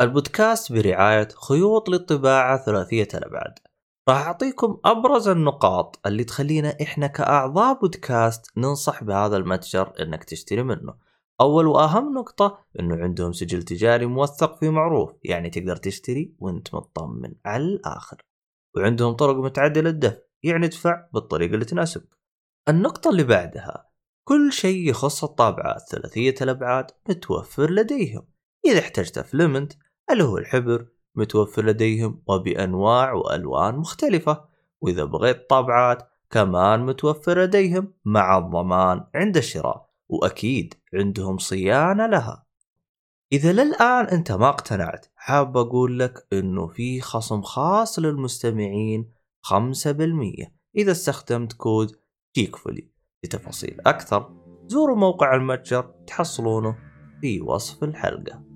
البودكاست برعاية خيوط للطباعة ثلاثية الأبعاد راح أعطيكم أبرز النقاط اللي تخلينا إحنا كأعضاء بودكاست ننصح بهذا المتجر إنك تشتري منه. أول وأهم نقطة إنه عندهم سجل تجاري موثق في معروف يعني تقدر تشتري وأنت مطمن على الآخر. وعندهم طرق متعدلة الدفع يعني ادفع بالطريقة اللي تناسبك النقطة اللي بعدها كل شيء يخص الطابعات ثلاثية الأبعاد متوفر لديهم. إذا احتجت فلمنت اللي هو الحبر متوفر لديهم وبأنواع وألوان مختلفة؟ وإذا بغيت طابعات كمان متوفر لديهم مع الضمان عند الشراء وأكيد عندهم صيانة لها. إذا للآن أنت ما اقتنعت حاب أقول لك أنه في خصم خاص للمستمعين 5% إذا استخدمت كود جيكفولي لتفاصيل أكثر زوروا موقع المتجر تحصلونه في وصف الحلقة.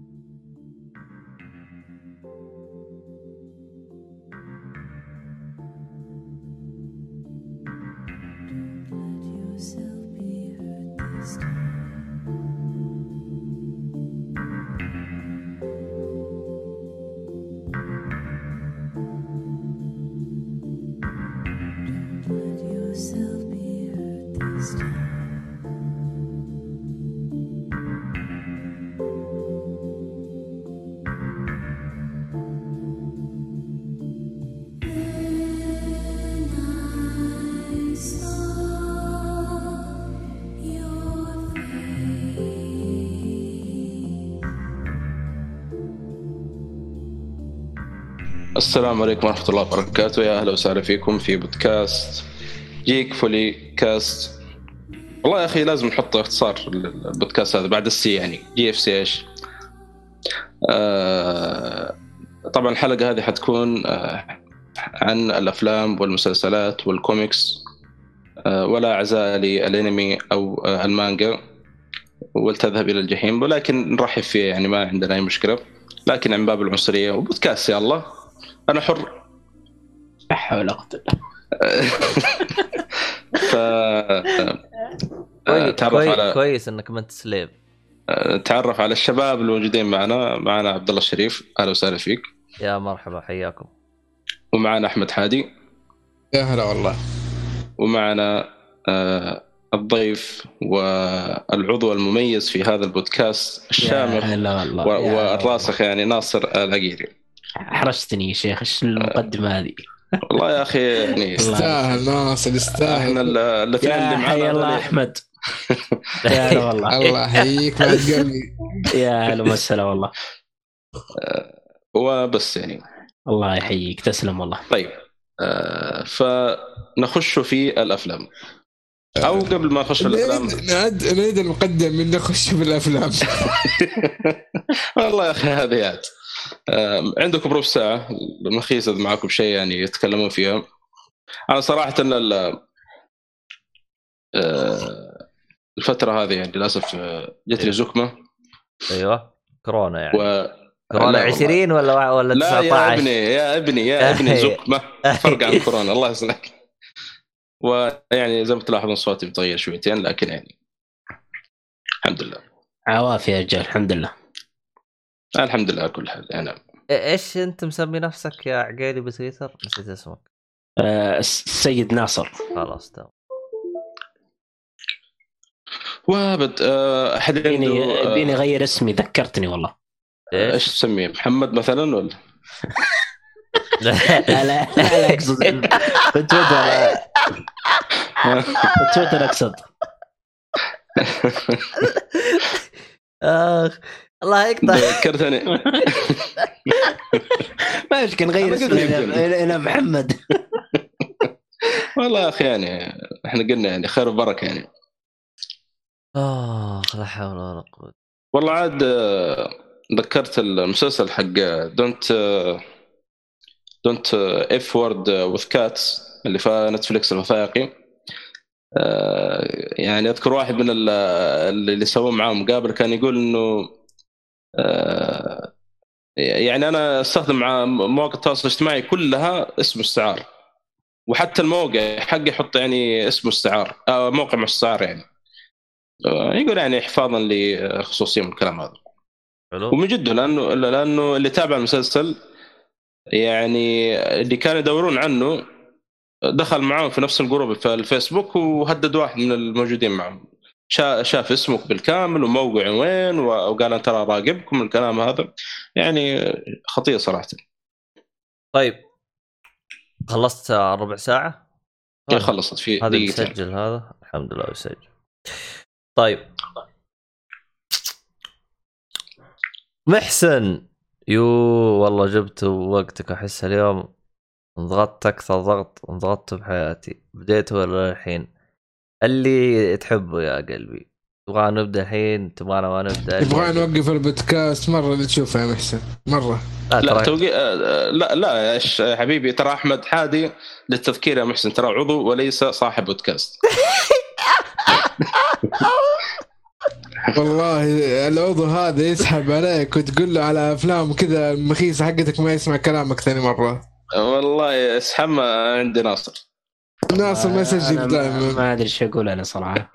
السلام عليكم ورحمة الله وبركاته. يا أهلا وسهلا فيكم في بودكاست Geekfully Cast. والله يا أخي لازم نحط اختصار البودكاست هذا بعد ال C يعني. GFC إيش؟ آه طبعا الحلقة هذه حتكون آه عن الأفلام والمسلسلات والكوميكس آه ولا عزاء للأنمي أو المانجا ولتذهب إلى الجحيم ولكن نرحب فيه يعني ما عندنا أي مشكلة. لكن عن باب العنصرية وبودكاست يا الله. أنا حر. لا حول ولا ف كويس, تعرف على كويس إنك ما أنت سليب. تعرف على الشباب الموجودين معنا. معنا عبد الله الشريف أهلا وسهلا فيك. يا مرحبا حياكم. ومعنا أحمد حادي. يا هلا والله. ومعنا آه، الضيف والعضو المميز في هذا البودكاست الشامخ والراسخ يعني ناصر العقيري حرجتني يا شيخ إيش المقدمة هذه؟ والله يا أخي يعني يستاهل ناصر إحنا يستاهل ال- الاثنين اللي يا الله أحمد. يا هلا والله. الله يحييك بعد قلبي يا هلا وسهلا والله. وبس يعني. الله يحييك تسلم والله. طيب آه فنخش في الأفلام. أو قبل ما نخش في الأفلام. نعيد نعيد- نعيد المقدم من نخش في الأفلام. والله يا أخي هذيات آه عندكم ربع ساعة المخيس إذا معكم شيء يعني يتكلمون فيها. أنا صراحة ان آه الفترة هذه يعني للأسف آه، جتني زكمه أيوه. كورونا يعني. و كورونا لا والله. 20 ولا ولا لا 19 يا ابني يا ابني يا ابني زكمه فرق عن كورونا الله يسلمك. ويعني زي ما تلاحظون صوتي متغير شويتين لكن يعني الحمد لله. عوافي يا رجال الحمد لله. الحمد لله على كل حال يعني إيش أنت مسمي نفسك يا عقيلي بتويتر؟ نسيت اسمك. آه، السيد ناصر. خلاص تمام. وابد آه، أحد عنده بيني آه، غير اسمي ذكرتني والله. إيش؟ تسميه؟ محمد مثلا ولا؟ لا لا لا, لا أقصد في تويتر. في تويتر أقصد. آخ. الله يقطع. ذكرتني ما يمكن نغير. إلى محمد. والله يا أخي يعني إحنا قلنا يعني خير وبركة يعني. آخ لا حول ولا قوة. والله عاد آه، ذكرت المسلسل حق Don't Don't F word with Cats اللي في نتفلكس الوثائقي آه، يعني أذكر واحد من ال- اللي سووا معاه مقابله كان يقول إنه آه، يعني أنا أستخدم مع مواقع التواصل الاجتماعي كلها اسم مستعار وحتى الموقع حقي يحط يعني اسم مستعار آه، موقع مستعار يعني. آه، يقول يعني حفاظا لخصوصية من الكلام هذا. حلو. ومن جده لأنه لأنه اللي تابع المسلسل يعني اللي كانوا يدورون عنه دخل معاهم في نفس الجروب في الفيسبوك وهدد واحد من الموجودين معهم. شاف اسمك بالكامل وموقع وين وقال أنا ترى راقبكم الكلام هذا. يعني خطير صراحة. طيب. خلصت ربع ساعة؟ هي خلصت. في هذا بيسجل هذا؟ الحمد لله بيسجل طيب. محسن. يو والله جبت وقتك. أحس اليوم انضغطت أكثر ضغط. انضغطت بحياتي. بديت ولا الحين؟ اللي تحبه يا قلبي. تبغى نبدأ الحين؟ تبغانا ما نبدأ؟ نبغى نوقف البودكاست؟ مرة اللي تشوفه يا محسن. مرة. لا, لا ترى توقي... آه، لا لا يا حبيبي ترى أحمد حادي للتذكير يا محسن. ترى عضو وليس صاحب بودكاست. والله العضو هذا يسحب عليك وتقول له على أفلام كذا المخيسة حقتك ما يسمع كلامك ثاني مرة. والله اسحب عندي ناصر. ناصر ما أنا يسجل ما- دائما ما أدري إيش أقول أنا صراحة.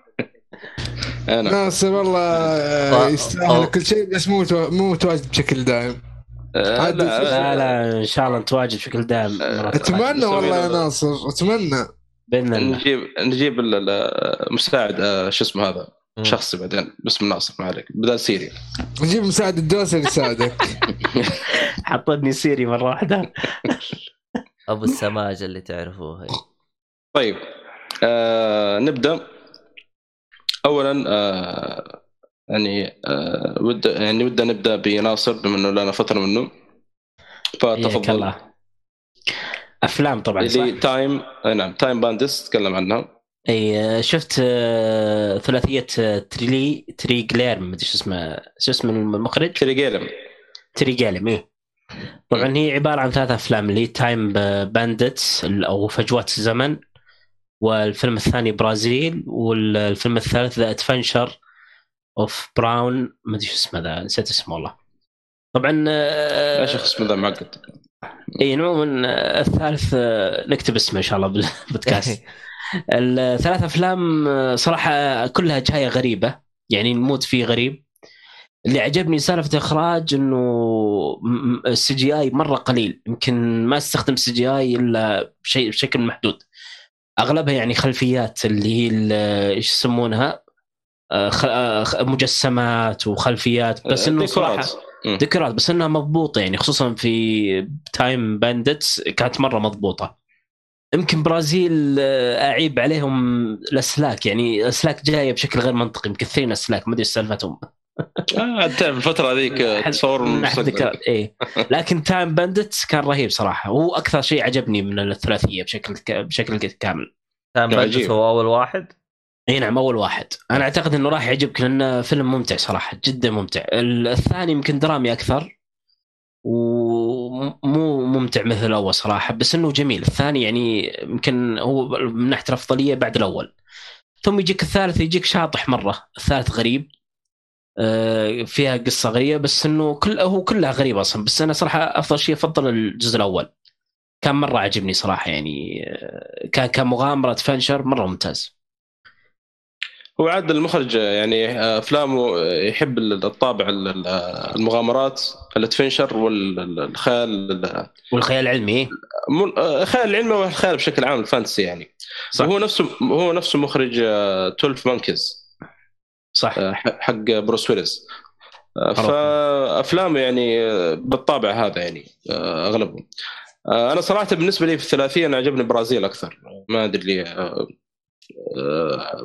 أنا ناصر والله آه، طيب. يستاهل أو- كل شيء بس مو مو متواجد بشكل دائم. آه، لا لا لا إن شاء الله نتواجد بشكل دائم مرة أتمنى والله يا ناصر أتمنى. بإذن الله. نجيب نجيب ال- ال- مساعد آه، شو اسمه هذا. شخصي بعدين باسم ناصر ما عليك. بدل سيري. نجيب مساعد الدوسري يساعدك. حطتني سيري مرة واحدة. أبو السماجة اللي تعرفوها طيب آه نبدأ. اولا آه يعني آه ود يعني ودنا نبدأ بناصر بما إنه لنا فترة منه. فتفضل. أفلام طبعا صح؟ اللي Time آه نعم Time Bandits تكلم عنها. أي شفت آه، ثلاثية آه، تريلي تري جلير ما أدري شو اسمه شو اسم المخرج؟ تري جيلم تري جالم إيه. طبعا هي عبارة عن ثلاث أفلام اللي Time Bandits أو فجوات الزمن. والفيلم الثاني برازيل والفيلم الثالث The Adventure of Baron ما أدري شو اسمه ذا نسيت اسمه والله. طبعا آه، يا شيخ اسمه ذا معقد إي عموما آه، الثالث آه، نكتب اسمه إن شاء الله بالبودكاست. الثلاث أفلام آه، صراحة كلها جاية غريبة يعني المود فيه غريب. اللي عجبني سالفة إخراج إنه ال CGI مرة قليل يمكن ما استخدم CGI إلا بشيء بشكل محدود. أغلبها يعني خلفيات اللي هي إيش يسمونها؟ آه، آه، مجسمات وخلفيات بس إنه صراحة. ديكورات بس إنها مضبوطة يعني خصوصا في Time Bandits كانت مرة مضبوطة. يمكن برازيل آه، أعيب عليهم الأسلاك يعني الأسلاك جاية بشكل غير منطقي مكثرين أسلاك ما أدري سالفتهم. آه تعرف الفترة ذيك تصور إيه. لكن Time Bandits كان رهيب صراحة. هو أكثر شيء عجبني من الثلاثية بشكل ك... بشكل كامل. Time. Bandits هو أول واحد؟ إي نعم أول واحد. أنا أعتقد إنه راح يعجبك لأنه فيلم ممتع صراحة جدا ممتع. الثاني يمكن درامي أكثر ومو ممتع مثل الأول صراحة بس إنه جميل. الثاني يعني يمكن هو من ناحية الأفضلية بعد الأول. ثم يجيك الثالث يجيك شاطح مرة. الثالث غريب. فيها قصة غريبة بس إنه كل هو كلها غريبة أصلا. بس أنا صراحة أفضل شيء أفضل الجزء الأول. كان مرة عجبني صراحة يعني آه، كان كمغامرة adventure مرة ممتاز. هو عاد المخرج يعني أفلامه يحب الطابع المغامرات ال adventure والخيال والخيال العلمي؟ الخيال العلمي والخيال بشكل عام ال fantasy يعني. صح. هو نفسه هو نفسه مخرج 12 Monkeys صح. حق بروس ويلز. فافلامه يعني بالطابع هذا يعني أغلبهم. أنا صراحة بالنسبة لي في الثلاثية أنا عجبني برازيل أكثر. ما أدري ليه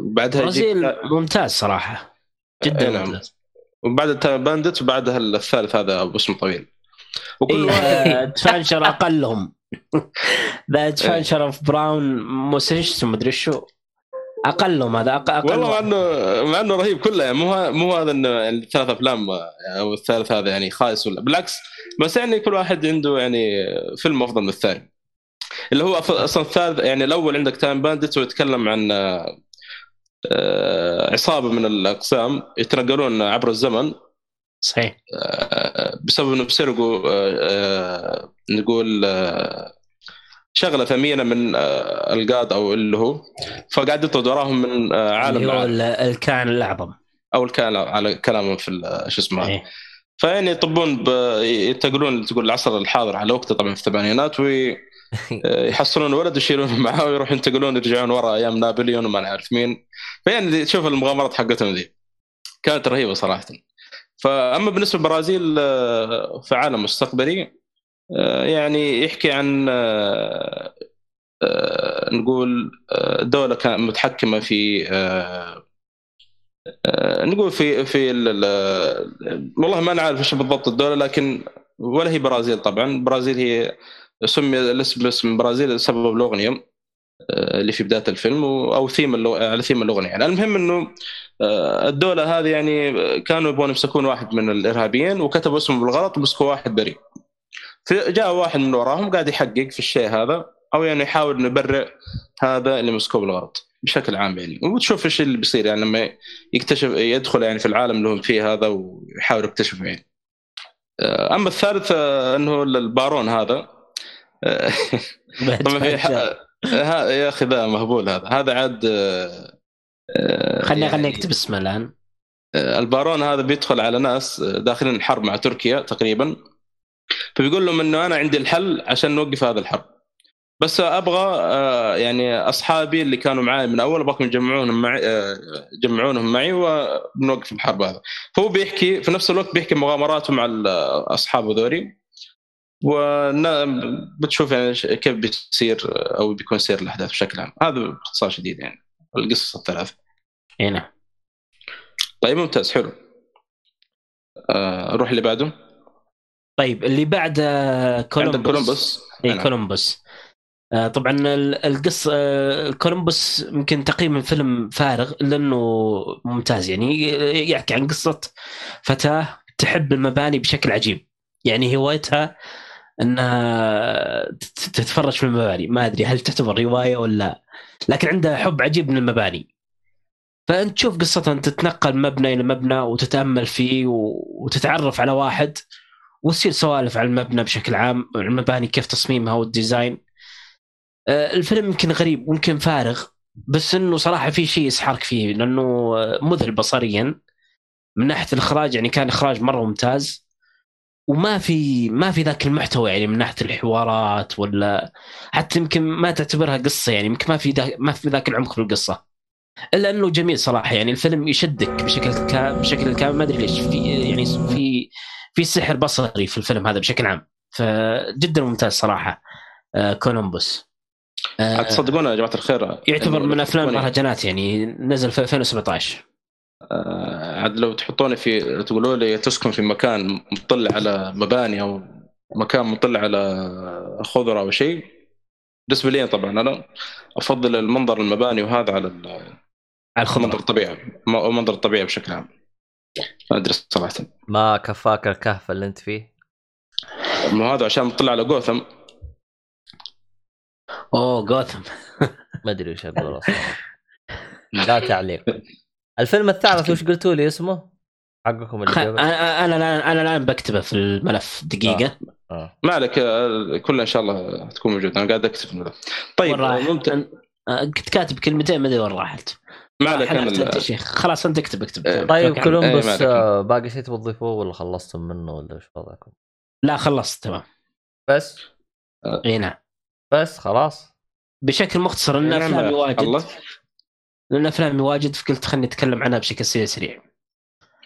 بعدها برازيل ممتاز صراحة. جدا نعم. ممتاز. وبعد Bandits وبعدها الثالث هذا أبو اسم طويل. وكل Adventure أقلهم. The Adventure of Baron Munchausen مدري شو؟ اقلهم هذا أق... أقل والله مع انه مع انه رهيب كله. يعني مو مو هذا إنه الثلاث أفلام أو الثالث هذا يعني خايس ولا بالعكس. بس يعني كل واحد عنده يعني فيلم أفضل من الثاني. اللي هو أصلا الثالث يعني الأول عندك تايم باندت ويتكلم عن عصابة من الأقسام يتنقلون عبر الزمن. صحيح. بسبب إنه بيسرقوا نقول شغلة ثمينة من القاد أو اللي هو فقاعد يطرد وراهم من عالم اللي هو الكائن الأعظم. أو الكائن على كلامهم في شو اسمه. إيه. فيعني يطبون. ينتقلون تقول العصر الحاضر على وقته طبعا في الثمانينات ويحصلون ولد ويشيلونه معاه ويروحوا ينتقلون يرجعون ورا أيام نابليون وما نعرف مين. فيعني تشوف المغامرات حقتهم ذي. كانت رهيبة صراحة. فأما بالنسبة للبرازيل آه، في عالم مستقبلي آه، يعني يحكي عن آه، آه، نقول آه، دولة كانت متحكمة في آه، آه، نقول في في ال- ال- والله ما نعرف إيش بالضبط الدولة لكن ولا هي برازيل طبعا البرازيل هي سمي الاسم باسم برازيل سبب الأغنية آه، اللي في بداية الفيلم أو ثيم. على ثيم الأغنية يعني المهم إنه آه، الدولة هذه يعني كانوا يبغون يمسكون واحد من الإرهابيين وكتبوا اسمه بالغلط ومسكوا واحد بريء فجاء واحد من وراهم قاعد يحقق في الشيء هذا أو يعني يحاول إنه يبرئ هذا اللي مسكوه بالغلط بشكل عام يعني. وتشوف إيش اللي بيصير يعني لما يكتشف يدخل يعني في العالم اللي هم فيه هذا ويحاول يكتشف يعني. آه، أما الثالث آه، إنه البارون هذا. طبعا في يا أخي ذا مهبول هذا. هذا عاد آه، خليني خليني اكتب اسمه الآن. البارون هذا بيدخل على ناس داخلين حرب مع تركيا تقريبا. فبيقول لهم إنه أنا عندي الحل عشان نوقف هذا الحرب. بس أبغى آه، يعني أصحابي اللي كانوا معي من أول أبغاكم تجمعونهم معي آه، جمعونهم معي وبنوقف الحرب هذا فهو بيحكي في نفس الوقت بيحكي مغامراته مع اصحابه ذولي وبتشوف يعني ش- كيف بيصير أو بيكون سير الأحداث بشكل عام. هذا باختصار شديد يعني القصص الثلاث اي نعم. طيب ممتاز حلو. آه، نروح اللي بعده. طيب اللي بعد عندك كولومبوس. كولومبوس. اي نعم. كولومبوس. آه، طبعا ال- القصة آه، كولومبوس يمكن تقييم الفيلم فارغ الا انه ممتاز. يعني يحكي عن قصة فتاة تحب المباني بشكل عجيب. يعني هوايتها إنها تت- تتفرج في المباني. ما أدري هل تعتبر رواية ولا لا. لكن عندها حب عجيب من المباني. فأنت تشوف قصتها تتنقل مبنى إلى مبنى وتتأمل فيه وتتعرف على واحد وتصير سوالف على المبنى بشكل عام المباني كيف تصميمها والديزاين. آه، الفيلم يمكن غريب ممكن فارغ بس إنه صراحة في شيء يسحرك فيه لأنه آه، مذهل بصريا. من ناحية الإخراج يعني كان إخراج مرة ممتاز. وما في ما في ذاك المحتوى يعني من ناحية الحوارات ولا حتى يمكن ما تعتبرها قصة يعني يمكن ما في ما في ذاك العمق في القصة. إلا إنه جميل صراحة يعني الفيلم يشدك بشكل كا بشكل كامل ما أدري ليش في يعني في في سحر بصري في الفيلم هذا بشكل عام فجدا ممتاز صراحة آه كولومبوس. آه، تصدقون يا جماعة الخير يعتبر إنه من أفلام المهرجانات يعني نزل في 2017 آه، عاد لو تحطوني في تقولوا لي تسكن في مكان مطلع على مباني أو مكان مطلع على خضرة أو شيء بالنسبة لي طبعا أنا أفضل المنظر المباني وهذا على على منظر الطبيعه منظر الطبيعه بشكل عام. ما أدري صراحة. ما كفاك الكهف اللي أنت فيه؟ ما هذا عشان مطلع على جوثم. أوه جوثم. ما أدري وش أقول أصلا. لا تعليق. الفيلم الثالث وش قلتوا لي اسمه؟ حقكم اللي. قبل أنا أنا الان أنا الآن بكتبه في الملف. دقيقة. آه. ما عليك آه، كلها إن شاء الله تكون موجودة. أنا قاعد أكتب من ذا. طيب آه، كنت كاتب كلمتين ما أدري وين راحت. ما عليك حلفت أنا انت يا شيخ خلاص انت اكتب اكتب إيه. طيب إيه، ما عليك. آه، باقي شيء تبغى تضيفوه ولا خلصتم منه ولا إيش وضعكم؟ لا خلصت تمام. بس؟ إي نعم. بس خلاص. بشكل مختصر لأن نعم، أفلامي واجد. لأن أفلامي واجد فقلت خليني أتكلم عنها بشكل سريع سريع.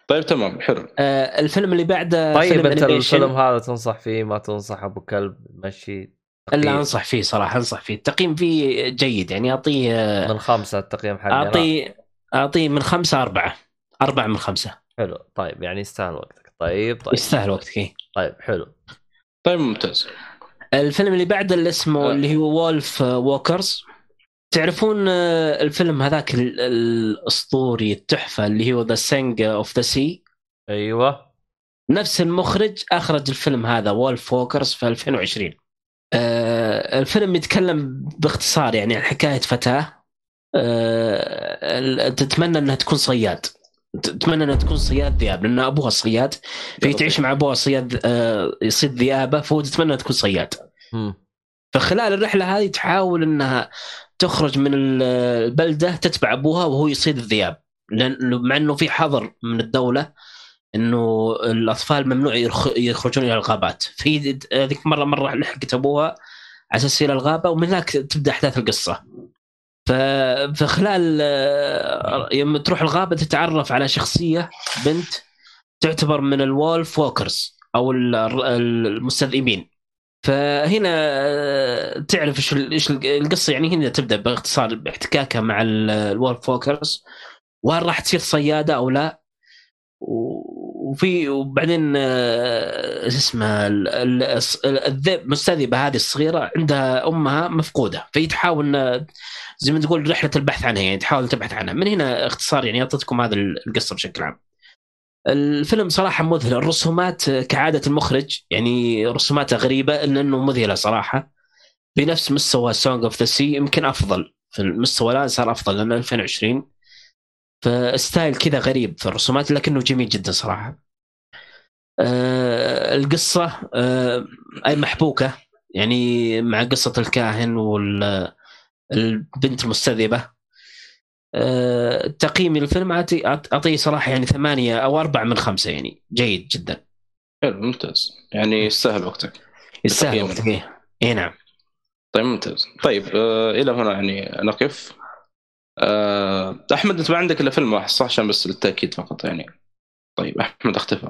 طيب تمام حلو. آه الفيلم اللي بعده طيب فيلم أنت. الفيلم هذا تنصح فيه؟ ما تنصح أبو كلب مشي. تقييم. أنصح فيه صراحة أنصح فيه. التقييم فيه جيد يعني أعطيه من خمسة التقييم حقنا أعطيه أعطيه من خمسة أربعة. أربعة من خمسة. حلو. طيب يعني يستاهل وقتك. طيب طيب. يستاهل وقتك إيه. طيب حلو. طيب ممتاز. الفيلم اللي بعده اللي اسمه آه. اللي هو Wolfwalkers تعرفون آه، الفيلم هذاك ال- الأسطوري التحفة اللي هو the Song of the Sea أيوه. نفس المخرج أخرج الفيلم هذا وولف ووكرز في 2020 آه، الفيلم يتكلم باختصار يعني عن حكاية فتاة. آه، تتمنى إنها تكون صياد. تتمنى إنها تكون صياد ذئاب لأن أبوها صياد. فهي تعيش مع أبوها صياد آه، يصيد ذئابه فهو تتمنى تكون صياد. فخلال الرحلة هذه تحاول إنها تخرج من ال- البلدة تتبع أبوها وهو يصيد الذئاب. لأن مع إنه في حظر من الدولة إنه الأطفال ممنوع يخرجون إلى الغابات. في هذيك مرة مرة لحقت أبوها على أساس إلى الغابة ومن هناك تبدأ أحداث القصة. فخلال آه، يوم تروح الغابة تتعرف على شخصية بنت تعتبر من ال Wolfwalkers أو ال- ال- المستذئبين. فهنا آه، تعرف إيش إيش القصة. يعني هنا تبدأ باختصار باحتكاكها مع ال- ال Wolfwalkers. وهل راح تصير صيادة أو لا؟ وفي وبعدين آه، إيش اسمه الذئب المستذئبه هذه الصغيرة عندها أمها مفقودة فهي تحاول زي ما تقول رحلة البحث عنها يعني تحاول تبحث عنها. من هنا اختصار يعني أعطيتكم هذا القصة بشكل عام. الفيلم صراحة مذهل الرسومات كعادة المخرج يعني رسوماته غريبة إلا إنه مذهلة صراحة. بنفس مستوى Song of the Sea يمكن أفضل في المستوى الآن صار أفضل لأنه 2020 فستايل كذا غريب في الرسومات لكنه جميل جدا صراحة. آه القصة آه أي محبوكة يعني مع قصة الكاهن والبنت المستذئبة. آه تقييمي للفيلم أعطيه صراحة يعني ثمانية أو أربعة من خمسة يعني جيد جدا. حلو ممتاز. يعني يستاهل وقتك يستاهل. وقتك. إيه. اي نعم. طيب ممتاز. طيب آه إلى هنا يعني نقف. أحمد أنت ما عندك إلا فيلم واحد صح؟ عشان بس للتأكيد فقط يعني. طيب أحمد اختفى.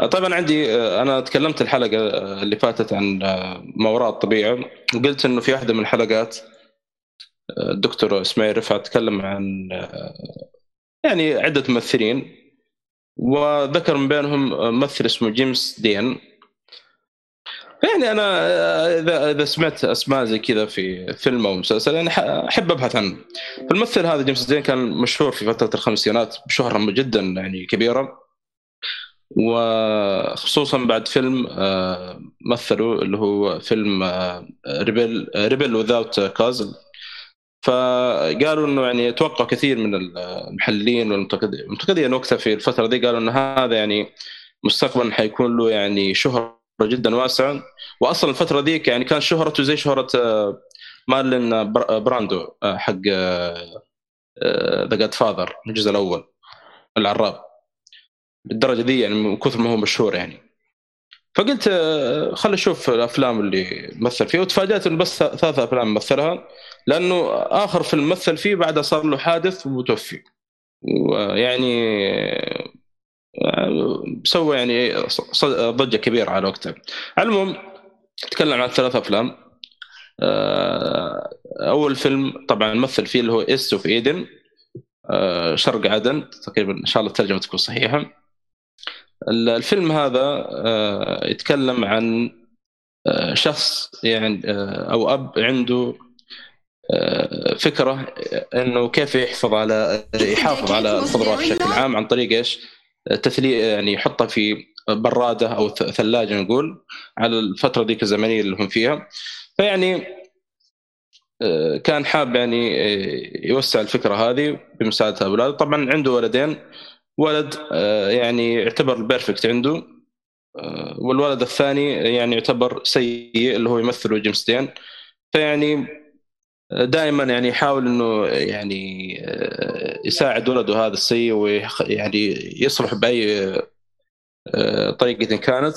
آه طيب أنا عندي آه أنا تكلمت الحلقة آه، اللي فاتت عن ما وراء الطبيعه وقلت إنه في واحدة من الحلقات الدكتور إسماعيل رفعت تكلم عن يعني عدة ممثلين. وذكر من بينهم ممثل اسمه جيمس دين يعني أنا آه، إذا إذا سمعت أسماء زي كذا في فيلم أو مسلسل يعني أحب أبحث عنه. الممثل هذا جيمس دين كان مشهور في فترة الخمسينات بشهرة جدا يعني كبيرة وخصوصا بعد فيلم آه، مثله اللي هو فيلم آه، Rebel Rebel Without Cause فقالوا إنه يعني توقع كثير من المحللين والمنتقدين وقتها في الفترة دي قالوا إنه هذا يعني مستقبلا حيكون له يعني شهرة جدا واسعه واصلا الفترة ذيك يعني كان شهرته زي شهرة آه، مارلين براندو آه، حق The Godfather الجزء الأول العراب. بالدرجة دي يعني من كثر ما هو مشهور يعني. فقلت آه، خل أشوف الأفلام اللي مثل فيها وتفاجأت إنه بس ثلاث أفلام مثلها لأنه آخر فيلم مثل فيه بعدها صار له حادث وتوفي ويعني آه، سوى يعني ضجة كبيرة على وقتها. على العموم تكلم عن ثلاث أفلام. آه، أول فيلم طبعا مثل فيه اللي هو ايست أوف إيدن. آه، شرق عدن تقريبا إن شاء الله الترجمة تكون صحيحة. ال- الفيلم هذا آه، يتكلم عن شخص يعني أو أب عنده فكرة إنه كيف يحفظ على يحافظ على الخضروات بشكل عام عن طريق إيش؟ تثليج يعني يحطها في برادة أو ثلاجة نقول على الفترة ذيك الزمنية اللي هم فيها. فيعني آه، كان حاب يعني آه، يوسع الفكرة هذه بمساعدة اولاده طبعا عنده ولدين. ولد آه، يعني يعتبر perfect عنده. والولد الثاني يعني يعتبر سيء اللي هو يمثله جيمس دين فيعني دائما يعني يحاول إنه يعني آه، يساعد ولده هذا السيء ويعني يصلح بأي آه، طريقة كانت.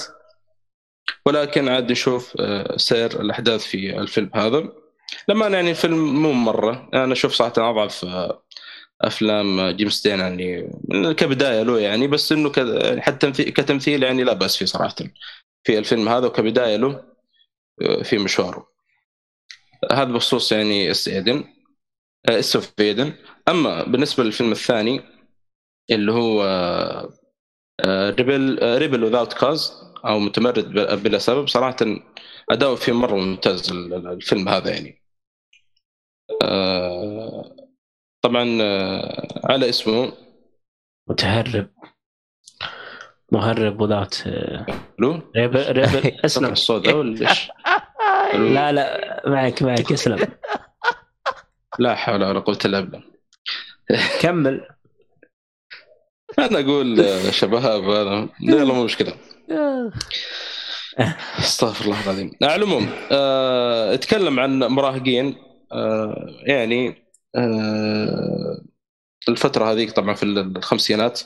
ولكن عاد نشوف آه، سير الأحداث في الفيلم هذا. لما أنا يعني الفيلم مو مرة. أنا أشوف صراحة أضعف أفلام جيمس دين يعني كبداية له يعني بس إنه كذا- حتى تمثيل- كتمثيل يعني لا بأس فيه صراحة في الفيلم هذا وكبداية له في مشواره. هذا بخصوص يعني اس ايدن آه، أما بالنسبة للفيلم الثاني اللي هو آه، Rebel آه، Rebel Without a Cause أو متمرد بلا سبب صراحة أداؤه فيه مرة ممتاز ال- ال- الفيلم هذا يعني. طبعا على اسمه متهرب. مهرب without Rebel Rebel اسلم الصوت ده ولا إيش؟ لا لا معك معك. اسلم لا حول ولا قوة إلا بالله. كمل. أنا أقول شباب هذا يلا مو مشكلة. أستغفر الله العظيم. على العموم آه، أتكلم عن مراهقين. آه، يعني آه، الفترة هذيك طبعا في الخمسينات.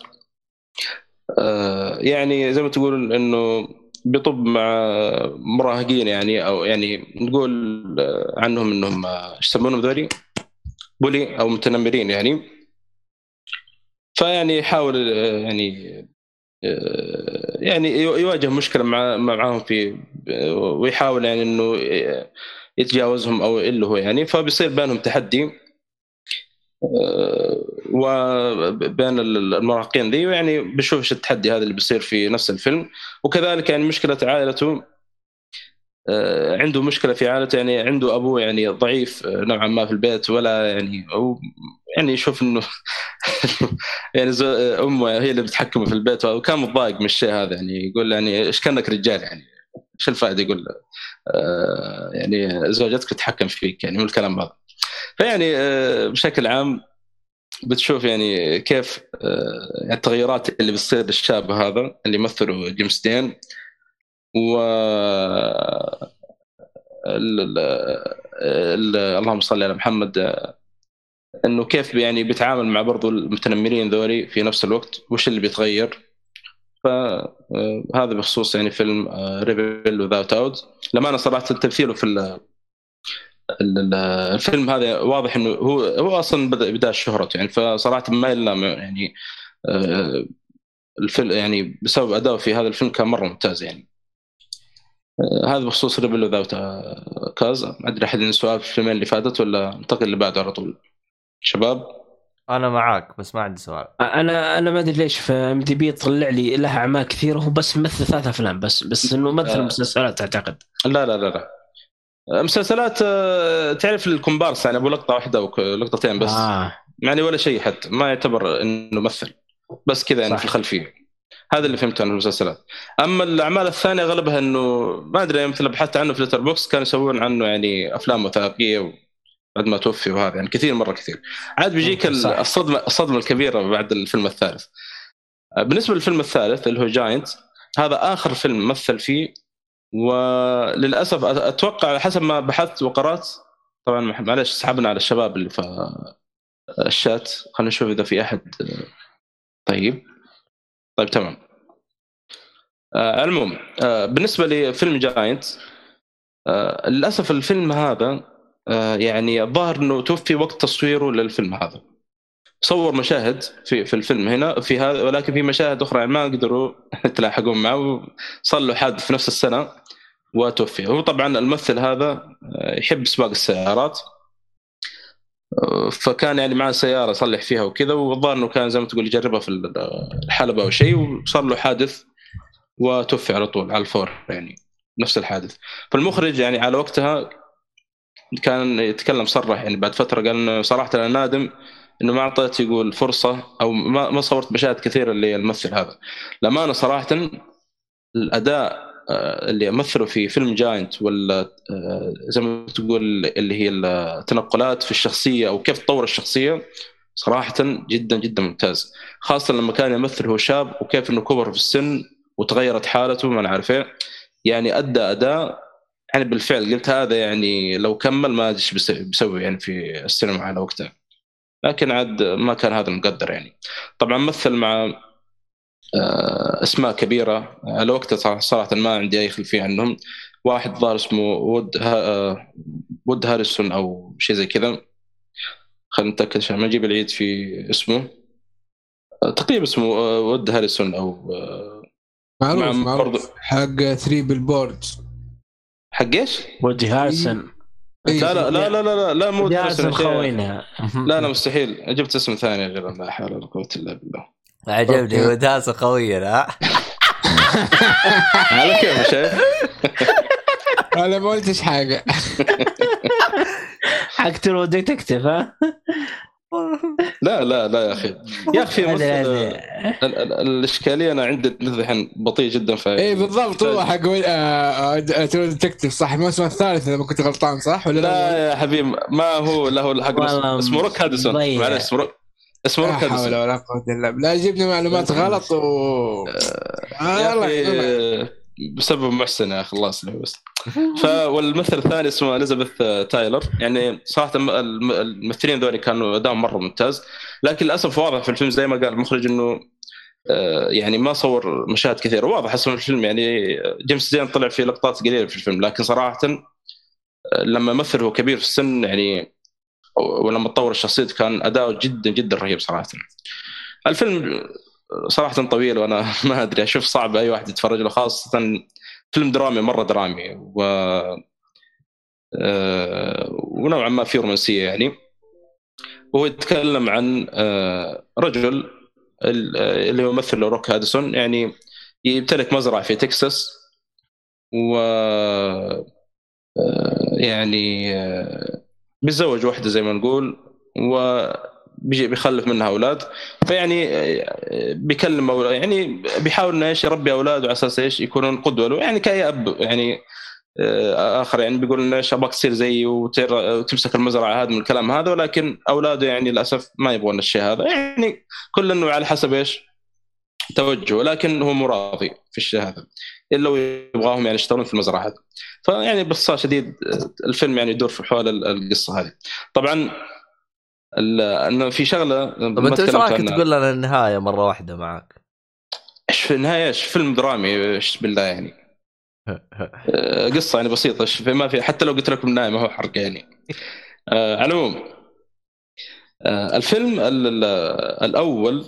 يعني زي ما تقول إنه بيطب مع مراهقين يعني أو يعني نقول عنهم إنهم إيش يسمونهم ذولي؟ بولي أو متنمرين يعني. فيعني يحاول يعني يعني يو- يواجه مشكلة مع معاهم في ويحاول يعني إنه يتجاوزهم أو اللي هو يعني. فبيصير بينهم تحدي. وبين المراهقين ذي يعني بشوف إيش التحدي هذا اللي بيصير في نفس الفيلم. وكذلك يعني مشكلة عائلته آه، عنده مشكلة في عائلته يعني عنده أبوه يعني ضعيف آه، نوعا ما في البيت ولا يعني أو يعني يشوف إنه يعني أمه هي اللي بتحكمه في البيت وكان متضايق من الشيء هذا يعني يقول يعني إيش كأنك رجال يعني إيش الفائدة؟ يقول آه، يعني زوجتك تتحكم فيك يعني من الكلام هذا. فيعني آه، بشكل عام بتشوف يعني كيف آه، التغيرات اللي بتصير للشاب هذا اللي يمثله جيمس دين. و ال... ال... ال... اللهم صل على محمد آه، إنه كيف يعني بيتعامل مع برضو المتنمرين ذولي في نفس الوقت وش اللي بيتغير. فهذا بخصوص يعني فيلم Rebel Without a Cause لما أنا صراحة تمثيله في الفيلم هذا واضح إنه هو هو أصلا بدا بدا شهرته يعني فصراحة ما يلام يعني آه، الفيلم يعني بسبب اداؤه في هذا الفيلم كان مرة ممتاز يعني. آه، هذا بخصوص Rebel Without a Cause. ما أدري أحد عنده سؤال في الفيلمين اللي فاتت ولا ننتقل اللي بعده على طول. شباب؟ أنا معاك بس ما عندي سؤال. أنا أنا ما أدري ليش في IMDb طلع لي لها أعمال كثيرة هو بس مثل ثلاث أفلام بس بس إنه مثل آه. مسلسلات أعتقد. لا لا لا لا. مسلسلات آه، تعرف الكومبارس يعني أبو لقطة واحدة أو لقطتين بس. آه. يعني ولا شيء حتى ما يعتبر إنه ممثل. بس كذا يعني. في الخلفية. هذا اللي فهمته عن المسلسلات. أما الأعمال الثانية اغلبها إنه ما أدري مثل بحثت عنه في Letterboxd كانوا يسوون عنه يعني أفلام وثائقية بعد ما توفي وهذا يعني كثير مرة كثير. عاد بيجيك. الصدمة الصدمة الكبيرة بعد الفيلم الثالث. بالنسبة للفيلم الثالث اللي هو Giant هذا آخر فيلم مثل فيه وللأسف أتوقع حسب ما بحثت وقرأت طبعا معلش سحبنا على الشباب اللي في الشات. خلينا نشوف إذا في أحد. طيب. طيب تمام. آه العموم آه بالنسبة لفيلم جاينت آه للأسف الفيلم هذا يعني الظاهر إنه توفي وقت تصويره للفيلم هذا. صور مشاهد في في الفيلم هنا في هذا ولكن في مشاهد أخرى يعني ما قدروا يتلاحقون معه. صار له حادث في نفس السنة وتوفي. هو طبعا الممثل هذا آه، يحب سباق السيارات آه، فكان يعني معاه سياره يصلح فيها وكذا والظاهر إنه كان زي ما تقول يجربها في الحلبة أو شيء وصار له حادث وتوفي على طول على الفور يعني نفس الحادث. فالمخرج يعني على وقتها كان يتكلم صرح يعني بعد فترة قال إنه صراحة أنا نادم إنه ما أعطيت يقول فرصة أو ما ما صورت مشاهد كثيرة للممثل هذا. لما أنا صراحة الأداء آه، اللي امثله في فيلم جاينت ولا آه، زي ما تقول اللي هي التنقلات في الشخصية أو كيف تطور الشخصية صراحة جدا جدا ممتاز. خاصة لما كان يمثل هو شاب وكيف إنه كبر في السن وتغيرت حالته ما نعرف إيه. يعني أدى أداء يعني بالفعل قلت هذا يعني لو كمل ما أدري إيش بيسوي يعني في السينما على وقتها لكن عاد ما كان هذا المقدر يعني طبعا مثل مع آه، أسماء كبيرة على وقتها صراحة صراحة ما عندي أي خلفية عنهم واحد ظاهر اسمه وود ها آه، وود هاريسون أو شيء زي كذا خلينا نتأكد عشان ما نجيب العيد في اسمه آه، تقريبا اسمه وود هاريسون أو معروف معروف برضو. حق Three Billboards حق إيش؟ وودي هارسون إيه. لا لا لا لا لا لا, لا مو خوينا لا لا مستحيل. جبت اسم ثاني غير لا حول ولا قوة إلا بالله. عجبني قويه ها على كيف شيخ؟ أنا ما قلتش حاجة. حق True Detective ها؟ لا لا لا يا أخي. يا أخي ال- الإشكالية أنا عندي الحين بطيء جدا ف اي إيه، بالضبط هو حق True Detective صح؟ الموسم الثالث إذا ما كنت غلطان صح؟ ولا لا؟ لا؟ يا حبيبي ما هو له حق اسمه روك هدسون. معلش اسمه روك اسمه لا روك حول هادسون ولا قوة إلا بالله. لا جبنا معلومات غلط و يا. أخي بسبب محسن يسلمه بس. ف والممثل الثاني اسمه اليزابيث تايلور يعني صراحة الم- الم- الممثلين ذولي كانوا اداء مرة ممتاز. لكن للأسف واضح في الفيلم زي ما قال المخرج إنه آه، يعني ما صور مشاهد كثيرة. واضح أصلا الفيلم يعني جيمس دين طلع في لقطات قليلة في الفيلم. لكن صراحة آه، لما مثل هو كبير في السن يعني ولما تطور الشخصية كان أداؤه جدا جدا رهيب صراحة. الفيلم صراحة طويل وأنا ما أدري أشوف صعب أي واحد يتفرج له خاصة فيلم درامي مرة درامي و آه، ونوعا ما في رومانسية يعني. وهو يتكلم عن آه، رجل اللي هو يمثل روك هادسون يعني يمتلك مزرعة في تكساس و آه، يعني بيتزوج واحدة زي ما نقول و بيجي بيخلف منها أولاد. فيعني بيكلم يعني بيحاول إنه إيش يربي اولاده على أساس إيش يكونون قدوة له. يعني كاي اب يعني آه، آخر يعني بيقول إنه إيش ابغاك تصير زيي وتمسك المزرعة هذا من الكلام هذا ولكن أولاده يعني للأسف ما يبغون الشيء هذا. يعني كل إنه على حسب إيش توجهه. لكن هو مو راضي في الشيء هذا إلا ويبغاهم يعني يشتغلون في المزرعة هذه. فيعني باختصار شديد الفيلم يعني يدور في حول القصة هذه. طبعا إنه في شغلة طب أنت إيش رأيك تقول لنا النهاية مرة واحدة معك؟ إيش في النهاية؟ إيش فيلم درامي؟ إيش بالله يعني؟ آه، قصة يعني بسيطة ما في حتى لو قلت لكم النهاية ما هو حرق يعني. آه، على العموم آه، الفيلم الأول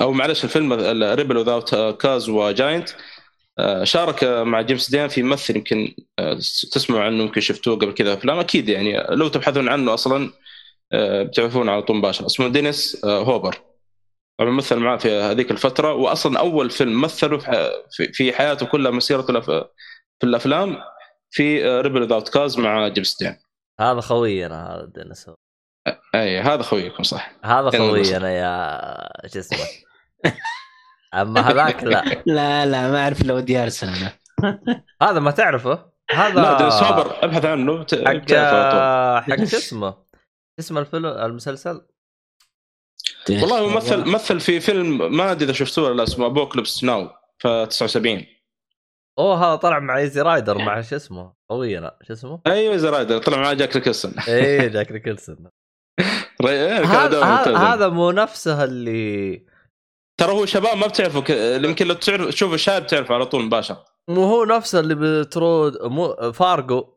أو معلش الفيلم Rebel Without a Cause و Giant شارك مع جيمس دين في ممثل يمكن تسمعوا عنه يمكن شفتوه قبل كذا أفلام أكيد يعني لو تبحثون عنه أصلا بتعرفون على طول مباشرة. اسمه دينيس هوبر. طبعا مثل معاه في هذيك الفترة واصلا أول فيلم مثله في حياته كلها مسيرته في الأفلام في Rebel Without a Cause مع جيمس دين هذا خوينا هذا دينيس. أي هذا خويكم صح. هذا خوينا يا شو اسمه؟ أما هذاك لا. لا لا ما أعرف لو دي أرسل أنا. هذا ما تعرفه؟ هذا لا سوبر ابحث عنه حق حق شو اسمه؟ اسم الفيلم المسلسل. والله هو مثل مثل في فيلم ما أدري إذا شفتوه ولا اسمه Apocalypse Now في 79 أوه هذا طلع مع Easy Rider مع شو اسمه؟ طوينا شو اسمه؟ أيوه Easy Rider طلع مع جاك نيكلسون اي جاك نيكلسون إيه، هذا مو نفسه اللي ترى هو شباب ما بتعرفه يمكن لو تعرف تشوف الشاب تعرفه على طول مباشر مو هو نفسه اللي بترود مو فارجو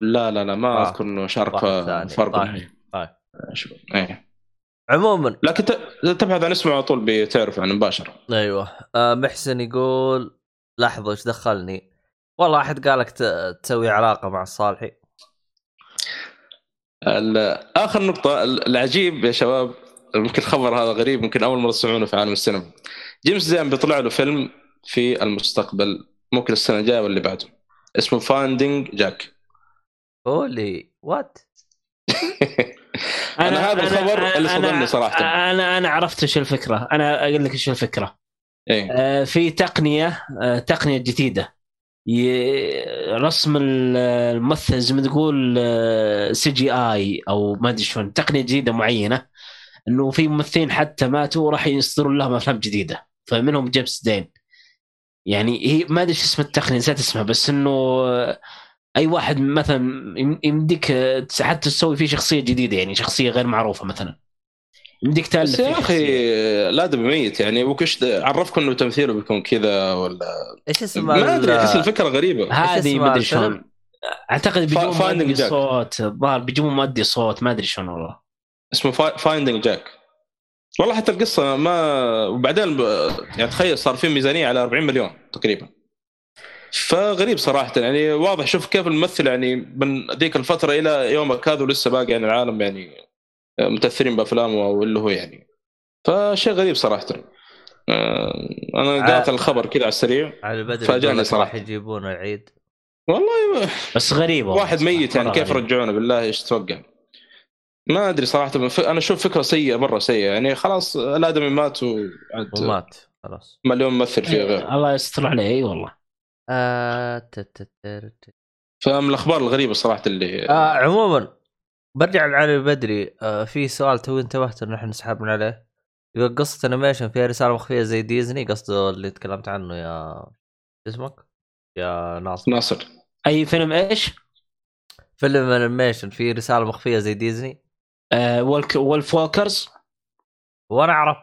لا لا لا ما آه. أذكر إنه شارك فارجو طيب طيب. إيه. عموما. لكن تبحث عن اسمه على طول بتعرف عنه مباشرة. أيوه. آه محسن يقول لحظة إيش دخلني؟ والله أحد قالك تسوي علاقة مع الصالحي آخر نقطة العجيب يا شباب ممكن الخبر هذا غريب ممكن أول مرة تسمعونه في عالم السينما. جيمس دين بيطلع له فيلم في المستقبل ممكن السنة الجاية واللي بعده. اسمه Finding Jack holy what أنا, أنا هذا الخبر اللي صدمني صراحة. أنا أنا عرفت إيش الفكرة. أنا أقول لك إيش الفكرة. إيه؟ آه في تقنية آه تقنية جديدة. رسم الممثل زي ما تقول CGI أو ما أدري شلون تقنية جديدة معينة. إنه في ممثلين حتى ماتوا راح يصدرون لهم أفلام جديدة. فمنهم جيمس دين. يعني هي ما أدري إيش اسم التقنية نسيت اسمها بس إنه أي واحد مثلا يمديك حتى تسوي فيه شخصية جديدة يعني شخصية غير معروفة مثلا. يمديك تألف يا أخي لا ميت يعني وش عرفكم إنه تمثيله بيكون كذا ولا؟ إيش اسمه ما أدري أحس الفكرة غريبة. هذه ما أدري شلون. أعتقد بيجيبون مؤدي صوت الظاهر بيجيبون مؤدي صوت ما أدري شلون والله. اسمه Finding Jack والله حتى القصة ما وبعدين يعني تخيل صار في ميزانية على 40 مليون تقريبا. فغريب صراحة يعني واضح. شوف كيف الممثل يعني من ذيك الفترة إلى يومك هذا ولسه باقي يعني العالم يعني متأثرين بأفلامه أو اللي هو يعني. فشيء غريب صراحة. آه، أنا قرأت الخبر كذا على السريع. على بدري فاجأني صراحة. يجيبونه العيد. والله بس غريب واحد ميت يعني كيف رجعونه بالله إيش تتوقع؟ ما أدري صراحة أنا أشوف فكرة سيئة مرة سيئة يعني خلاص الأدمي مات ومات خلاص. مليون ممثل فيه غير الله يستر عليه إي والله. آه فمن الأخبار الغريبة صراحة اللي آه عموما برجع لعلي بدري. آه في سؤال تو انتبهت إنه إحنا سحبنا عليه. يقول قصة animation فيها رسالة مخفية زي ديزني قصده اللي تكلمت عنه يا اسمك؟ يا ناصر. ناصر. أي فيلم إيش؟ فيلم انيميشن فيه رسالة مخفية زي ديزني آه والك وولف ووكرز. وأنا اعرف.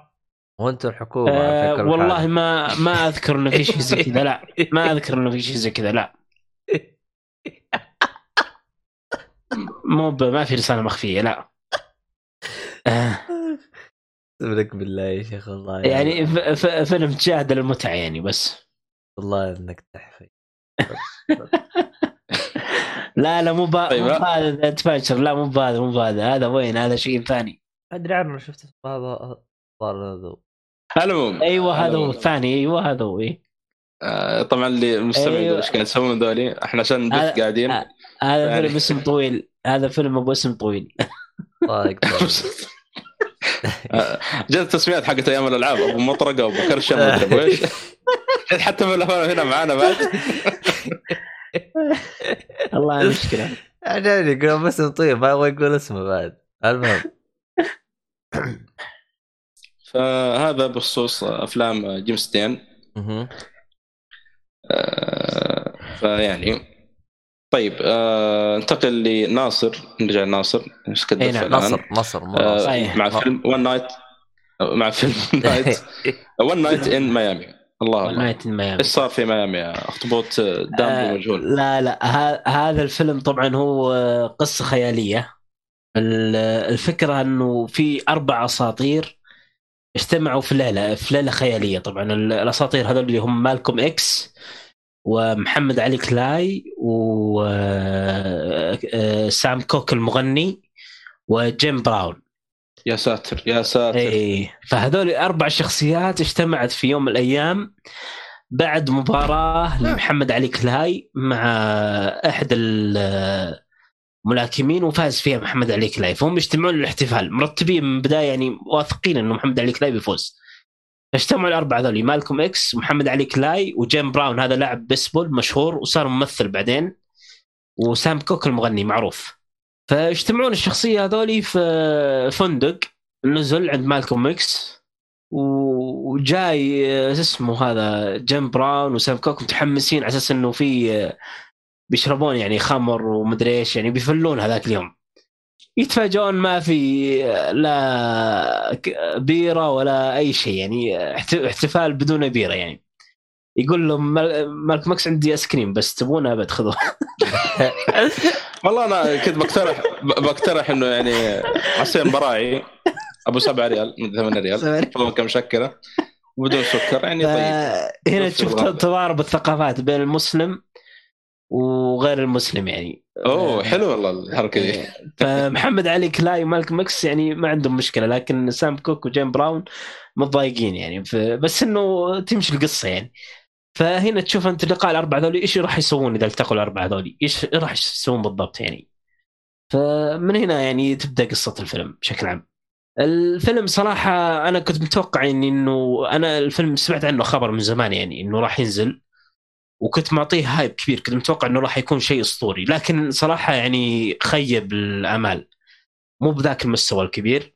وأنتم الحكومة فكرة والله. ما ما أذكر إنه في شيء زي كذا لا. ما أذكر إنه في شيء زي كذا لا. مو ب- ما في رسالة مخفية لا. آه، لك بالله يا شيخ والله. يعني ف- ف- فيلم تشاهد المتعه يعني بس. والله إنك تحفي. لا لا مو با- طيب، مو؟ بهذا تفاجر لا مو بهذا مو بهذا هذا وين؟ هذا شيء ثاني. أدري عنه شفت هذا صار هذا المهم أيوه هذا هو. الثاني. أيوه هذا هو إيه. آه، طبعا اللي المستمعين أيوة. إيش قاعد يسوون ذولي إحنا عشان قاعدين. آه. هذا يعني- فيلم اسم طويل. هذا فيلم أبو اسم طويل. آه، جت التسميات حقت أيام الألعاب أبو مطرقة وابو كرشة أبو إيش حتى في الأفلام هنا معانا بعد. والله مشكلة. عجبني يقول اسم طيب ما يبغى يقول اسمه بعد. المهم. فهذا بخصوص أفلام جيمس دين. آه، فيعني طيب آه، انتقل لناصر. نرجع لناصر. إيش قد نعم، آه، ناصر. صحيح. مع فيلم ون نايت مع فيلم night One Night in Miami الله الله. ميامي إيش صار في ميامي يا أخطبوط؟ دامبو آه، مجهول لا لا هذا الفيلم طبعا هو آه، قصة خيالية. ال- الفكرة إنه في أربع أساطير اجتمعوا في ليلة في ليلة خيالية طبعا. ال- الأساطير هذول اللي هم مالكوم إكس ومحمد علي كلاي وسام كوك المغني وجيم براون. يا ساتر يا ساتر. اي فهذول أربع شخصيات اجتمعت في يوم من الأيام بعد مباراة لمحمد علي كلاي مع أحد الملاكمين وفاز فيها محمد علي كلاي. فهم يجتمعون للاحتفال. مرتبين من البداية يعني واثقين إنه محمد علي كلاي بيفوز. اجتمعوا الأربعة ذولي مالكوم إكس محمد علي كلاي وجيم براون. هذا لاعب بيسبول مشهور وصار ممثل بعدين. وسام كوك المغني معروف. فيجتمعون الشخصية هذولي في فندق نزل عند مالكوم و- وجاي اسمه هذا جيم براون وسام كوك متحمسين على أساس إنه في بيشربون يعني خمر ومدري إيش يعني بيفلون هذاك اليوم. يتفاجئون ما في لا بيرة ولا أي شيء يعني احت- احتفال بدون بيرة يعني. يقول لهم مال- مالكوم إكس عندي آيس كريم بس تبونه أبد خذوه. والله أنا كنت بقترح بقترح إنه يعني عصير براعي. أبو 7 ريال من 8 ريال. فواكه مشكله وبدون سكر. يعني طيب. هنا نفس تشوف. تضارب الثقافات بين المسلم وغير المسلم يعني. أوه حلو والله الحركة دي. إيه. فمحمد علي كلاي ومالكوم إكس يعني ما عندهم مشكلة لكن سام كوك وجيم براون متضايقين يعني. بس إنه تمشي القصة يعني. فهنا تشوف انت لقاء الأربعة ذولي إيش راح يسوون إذا التقوا الأربعة ذولي؟ إيش راح يسوون بالضبط يعني؟ فمن هنا يعني تبدأ قصة الفيلم بشكل عام. الفيلم صراحة أنا كنت متوقع يعني إنه أنا الفيلم سمعت عنه خبر من زمان يعني إنه راح ينزل وكنت معطيه هايب كبير كنت متوقع إنه راح يكون شيء أسطوري لكن صراحة يعني خيب الأمال. مو بذاك المستوى الكبير.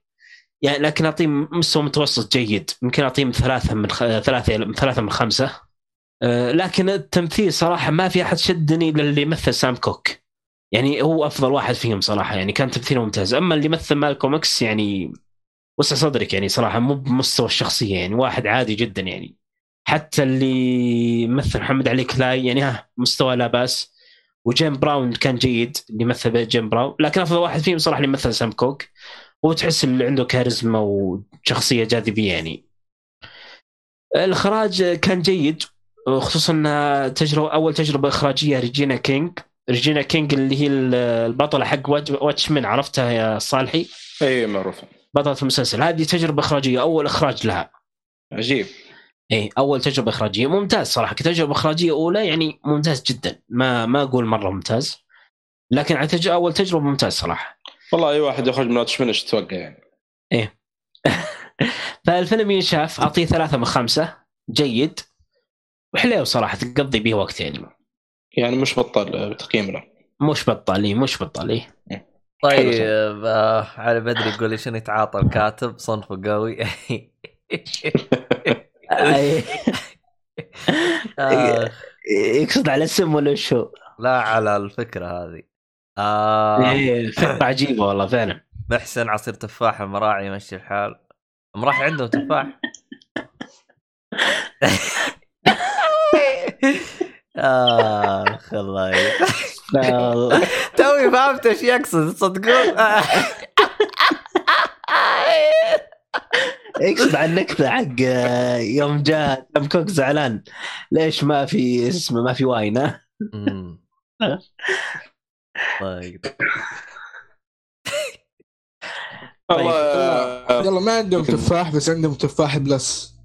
يعني لكن أعطيه مستوى متوسط جيد. يمكن أعطيه من ثلاثة من خ... ثلاثة من ثلاثة من خمسة. لكن التمثيل صراحة ما في أحد شدني للي مثل سام كوك. يعني هو أفضل واحد فيهم صراحة يعني كان تمثيله ممتاز. أما اللي مثل مالكوم إكس يعني وسع صدرك يعني صراحة مو بمستوى الشخصية يعني واحد عادي جدا يعني. حتى اللي مثل محمد علي كلاي يعني ها مستوى لا بأس. وجيم براون كان جيد اللي مثل جيم براون. لكن أفضل واحد فيهم صراحة اللي مثل سام كوك. هو تحس اللي عنده كاريزما وشخصية جاذبية يعني. الاخراج كان جيد. خصوصا انها تجربة أول تجربة إخراجية ريجينا كينج ريجينا كينج اللي هي البطلة حق Watchmen عرفتها يا صالحي؟ إي معروفة. بطلة المسلسل. هذه تجربة إخراجية أول إخراج لها. عجيب. إيه أول تجربة إخراجية. ممتاز صراحة كتجربة إخراجية أولى يعني ممتاز جدا. ما ما أقول مرة ممتاز. لكن على تج... أول تجربة ممتاز صراحة. والله أي واحد يخرج من واتش إيش تتوقع يعني؟ فالفيلم ينشاف أعطيه ثلاثة من خمسة. جيد. وحليو صراحة تقضي به وقت يعني. يعني مش بطال تقييم له. مش بطالي مش بطالي طيب. آه علي بدري يقول لي شنو يتعاطى الكاتب؟ صنفه قوي. آه يقصد على السم ولا شو؟ لا على الفكرة هذه. آه إيه فكرة عجيبة والله فعلا. محسن عصير تفاح المراعي يمشي الحال. المراعي عندهم تفاح. اخ الله. توي فهمت إيش يقصد تصدقون يقصد على النكتة حق آه، يوم جاء تم كوك زعلان. ليش ما في اسمه ما في واين يقدر. والله آه، يلا ما عندهم تفاح بس عندهم تفاح بلس.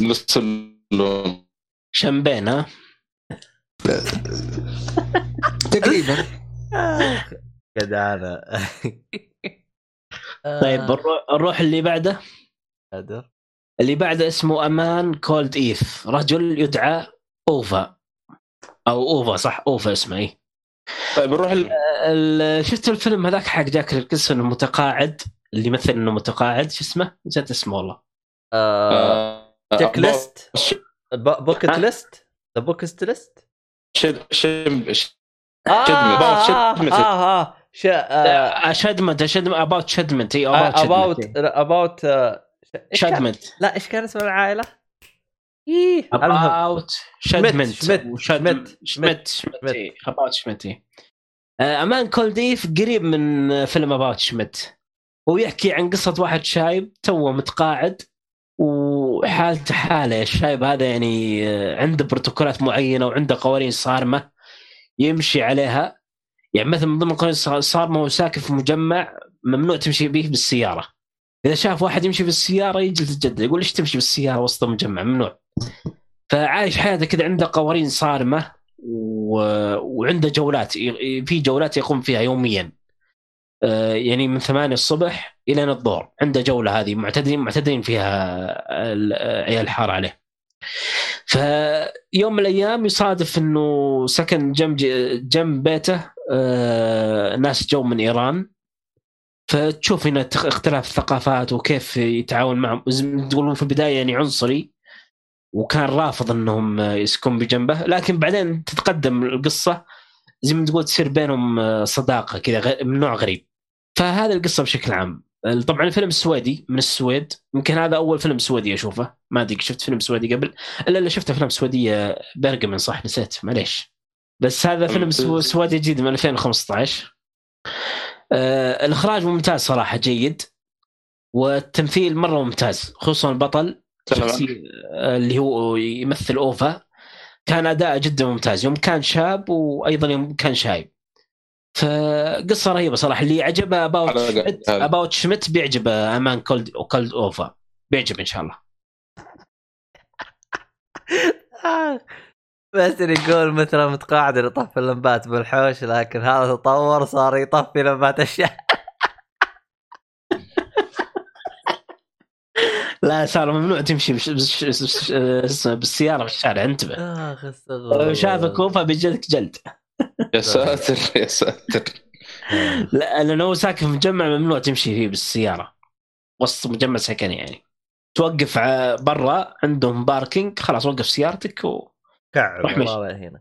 للسلوم شمبين ها؟ تقريبا. جدعانه طيب نروح- نروح اللي بعده؟ قادر اللي بعده اسمه A Man Called Ove. رجل يدعى أوفا. أو أوفا صح؟ أوفا اسمه إيه. طيب نروح ال- ال- شفت الفيلم هذاك حق جاك القصة انه متقاعد اللي يمثل انه متقاعد شو اسمه؟ نسيت اسمه والله. آه، آه، check list bucket؟ list The Bucket List شد شم ش- آه شدمة. آه شدمة. آه آه شا- آه، شدمنت شدمنت اباوت شدمنت اي اباوت اباوت شدمنت شدمنت لا إيش كان اسم العائلة؟ إيه. اباوت شدمنت شمت، شمت، شمت. شمت. شمت. اباوت شمت. إيه. آه، أمان كولديف قريب من فيلم اباوت شمت. هو يحكي عن قصة واحد شايب توه متقاعد وحالته حاله الشايب هذا يعني عنده بروتوكولات معينة وعنده قوانين صارمة يمشي عليها. يعني مثلا من ضمن القوانين الصارمه هو ساكن في مجمع ممنوع تمشي به بالسيارة. إذا شاف واحد يمشي بالسيارة يجلس الجده يقول ليش تمشي بالسيارة وسط المجمع؟ ممنوع. فعايش حياته كذا عنده قوانين صارمة و... وعنده جولات في جولات يقوم فيها يوميا. يعني من 8 الصبح إلى الظهر. عنده جولة هذه معتدين معتدين فيها ال- عيال الحاره عليه. فيوم من الأيام يصادف إنه سكن جنب جنب بيته آه، ناس جو من إيران. فتشوف هنا اختلاف الثقافات وكيف يتعاون معهم. تقولون في البداية يعني عنصري وكان رافض إنهم يسكن بجنبه. لكن بعدين تتقدم القصة زي ما تقول تصير بينهم صداقة كذا من نوع غريب. فهذا القصة بشكل عام. طبعا الفيلم السويدي من السويد. يمكن هذا أول فيلم سويدي أشوفه. ما أدري شفت فيلم سويدي قبل. إلا اللي شفت أفلام سويدية برقمن صح؟ نسيت. معليش. بس هذا فيلم سو- سويدي جديد من 2015 آه الإخراج ممتاز صراحة جيد. والتمثيل مرة ممتاز خصوصا البطل آه، اللي هو يمثل أوفا. كان اداءه جدا ممتاز. يوم كان شاب وأيضا يوم كان شايب. فقصة رهيبة صراحة. اللي عجبه About Schmidt. About Schmidt بيعجبه A Man Called Called Ove بيعجب إن شاء الله. آه. بس يقول مثلا متقاعد يطفي اللمبات بالحوش لكن هذا تطور صار يطفي لمبات الشارع لا صار ممنوع تمشي بش... بش... بش... اسمه بالسيارة في الشارع انتبه. استغفر شافك اوفا بيجلدك جلد. يا ساتر يا ساتر. لا لأنه هو ساكن في مجمع ممنوع تمشي فيه بالسيارة. وسط مجمع سكني يعني. توقف برا عندهم parking خلاص وقف سيارتك و... كعب. والله هنا.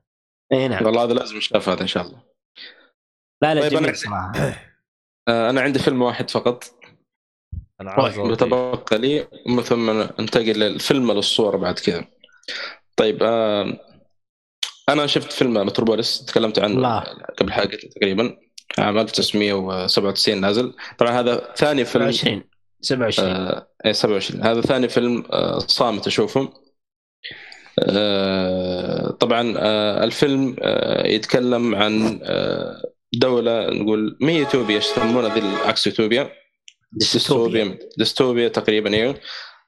اي نعم. والله هذا لازم نشاف هذا إن شاء الله. لا لا طيب جميل أنا- صراحة. آه، أنا عندي فيلم واحد فقط. أنا. يتبقى لي ومن ثم انتقل للفيلم للصور بعد كذا. طيب آه أنا شفت فيلم متروبوليس تكلمت عنه الله. قبل حلقه تقريبا. عام 1997 نازل. طبعا هذا ثاني فيلم. 27 27 آه إيه، 27 هذا ثاني فيلم آه صامت أشوفه. آه طبعا آه الفيلم آه يتكلم عن آه دولة نقول ما هي يوتوبيا إيش يسمونها ذي العكس يوتوبيا ديستوبيا. ديستوبيا. تقريبا أيوه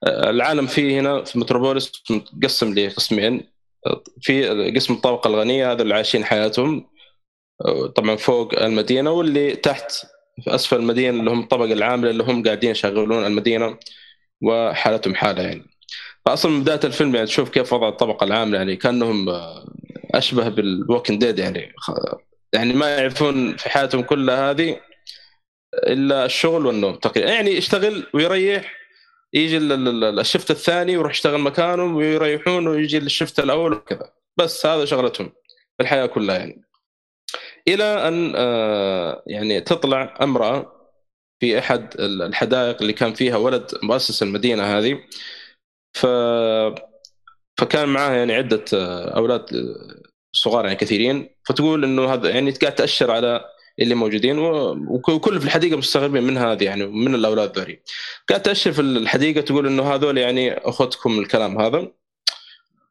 آه، العالم فيه هنا في متروبوليس متقسم لقسمين. آه، في قسم الطبقة الغنية هذا اللي عايشين حياتهم. طبعا فوق المدينة واللي تحت في أسفل المدينة اللي هم الطبقة العاملة اللي هم قاعدين يشغلون المدينة وحالتهم حالة يعني. فاصلا من بداية الفيلم يعني تشوف كيف وضع الطبقة العاملة يعني كأنهم أشبه بالووكن ديد يعني. يعني ما يعرفون في حياتهم كلها هذه إلا الشغل والنوم تقريبا. يعني يشتغل ويريح يجي ال- ال- ال- الشفت الثاني ويروح يشتغل مكانهم ويريحون ويجي للشفت الأول وكذا. بس هذا شغلتهم في الحياة كلها يعني. إلى أن آه، يعني تطلع امرأة في أحد ال- الحدائق اللي كان فيها ولد مؤسس المدينة هذه. ف فكان معاه يعني عدة آه، أولاد آه، صغار يعني كثيرين. فتقول إنه هذا يعني قاعد تأشر على اللي موجودين وكل في الحديقة مستغربين من هذه يعني من الأولاد ذولي. قاعد تأشر في الحديقة تقول إنه هذول يعني أخوتكم الكلام هذا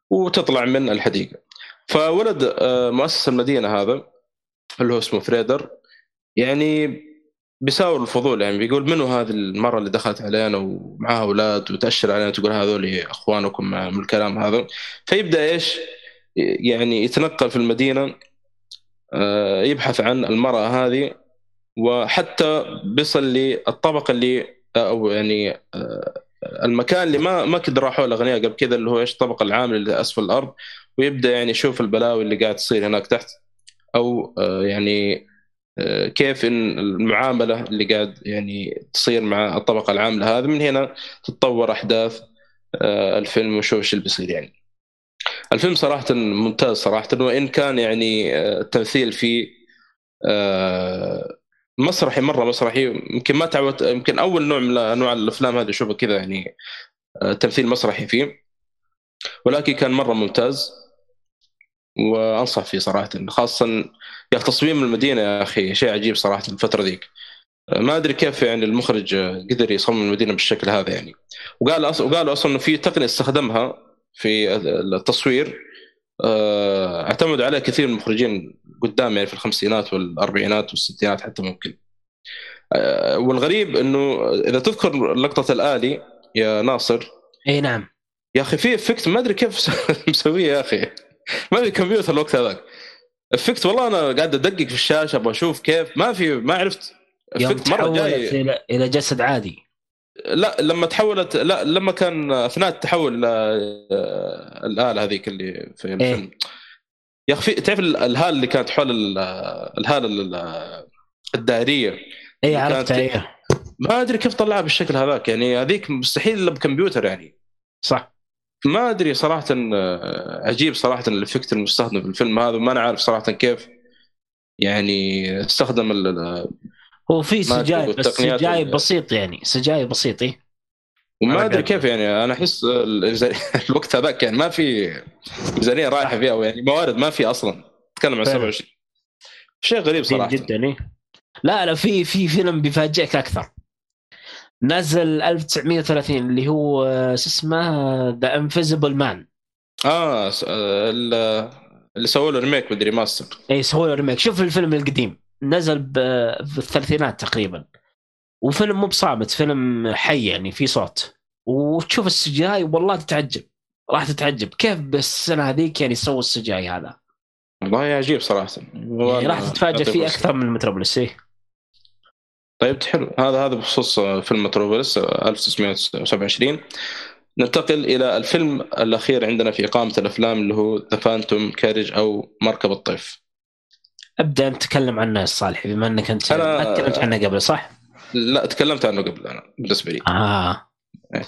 وتطلع من الحديقة. فولد آه، مؤسس المدينة هذا اللي هو اسمه فريدر يعني بيساور الفضول يعني بيقول منو هذه المرة اللي دخلت علينا ومعها أولاد وتأشر علينا تقول هذول أخوانكم من الكلام هذا. فيبدأ إيش؟ يعني يتنقل في المدينة يبحث عن المرأة هذه وحتى بيصل للطبقه اللي أو يعني آه، المكان اللي ما ما كد راحوا الاغنياء قبل كذا اللي هو إيش الطبقه العامله اللي أسفل الأرض ويبدأ يعني يشوف البلاوي اللي قاعد تصير هناك تحت أو آه، يعني آه، كيف إن المعاملة اللي قاعد يعني تصير مع الطبقة العاملة هذه من هنا تتطور أحداث آه، الفيلم ونشوف إيش اللي بيصير يعني. الفيلم صراحة ممتاز صراحة وإن كان يعني آه، التمثيل فيه آه، مسرحي مرة مسرحي. يمكن ما تعودت يمكن أول نوع من انواع الأفلام هذه أشوفها كذا يعني آه، تمثيل مسرحي فيه. ولكن كان مرة ممتاز وأنصح فيه صراحة خاصه يا تصميم المدينة يا أخي شيء عجيب صراحة الفترة ذيك. ما أدري كيف يعني المخرج قدر يصمم المدينة بالشكل هذا يعني. وقال أص... وقالوا أصلا إنه في تقنية استخدمها في التصوير آه، اعتمد عليها كثير من المخرجين قدام يعني في الخمسينات والاربعينات والستينات حتى ممكن. آه، والغريب إنه إذا تذكر لقطة الآلي يا ناصر. إي نعم. يا أخي في إفكت ما أدري كيف مسويه يا أخي. ما في كمبيوتر الوقت هذاك. effect والله أنا قاعد أدقق في الشاشة أبغى أشوف كيف. ما في ما عرفت. effect مرة جاي. إلى جسد عادي. لا لما تحولت لا لما كان أثناء التحول آه، الآلة هذيك اللي في الفيلم. يا أخي تعرف ال- الهاله اللي كانت حول ال- الهاله ال- الدائرية اي كانت عرفتها إيه. ما أدري كيف طلعها بالشكل هذاك. يعني هذيك مستحيل إلا بكمبيوتر يعني. صح. ما أدري صراحة آه، عجيب صراحة الإفكت المستخدم في الفيلم هذا وما أنا عارف صراحة كيف يعني استخدم ال- ال- هو في ما سجاي بس سجاي بسيط يعني سجاي بسيط إيه. وما أدري كيف يعني أنا أحس ال- الوقت هذاك يعني ما في ميزانية رايحة فيها يعني موارد ما في أصلا. تتكلم عن فعلا. 27 شيء. غريب صراحة. جدا إيه. لا لا في في فيلم بيفاجئك أكثر. نزل 1930 اللي هو آه، شو اسمه؟ ذا انفيزبل مان آه آه، ال- اللي سووا له remake مدري ماستر اي سووا له remake شوف الفيلم القديم. نزل ب- في الثلاثينات تقريبا. وفيلم مو بصامت فيلم حي يعني في صوت. وتشوف ال CGI والله تتعجب. راح تتعجب. كيف بالسنة هذيك يعني سووا ال CGI هذا؟ والله عجيب صراحة. يعني راح تتفاجئ فيه أكثر من متروبوليس إيه. طيب حلو. هذا هذا بخصوص فيلم متروبوليس 1927 ننتقل إلى الفيلم الأخير عندنا في قائمة الأفلام اللي هو The Phantom Carriage أو مركب الطيف. ابدا انت تكلم عنه يا صالح بما إنك أنت أنا- تكلمت عنه قبل صح؟ لا تكلمت عنه قبل أنا بالنسبة لي آه. إيه.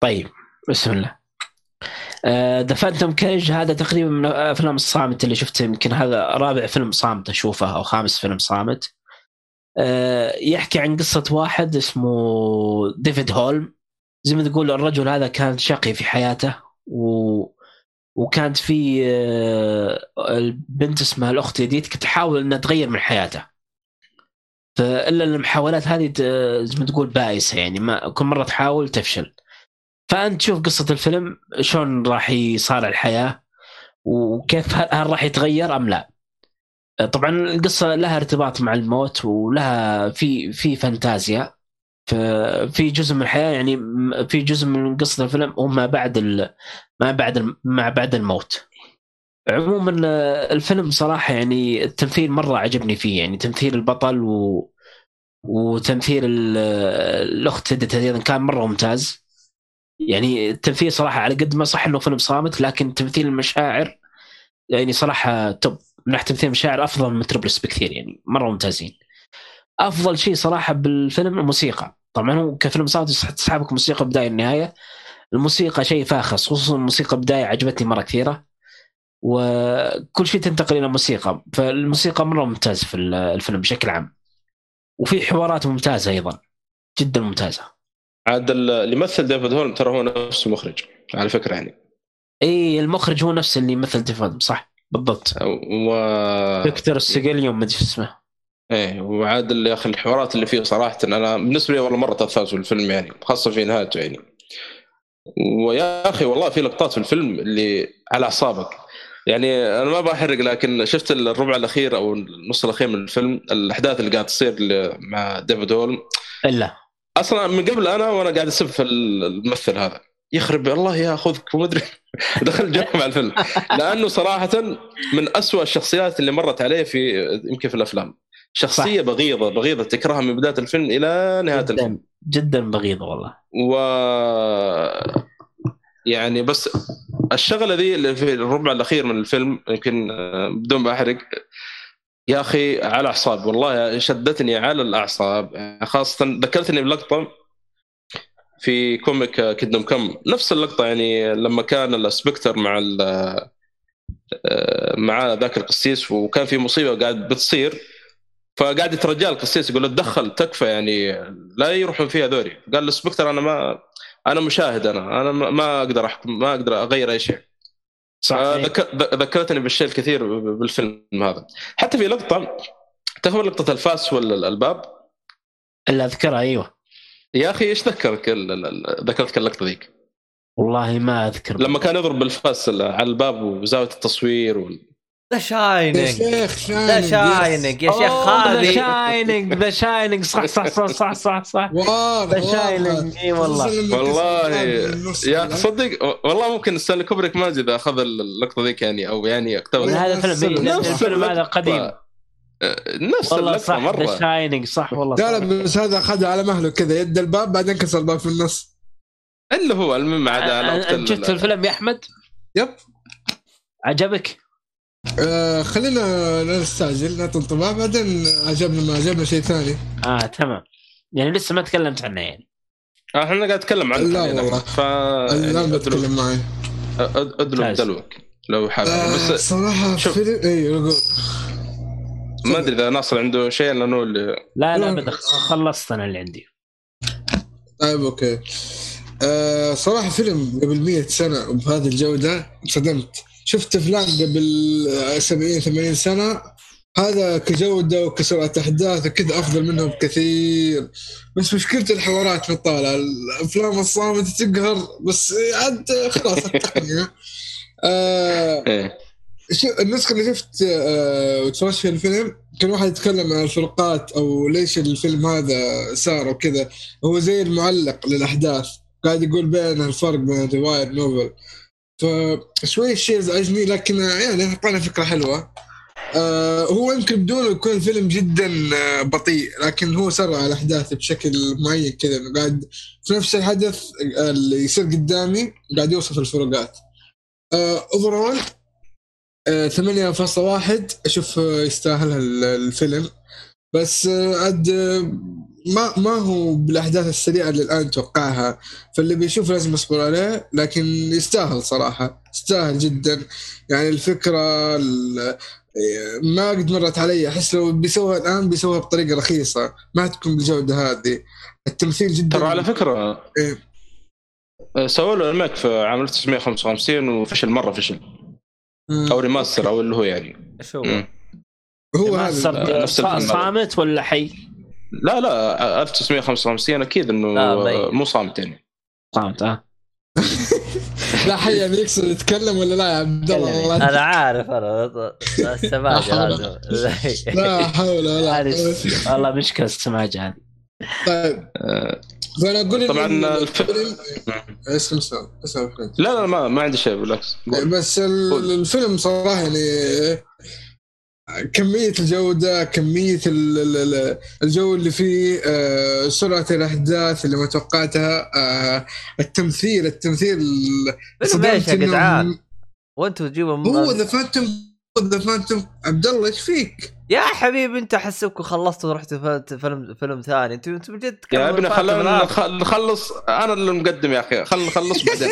طيب بسم الله. The Phantom Carriage هذا تقريبا من أفلام الصامت اللي شفته يمكن هذا رابع فيلم صامت أشوفه أو خامس فيلم صامت. آه، يحكي عن قصة واحد اسمه ديفيد هولم. زي ما تقول الرجل هذا كان شقي في حياته و... وكانت في آه، البنت اسمها الأخت يديت كانت تحاول إنها تغير من حياته فإلا المحاولات هذه زي ما تقول بائسه يعني ما كل مرة تحاول تفشل. فأنت تشوف قصة الفيلم شلون راح يصارع الحياة وكيف هل راح يتغير أم لا. طبعا القصة لها ارتباط مع الموت ولها في في فانتازيا. في جزء من الحياة يعني في جزء من قصة الفيلم هو ما بعد. ما بعد. ما بعد الموت عموما الفيلم صراحة يعني التمثيل مرة عجبني فيه يعني تمثيل البطل و... وتمثيل ال- الأخت هدت أيضا كان مرة ممتاز يعني التمثيل صراحة على قد ما صح إنه فيلم صامت لكن تمثيل المشاعر يعني صراحة توب من ناحيه تمثيل المشاعر أفضل من متروبوليس بكثير يعني مرة ممتازين أفضل شيء صراحة بالفيلم الموسيقى. طبعا هو كفيلم صامت تسحبك موسيقى بداية النهاية. الموسيقى شيء فاخر خصوصا الموسيقى بداية عجبتني مرة كثيرة. وكل شيء تنتقل إلى موسيقى فالموسيقى مرة ممتاز في الفيلم بشكل عام. وفي حوارات ممتازة أيضا. جدا ممتازة. عاد ال- اللي يمثل ديفيد هولم ترى هو نفسه مخرج على فكرة يعني. إي المخرج هو نفسه اللي يمثل ديفيد صح؟ بالضبط. و فيكتور السجليوم ما أدري اسمه. إيه وعاد يا أخي الحوارات اللي فيه صراحة أنا بالنسبة لي والله مرة تاثرت في الفيلم يعني خاصة في نهايته يعني. ويا أخي والله في لقطات في الفيلم اللي على أعصابك. يعني أنا ما بحرق لكن شفت الربع الأخير أو النص الأخير من الفيلم الأحداث اللي قاعد تصير مع ديفيد هولم إلا. أصلا من قبل أنا وأنا قاعد أسب في الممثل هذا. يخرب الله ياخذك وما أدري. دخل جو مع الفيلم. لأنه صراحة من أسوأ الشخصيات اللي مرت عليه في يمكن في الأفلام. شخصية صح. بغيضة بغيضة تكرهها من بداية الفيلم إلى نهاية الفيلم. جدا جدا بغيضة والله. و يعني بس الشغلة ذي اللي في الربع الأخير من الفيلم يمكن آه، بدون ما أحرق. يا أخي على اعصاب والله شدتني على الأعصاب. خاصة ذكرتني بلقطة في comic Kingdom Come. نفس اللقطة يعني لما كان ال Spectre مع آه، مع ذاك القسيس وكان في مصيبة قاعد بتصير. فقاعد يترجى القسيس يقول له تدخل تكفى يعني لا يروحون فيها ذولي. قال ال Spectre أنا ما أنا مشاهد أنا أنا ما- أقدر أحكم ما أقدر أغير أي شيء. صح ذكرتني بالشيء الكثير بالفيلم هذا. حتى في لقطة تخبر لقطة الفاس والا الباب؟ الا أذكرها أيوه. يا أخي إيش ذكرك ذكرتك اللقطة ذيك؟ والله ما أذكر. لما كان يضرب بالفاس على الباب وزاوية التصوير وال... ذا يا شاينينج شيخ ذا شاينينج يا شيخ ذا هذه شاينينج ذا شاينينج صح صح صح صح صح صح The Shining إي والله. والله. يا. تصدق والله ممكن ستانلي كوبريك ما ادري إذا أخذ اللقطة ذيك يعني أو يعني اقتبس من هذا الفيلم الفيلم هذا. قديم. نفس والله اللقطة صح ذا مره Shining صح والله لا بس هذا اخذها على مهله كذا يد الباب بعدين كسر الباب في النص. اللي هو المهم عاد وقت ال- شفت الفيلم يا أحمد؟ yep. عجبك؟ آه خلينا لا نستعجل نعطي انطباع بعدين عجبنا ما عجبنا شيء ثاني آه تمام يعني لسه ما تكلمت عنه يعني آه، إحنا قاعد نتكلم عنه لا حالياً. والله. ف يعني بتكلم معي أد- ادلو. دلوك لو حابب آه بس صراحة شوف. فيلم اي ما أدري إذا ناصر عنده شيء لأنه اللي لا لا لا. ابدا خلصت أنا اللي عندي طيب أوكي آه صراحة فيلم قبل 100 سنة وبهذه الجودة انصدمت شفت افلام قبل آه، 70 80 سنة هذا كجوده وكسرعه احداث وكذا أفضل منهم بكثير. بس مشكلة الحوارات مطالعه الأفلام الصامتة تقهر بس عاد خلاص التقنيه آه إيه. شو النسخة اللي شفت آه وتفرجت في الفيلم كان واحد يتكلم عن الفروقات أو ليش الفيلم هذا صار وكذا. هو زي المعلق للأحداث قاعد يقول بين الفرق بين الرواية والنوفل فشوي الشيء ازعجني لكن يعني اعطانا فكرة حلوة. آه هو يمكن بدونه يكون الفيلم جدا آه بطيء لكن هو سرع الأحداث بشكل معين كذا. إنه قاعد في نفس الحدث آه، اللي يصير قدامي قاعد يوصف الفروقات. اوفرول آه، 8.1 أشوف آه، يستاهل ال- الفيلم. بس عاد ما ما هو بالأحداث السريعة اللي الآن توقعها فاللي بيشوف لازم يصبر عليه لكن يستاهل صراحة يستاهل جدا يعني الفكرة ال- آه، ما قد مرت علي أحس لو بيسويها الآن بيسويها بطريقة رخيصة ما تكون بالجودة هذه التمثيل جدا ترى على فكرة إيه. آه، سووا له ال remake في عام 1955 وفشل مرة فشل. أو remaster أو اللي هو يعني شو. هو هذا نفس هذا. صامت ولا حي؟ لا لا 1955 أكيد إنه. مو صامت يعني. صامت آه. لا حي يعني يقصد يتكلم ولا لا يا عبد الله؟ أنا عارف أنا السماجة لا حول ولا قوة. والله مشكلة السماج هذه. طيب. آه، فانا أقول طبعاً الفيلم اسلم لا لا ما, ما عندي شيء بالعكس. بس. الفيلم صراحة يعني كمية الجودة كمية ال- ال- ال- الجو اللي فيه آه، سرعة الأحداث اللي ما توقعتها آه، التمثيل التمثيل إيش يا صدمت إنه جدعان؟ وأنتم تجيبوا هو ذا فانتوم ذا فانتوم عبد الله إيش فيك؟ يا حبيبي أنت أحسبكم خلصتوا ورحتوا فيلم فيلم, ثاني. أنتم أنتم بجد يا ابني خلينا نخ- نخلص. أنا اللي مقدم يا أخي. خلينا نخلص بعدين.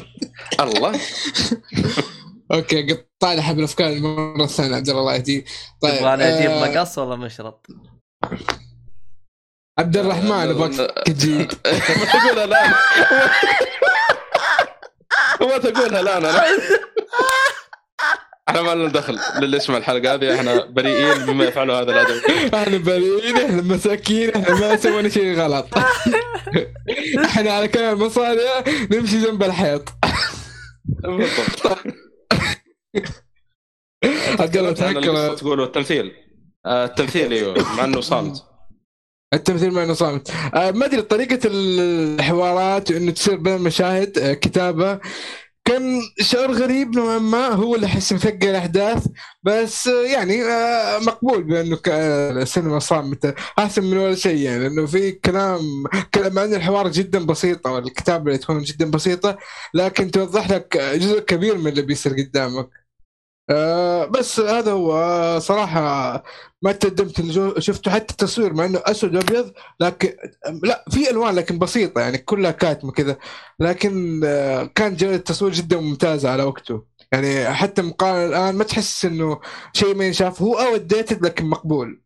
الله. أوكي قطع لي حبل الافكار المرة الثانية عبد الله يهديك طيب تبغى أنا أجيب آه، مقص ولا مشرط؟ عبد الرحمن أبغاك تجي ما تقول الآن. وما تقولها لا أنا. إحنا ما لنا دخل للي يسمع الحلقة هذه إحنا بريئين مما يفعله هذا الادمي إحنا بريئين إحنا مساكين إحنا ما سوينا شيء غلط. إحنا على كلام المصاري نمشي جنب الحيط. بالضبط. عن التمثيل. آه، التمثيل أيوه مع إنه صامت. التمثيل ما إنه صامت. آه، ما أدري طريقة الحوارات إنه تصير بين المشاهد آه، كتابة. كان شعور غريب نوعا ما هو اللي أحس مثقل الأحداث بس آه، يعني آه، مقبول بأنه السينما صامتة. احسن من ولا شيء يعني لأنه في كلام كلام مع إن الحوار جدا بسيطة والكتابة اللي تكون جدا بسيطة لكن توضح لك جزء كبير من اللي بيصير قدامك. آه، بس هذا هو. آه، صراحة ما تقدمت شفته حتى التصوير مع إنه أسود وأبيض لكن لا في ألوان لكن بسيطة يعني كلها كاتمة كذا. لكن آه، كان جوده التصوير جدا ممتازه على وقته. يعني حتى مقارنة الآن ما تحس إنه شيء ما ينشاف. هو اوت ديتد لكن مقبول.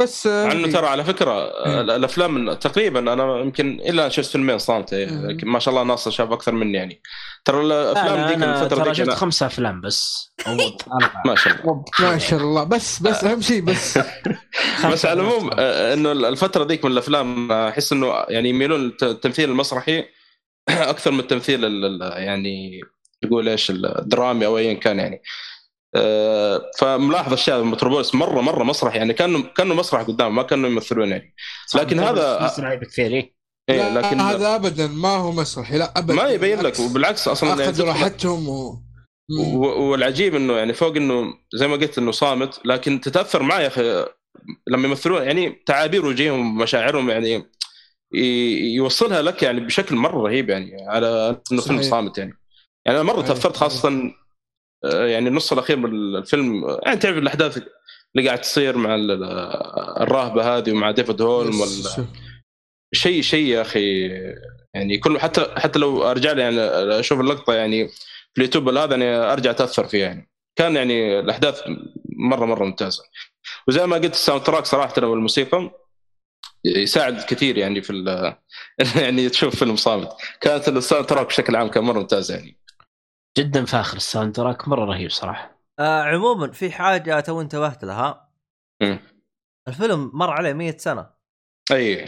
بس آه، مع إنه ترى على فكرة آه، مم. الأفلام تقريبا أنا يمكن إلا شفت فيلمين صامته مم. لكن ما شاء الله ناصر شاف أكثر مني يعني. ترى الأفلام أنا الفترة ترى ذيك شفت خمسة أفلام بس. ما شاء الله. ما شاء الله. بس بس أهم شيء بس. بس على العموم آه، إنه الفترة ذيك من الأفلام آه، أحس إنه يعني يميلون للتمثيل المسرحي أكثر من التمثيل ال- ال- يعني تقول إيش الدرامي أو ايا كان يعني. آه، فملاحظ اشياء متروبوليس مرة مرة مسرح يعني كأنه كأنه مسرح قدام ما كانوا يمثلون يعني لكن هذا- بكثير إيه. إيه لا لكن هذا ابدا ما هو مسرحي لا ابدا ما يبين لك بالعكس. وبالعكس أصلا يعني أخذوا تدخل- راحتهم و... و- والعجيب إنه يعني فوق إنه زي ما قلت إنه صامت لكن تتأثر معي يا أخي لما يمثلون يعني تعابير وجيههم ومشاعرهم يعني يوصلها لك يعني بشكل مرة رهيب يعني على أنه فيلم. صامت يعني يعني أنا مرة. تأثرت خاصة آه، يعني النص الأخير من الفيلم آه، يعني تعرف الأحداث اللي قاعد تصير مع ال- الراهبه هذه ومع ديفيد هولم وال... شيء شيء يا أخي يعني كل حتى حتى لو أرجع لي يعني أشوف اللقطة يعني في اليوتيوب هذا يعني أرجع أتأثر فيها يعني. كان يعني الأحداث مره مرة ممتازة. وزي ما قلت ال soundtrack صراحة والموسيقى يساعد كثير يعني في يعني تشوف فيلم صامت. كانت ال soundtrack بشكل عام كان مرة ممتاز يعني. جدا فاخر ال soundtrack مرة رهيب صراحة. آه عموما في حاجة تو انتبهت لها. مم. الفيلم مر عليه 100 سنة. أي.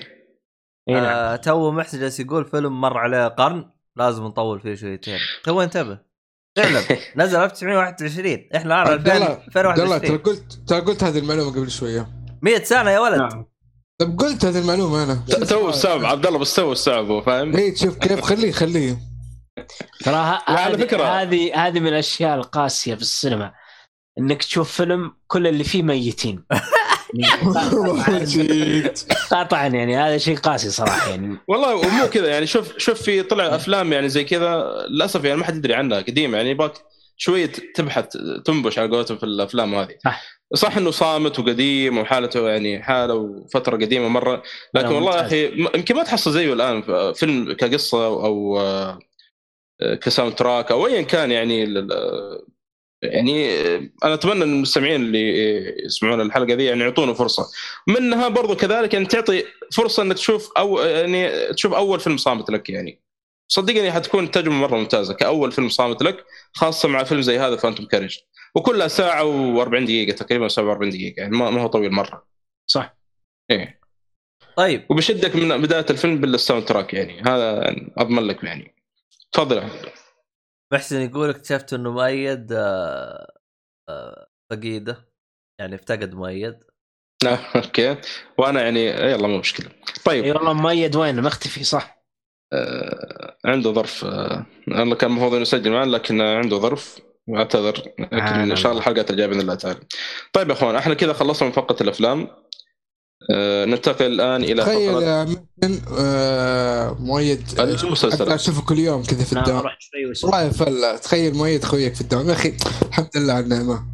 أي نعم. آه تو محسن جالس يقول فيلم مر عليه قرن لازم نطول فيه شويتين. تو انتبه. فعلا نزل 1921 إحنا الآن عبد الله 2000 عبد الله ترى 2021 قلت ترى قلت هذه المعلومة قبل شوية. 100 سنة يا ولد. نعم. طب قلت هذه المعلومة أنا. تو السبب عبد الله بس تو السبب هو فاهم؟ اي شوف كيف خليه خليه. وعلى هذه هذه هذه من الأشياء القاسية في السينما إنك تشوف فيلم كل اللي فيه ميتين. قطعا يعني هذا شيء قاسي صراحة يعني والله ومو كذا يعني شوف شوف في طلع أفلام يعني زي كذا للأسف يعني ما حد يدري عنها قديمة يعني يبغاك شوية تبحث تنبش على قولتهم في الأفلام هذه صح. إنه صامت وقديم وحالته يعني حالة وفترة قديمة مرة لكن والله يا. أخي يمكن ما تحصل زيه الآن في فيلم كقصة أو ك soundtrack أو ايا كان يعني ال- ال- يعني أنا أتمنى إن المستمعين اللي يسمعون الحلقة دي يعني يعطونه فرصة. منها برضو كذلك يعني تعطي فرصة إنك تشوف أو يعني تشوف أول فيلم صامت لك يعني. صدقني حتكون تجربة مرة ممتازة كأول فيلم صامت لك خاصة مع فيلم زي هذا Phantom Carriage وكلها ساعة و40 دقيقة تقريبا 47 دقيقة يعني ما ما هو طويل مرة. صح. إيه. طيب. وبشدك من بداية الفيلم بال soundtrack يعني. هذا أضمن لك يعني. تفضل. محسن يقول اكتشفت إنه مؤيد آه، آه، فقيده يعني افتقد مؤيد. آه، أوكي. وأنا يعني يلا مو مشكلة. طيب. إي والله مؤيد وين؟ مختفي صح. آه، عنده ظرف آه، أنا كان المفروض إنه يسجل معنا لكن عنده ظرف. واعتذر لكن آه، إن شاء الله الحلقات الجاية بإذن الله تعالى. طيب يا أخوان إحنا كذا خلصنا من فقرة الأفلام. ننتقل الآن إلى تخيل آه، مؤيد. أقدر أشوفه كل يوم كذا في نعم الدوام. والله فلا تخيل مؤيد خويك في الدوام. يا أخي الحمد لله على النعمه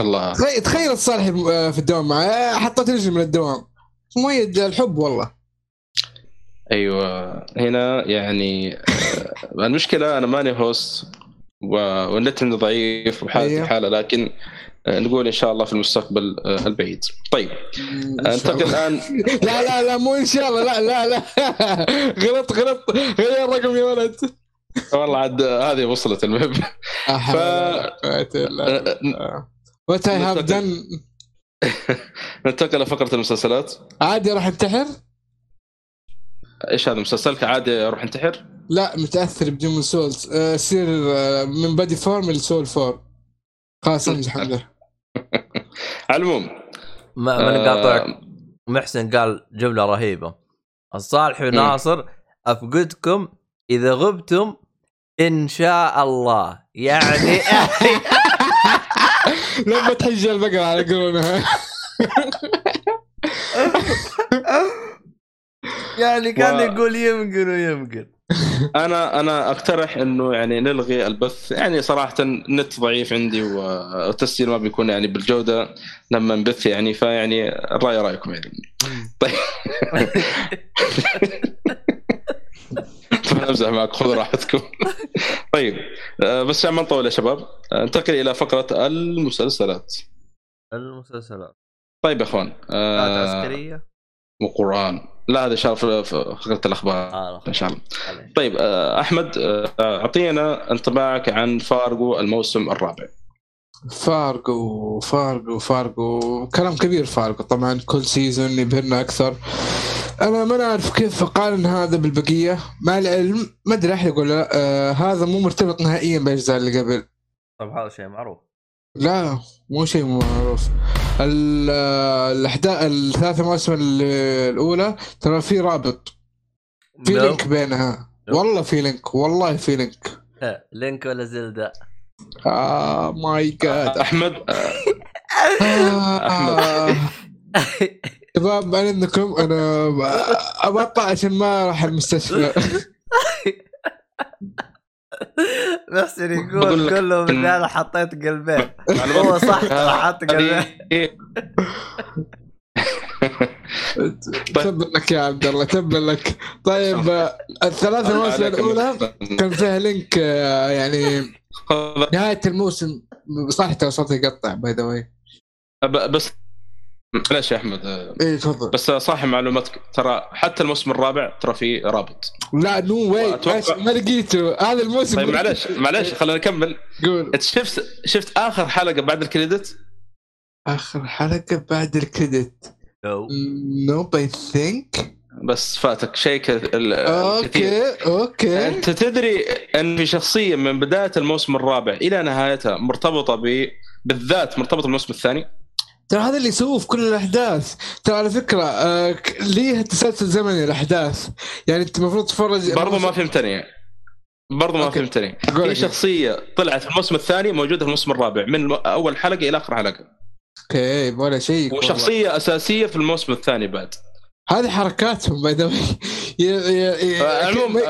الله. تخيل تخيل الصالح آه، في الدوام معي حطيت رجلي من الدوام. مؤيد الحب والله. أيوه. هنا يعني آه، المشكلة أنا ماني هوست والنت عندي ضعيف وحالتي أيوه. حالة لكن آه، نقول إن شاء الله في المستقبل آه، البعيد. طيب انتقل الله. الآن لا لا لا مو إن شاء الله لا لا لا غلط غلط غير الرقم يا ولد والله عاد هذه وصلت المهم ف what I have ننتقل. done ننتقل لفقرة المسلسلات عادي راح انتحر؟ إيش هذا مسلسلك عادي أروح انتحر؟ لا متأثر ب Demon's Souls آه، آه، من body form ل soul form خلاص على العموم ما ما نقاطعك آه، محسن قال جملة رهيبة. الصالح وناصر أفقدكم إذا غبتم إن شاء الله. يعني لما تحج البقرة على قولونها يعني كان يقول يمكن ويمكن أنا أنا أقترح إنه يعني نلغي البث. يعني صراحة النت ضعيف عندي والتسجيل ما بيكون يعني بالجودة لما نبث يعني فيعني الراي رأيكم يعني. طيب. طبعاً أمزح معك خذوا راحتكم. طيب آه، بس عشان ما نطول يا شباب. ننتقل إلى فقرة المسلسلات. المسلسلات. طيب يا أخوان آه عسكرية. وقرآن. لا هذا ان شاء الله في في فقره الأخبار. آه إن شاء الله. طيب آه، أحمد آه، أعطينا انطباعك عن فارغو الموسم الرابع. فارجو فارجو فارجو كلام كبير فارجو طبعا كل season يبهرنا أكثر. أنا ما نعرف كيف اقارن هذا بالبقية. مع العلم ما أدري احد يقول لا آه هذا مو مرتبط نهائيا بالاجزاء اللي قبل. طب هذا شيء معروف. لا مو شيء معروف. ال- الأحداث الثلاث مواسم ال- الأولى ترى في رابط. في no. link بينها. والله في link والله في link. Link ولا Zelda؟ oh my God أحمد. آه. شباب بعد اذنكم أنا اطلع عشان ما راح المستشفى. محسن يقول كله من هذا حطيت قلبين هو صح ترى حط قلبين تبا لك يا عبد الله تبا لك. طيب آه، الثلاث مواسم الأولى كان فيها لينك آه، يعني نهاية الموسم. صح ترى صوتي يقطع by the way بس معلش يا أحمد؟ آه، إيه تفضل. بس صح معلوماتك. ترى حتى الموسم الرابع ترى في رابط. لا no way ما لقيته. هذا الموسم طيب معلش معلش خلينا نكمل. قول. أنت شفت شفت آخر حلقة بعد ال credit؟ آخر حلقة بعد ال credit. أو. nope I think بس فاتك شيء كثير أوكي أوكي. أنت تدري أن في شخصية من بداية الموسم الرابع إلى نهايتها مرتبطة ب بالذات مرتبطة بالموسم الثاني؟ ترى هذا اللي يسووه في كل الأحداث. ترى على فكرة آه ليه تسلسل زمني الأحداث؟ يعني أنت المفروض تتفرج برضو ما فهمتني برضو ما okay. فهمتني في. شخصية طلعت في الموسم الثاني موجودة في الموسم الرابع. من أول حلقة إلى آخر حلقة. okay ولا شيء. وشخصية أساسية في الموسم الثاني بعد. هذه حركاتهم by the المهم.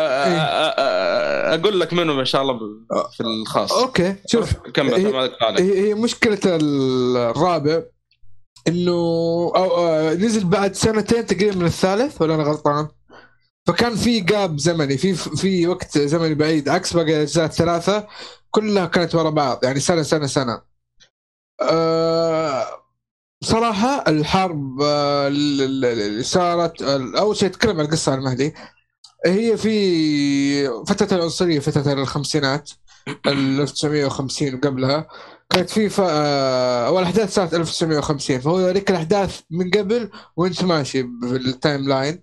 أقول لك منهم إن شاء الله في الخاص. okay شوف. كمل. هي هي مشكلة الرابع. إنه أو آه، نزل بعد سنتين تقريبا من الثالث ولا أنا غلطان؟ فكان في gap زمني في في وقت زمني بعيد عكس باقي الأجزاء الثلاثة كلها كانت ورا بعض يعني سنة سنة سنة. أه صراحة الحرب آه، اللي صارت أول شيء أتكلم عن القصة عن المهدي هي في فترة العنصرية فترة الخمسينات ال 1950 وقبلها كانت في ف... آه، أول أحداث صارت 1950 فهو يوريك الأحداث من قبل وأنت ماشي في ال timeline.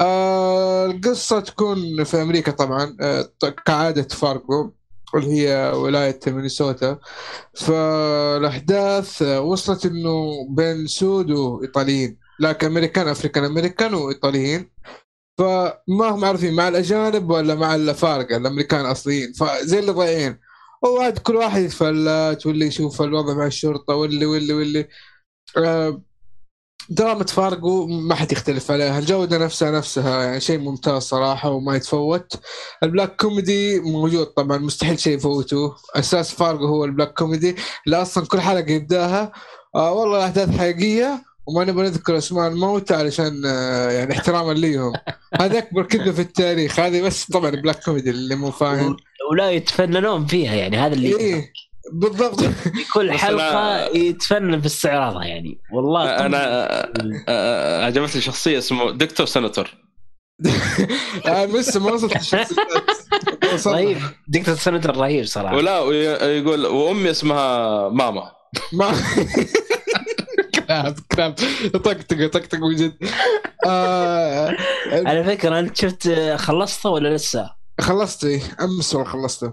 آه القصة تكون في أمريكا طبعا آه كعادة فارغو اللي هي ولاية مينيسوتا. فالأحداث آه، وصلت إنه بين سود وإيطاليين لكن أمريكان African American وإيطاليين. فما هم عارفين مع الأجانب ولا مع الافارقه الأمريكان أصليين. فزي اللي ضايعين. وعاد كل واحد يتفلت واللي يشوف الوضع مع الشرطة واللي واللي واللي. آه دراما فارجو ما حد يختلف عليها. الجودة نفسها نفسها يعني شيء ممتاز صراحة وما يتفوت. ال black comedy موجود طبعا مستحيل شيء يفوتوه أساس فارجو هو ال black comedy. اللي أصلا كل حلقة يبدأها. آه والله الأحداث حقيقية وما نبغى نذكر أسماء الموتى علشان آه يعني احتراما ليهم. هذا أكبر كذبة في التاريخ. هذه بس طبعا black comedy اللي مو فاهم. ولا يتفننون فيها يعني هذا اللي إيه بالضبط. في كل حلقة يتفنن في استعراضها يعني. والله أنا عجبتني شخصية اسمه دكتور سنتور أنا لسه ما وصلت رهيب. دكتور سنتر رهيب صراحة. ولا يقول وأمي اسمها ماما. ما كلام كلام. طقطق طقطق من جد آه على فكرة أنت شفت خلصته ولا لسه؟ خلصت إيه، أمس والله خلصته؟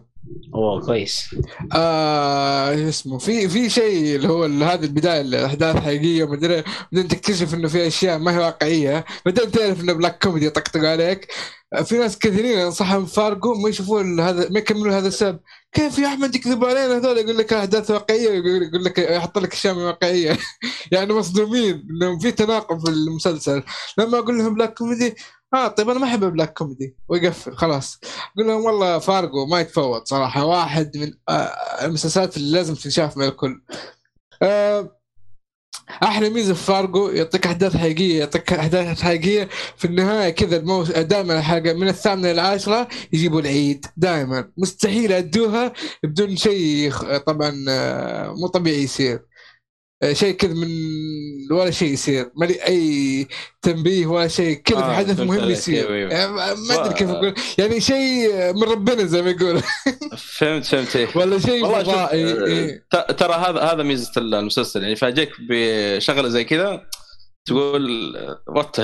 اوه كويس. آه اسمه في في شيء اللي هو هذه البداية الأحداث حقيقية ومدري بعدين تكتشف إنه في أشياء ما هي واقعية. بعدين تعرف إنه black comedy يطقطق عليك. في ناس كثيرين أنصحهم فارجو ما يشوفون هذا ما يكملون هذا السبب. كيف يا أحمد يكذبوا علينا هذول؟ يقول لك أحداث واقعية يقول لك يحط لك أشياء واقعية. يعني مصدومين إنهم في تناقض في المسلسل. لما أقول لهم black comedy آه طيب أنا ما أحب ال black comedy ويقفل خلاص. أقول لهم والله فارجو ما يتفوت صراحة. واحد من آه، المسلسلات اللي لازم تنشاف من الكل. آه، أحلى ميزة في فارجو يعطيك أحداث حقيقية يعطيك أحداث حقيقية. في النهاية كذا الموس... دائما الحلقة من الثامنة للعاشره يجيبوا العيد دائما. مستحيل يدوها بدون شيء طبعا آه، مو طبيعي يصير. شيء كذا من ولا شيء يصير ما لي أي تنبيه ولا شيء كذا في آه، حدث مهم. يصير أيوة، أيوة. يعني ما أدري كيف أقول يعني شيء من ربنا زي ما يقول فهمت فهمت. ولا شيء فضائي آه، إيه. ترى هذا هذا ميزة المسلسل يعني يفاجئك بشغلة زي كذا تقول what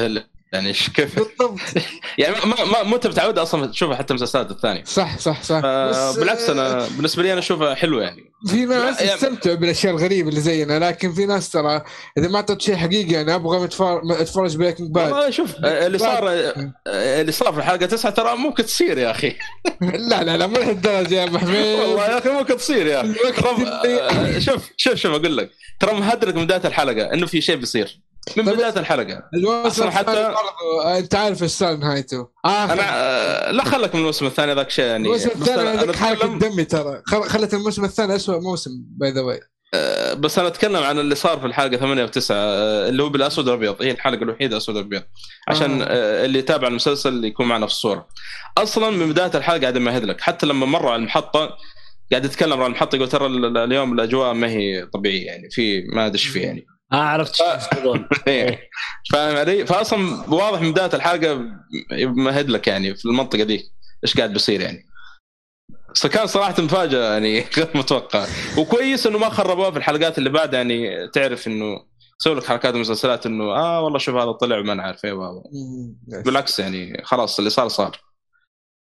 يعني إيش كيف؟ بالضبط. يعني ما ما مو أنت متعود أصلا تشوفها حتى المسلسلات الثانية. صح صح صح. بس، بالعكس آه، أنا بالنسبة لي أنا أشوفها حلوة يعني. في ناس يعني- بالأشياء الغريبة اللي زينا لكن في ناس ترى إذا ما اعطيت شيء حقيقي يعني أبغى اتفرج Breaking Bad والله شوف آه، اللي صار آه، اللي صار في الحلقة تسعة ترى ممكن تصير يا أخي. لا لا لا مو لهالدرجة يا أبو حميد. والله يا أخي ممكن تصير يا أخي. آه، شوف شوف شوف أقول لك. ترى مهدرك من بداية الحلقة إنه في شيء بيصير. من طيب، بداية الحلقة. أصلاً حتى- آه، انت عارف إيش صار نهايته. آخر. أنا آه، لا خلك من الموسم الثاني ذاك شيء يعني. الموسم الثاني هذيك حركه أتكلم- دمي ترى. خل- خلت الموسم الثاني اسوء موسم by the way آه، بس أنا أتكلم عن اللي صار في الحلقة 8 و 9 اللي هو بالأسود والأبيض. هي الحلقة الوحيدة أسود وأبيض عشان آه. آه، اللي يتابع المسلسل يكون معنا في الصورة. أصلا من بداية الحلقة قاعد أمهد لك. حتى لما مروا على المحطة قاعد يتكلم عن المحطة يقول ترى ال- اليوم الأجواء ما هي طبيعية يعني في ما أدري إيش في يعني. آه عرفت يقصدون إيه. فاهم علي؟ فاصلا واضح من بدايه الحلقة مهد لك يعني في المنطقة دي إيش قاعد بيصير يعني. بس كان صراحة مفاجأة يعني غير متوقع. وكويس إنه ما خربوها في الحلقات اللي بعدها يعني تعرف إنه يسوي لك حركات المسلسلات إنه آه والله شوف هذا طلع وما نعرف. إيه. بالعكس يعني خلاص اللي صار صار.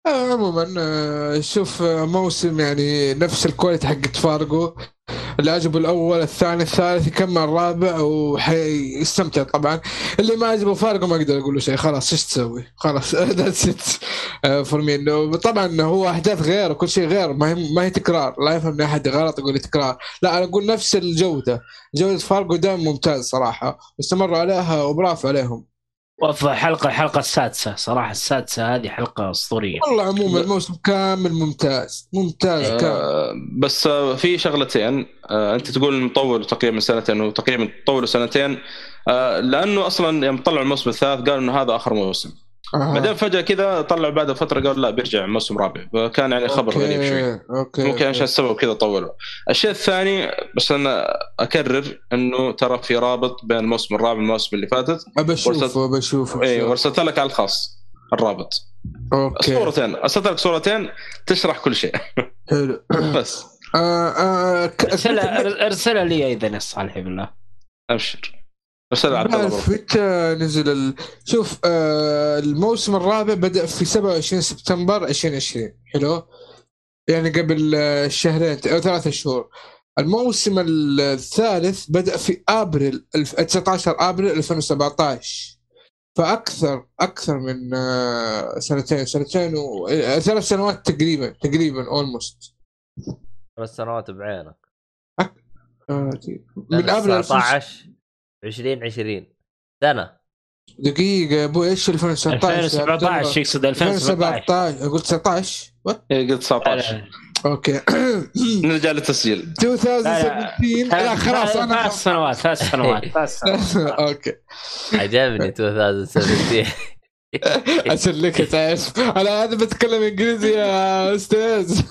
عموما آه، شوف آه، موسم يعني نفس ال quality حقت فارجو اللي عجبه الأول الثاني الثالث يكمل الرابع وحيستمتع طبعا. اللي ما عجبه فارجو ما أقدر أقول له شيء. خلاص إيش تسوي؟ خلاص that's it for me طبعا هو احداث غير وكل شيء غير ما هي ما هي تكرار. لا يفهمني أحد غلط يقول تكرار. لا أنا أقول نفس الجودة. جودة فارجو دائما ممتاز صراحة. واستمروا عليها وبرافو عليهم. وفي حلقة الحلقة السادسة. صراحة السادسة هذه حلقة أسطورية. والله عموما الموسم كامل ممتاز. ممتاز كامل. آه بس آه في شغلتين. آه أنت تقول مطول تقريبا سنتين وتقريبا طولوا سنتين آه لأنه أصلا يوم طلعوا الموسم الثالث قالوا إنه هذا آخر موسم. آه. بعدين فجأة كذا طلعوا بعد فترة قالوا لا بيرجع موسم رابع. فكان يعني خبر أوكي، غريب شوي. okay ممكن عشان السبب كذا طولوا. الشيء الثاني بس أنا أكرر إنه ترى في رابط بين الموسم الرابع والموسم اللي فاتت. أبى ورست- اشوفه أبى أشوفه اي ورسلت لك على الخاص الرابط. okay. صورتين أرسلت لك صورتين تشرح كل شيء. حلو. بس. آه آه ك- ارسلها ارسلها لي أيضا يا صالحي بالله. أبشر. ارسلها عبد الله عارف برضه. متى نزل ال... شوف آه الموسم الرابع بدأ في 27 سبتمبر 2020 حلو؟ يعني قبل آه، شهرين أو ثلاثة شهور. الموسم الثالث بدأ في أبريل الف- 19 أبريل 2017 فأكثر أكثر من آه، سنتين سنتين و... آه، ثلاث سنوات تقريبا تقريبا اولموست ثلاث سنوات بعينك. من أبريل 2000 19 2020 سنة. دقيقة يا أبوي إيش 2019 2017 يقصد 2017 2017 قلت 19 what إيه، قلت 19 okay. نرجع للتسجيل. 2017 لا خلاص أنا ثلاث سنوات ثلاث سنوات ثلاث سنوات. okay. عجبني 2017 عشان لك تعرف. أنا هذا بتكلم إنجليزي يا أستاذ.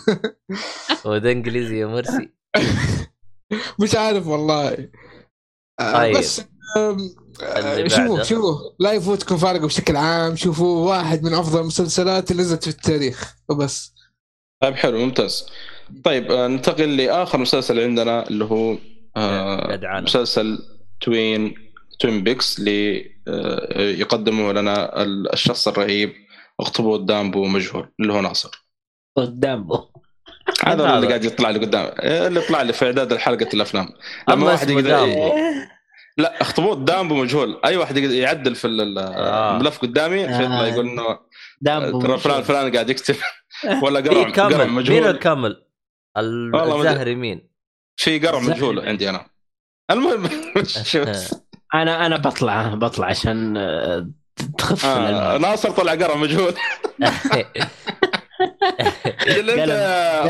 وده إنجليزي يا مرسي. مش عارف والله. آه، طيب. بس آه، شوفوا. شوفوا لا يفوتكم فارقة بشكل عام شوفوا واحد من أفضل المسلسلات اللي نزلت في التاريخ وبس طيب حلو ممتاز طيب آه، ننتقل لآخر مسلسل عندنا اللي هو آه،. مسلسل Twin Twin Peaks اللي آه، يقدمه لنا ال- الشخص الرهيب أخطبوط دامبو مجهول اللي هو ناصر قدامه هذا. اللي قاعد يطلع لي قدام اللي طلع لي في إعداد حلقه الأفلام لما اما واحد يقدر دامبو لا أخطبوط دامبو مجهول أي واحد يقدر يعدل في ال- آه. الملف قدامي فيطلع آه. يقول إنه دامبو ترى فلان فلان قاعد يكتب ولا قرع قرع كمل مين مجهول الكمل؟ ال- والله ما أدري. الزهري مين؟ في قرع. مجهول عندي أنا المهم أنا أنا بطلع بطلع عشان آه، تخف آه. ناصر طلع قرع مجهول آه.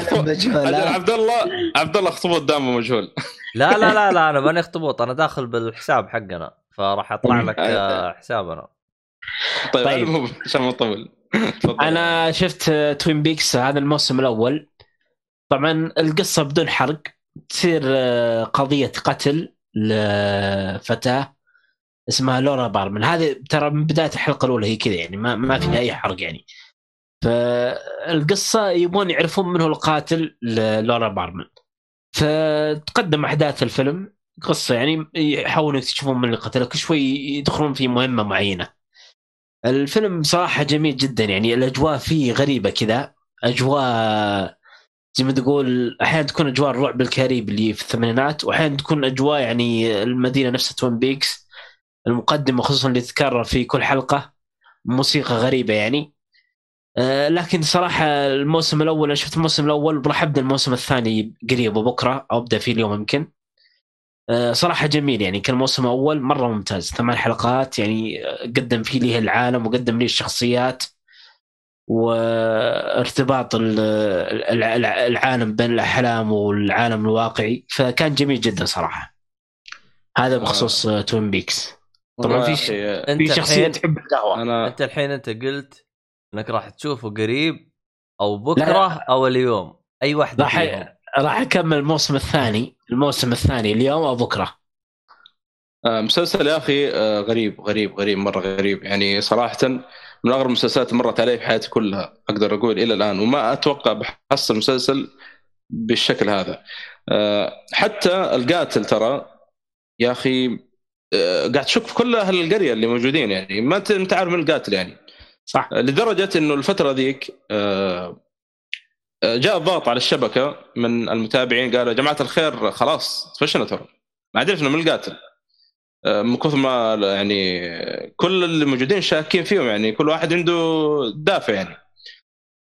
عبد الله عبد الله اخطبوط دامه مجهول لا لا لا لا أنا ماني اخطبوط أنا داخل بالحساب حقنا فراح أطلع لك آه، حسابنا طيب, طيب. المهم عشان ما نطول تفضل. أنا شفت توين بيكس هذا الموسم الأول طبعا القصة بدون حرق تصير آه، قضية قتل لفتاة اسمها لورا بالمر هذه ترى من بداية الحلقة الأولى هي كذا يعني ما ما فيها أي حرق يعني فالقصة يبون يعرفون من هو القاتل لورا بالمر فتقدم أحداث الفيلم. قصة يعني يحاولون يكتشفون من اللي قتله كل شوي يدخلون في مهمة معينة. الفيلم صراحة جميل جدا يعني الأجواء فيه غريبة كذا. أجواء زي ما تقول أحيانا تكون أجواء الرعب الكريبي اللي في الثمانينات واحيانا تكون أجواء يعني المدينة نفسها توين بيكس المقدمة خصوصا اللي تتكرر في كل حلقة. موسيقى غريبة يعني. لكن صراحة الموسم الأول أنا شفت الموسم الأول وراح ابدا الموسم الثاني قريب بكره أو أبدأ فيه اليوم يمكن. آه، صراحة جميل يعني كان الموسم الأول مرة ممتاز ثمان حلقات يعني آه، قدم فيه لي العالم وقدم لي الشخصيات وارتباط ال- ال- ال- العالم بين الأحلام والعالم الواقعي فكان جميل جدا صراحة. هذا بخصوص آه. توين بيكس طبعاً في في شخصية الحين تحب القهوة. أنا أنت الحين أنت قلت إنك راح تشوفه قريب أو بكرة أو اليوم أي واحدة راح فيهم. راح أكمل الموسم الثاني الموسم الثاني اليوم أو بكرة. آه، مسلسل يا أخي آه، غريب غريب غريب مرة غريب. يعني صراحة من أغرب المسلسلات اللي مرت علي في حياتي كلها أقدر أقول إلى الآن وما أتوقع بحصل مسلسل بالشكل هذا. آه، حتى القاتل ترى يا أخي قاعد تشك في كل أهل القرية اللي موجودين يعني. ما انت أنت عارف من القاتل يعني. صح. لدرجة إنه الفترة ذيك آه، آه، جاء الضغط على الشبكة من المتابعين قالوا يا جماعة الخير خلاص تفشنا ترى. ما عرفنا من القاتل. آه، من كثر ما يعني كل اللي موجودين شاكين فيهم يعني كل واحد عنده دافع يعني.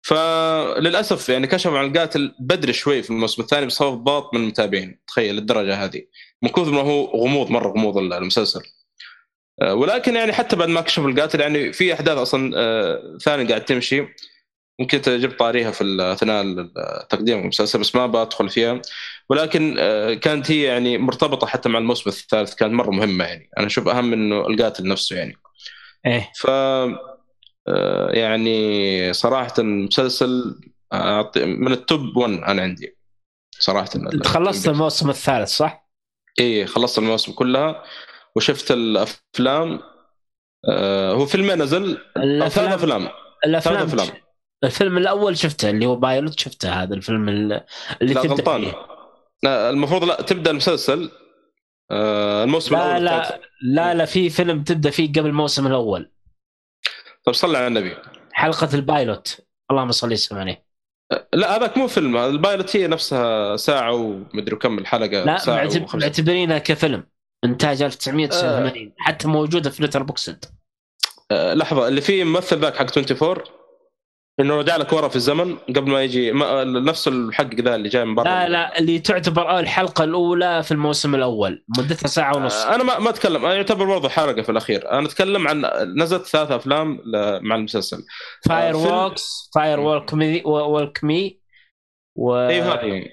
فللأسف يعني كشفوا عن القاتل بدري شوي في الموسم الثاني بسبب ضغط من المتابعين. تخيل الدرجة هذه. من كثر ما هو غموض مرة غموض المسلسل. ولكن يعني حتى بعد ما كشفوا القاتل يعني في أحداث أصلا آه، ثانية قاعد تمشي. ممكن جبت طاريها في اثناء تقديم المسلسل بس ما بدخل فيها. ولكن آه، كانت هي يعني مرتبطة حتى مع الموسم الثالث كانت مرة مهمة يعني. أنا أشوف أهم منه القاتل نفسه يعني. إيه. ف آه، يعني صراحة مسلسل أعطي- من ال top 1 أنا عندي. صراحة انت خلصت الموسم الثالث صح؟ إيه خلصت المواسم كلها. وشفت الأفلام آه هو فيلمين نزل ثلاث أفلام. الأفلام ثلاث أفلام. الفيلم الأول شفته اللي هو pilot شفته هذا الفيلم ال- اللي لا تبدأ غلطان. فيه. لا المفروض لا تبدأ المسلسل آه الموسم لا الأول لا لا لا في فيلم تبدأ فيه قبل الموسم الأول. طب صلى على النبي. حلقة ال pilot. اللهم صل وسلم عليه. لا هذاك مو فيلم ال pilot هي نفسها ساعة ومدري كم الحلقة لا ساعة معتب- وخمسة. معتبرينه كفيلم. إنتاج 1989 حتى موجودة في لتر بوكسد آه لحظة اللي فيه ممثل ذاك حق 24 إنه رجع لك ورا في الزمن قبل ما يجي ما نفس الحق ذا اللي جاي من برا. لا لا اللي تعتبر الحلقة الأولى في الموسم الأول مدتها ساعة ونص. آه، أنا ما ما أتكلم أنا يعتبر برضه حلقه في الأخير. أنا أتكلم عن نزلت ثلاث أفلام مع المسلسل. فاير ووكس فاير ووك مي و... أيوه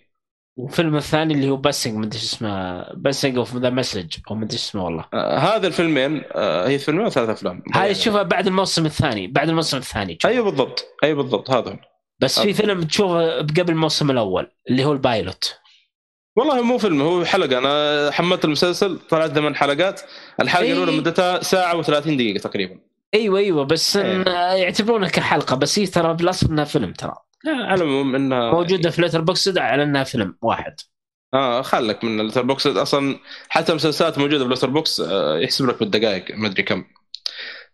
والفيلم الثاني اللي هو باسنج مدري إيش اسمه باسنج اوف ذا مسج أو مدري إيش اسمه والله آه، هذا الفيلمين آه، هي فيلمين وثلاث أفلام هاي تشوفها بعد الموسم الثاني بعد الموسم الثاني تشوف. أيوه بالضبط أيوه بالضبط هذا. بس في okay. فيلم تشوفه قبل الموسم الأول اللي هو ال pilot والله مو فيلم هو حلقة أنا حملت المسلسل طلعت ثمان حلقات الحلقة إي. الأولى مدتها ساعة و30 دقيقة تقريبا أيوه أيوه بس إيه. إن يعتبرونها كحلقة بس هي ترى بالاصل انها فيلم ترى على العموم انها موجوده في لتر بوكس على إنها فيلم واحد. آه خلك من اللتر بوكس أصلا حتى المسلسلات موجودة في اللتر بوكس آه يحسب لك بالدقائق ما أدري كم.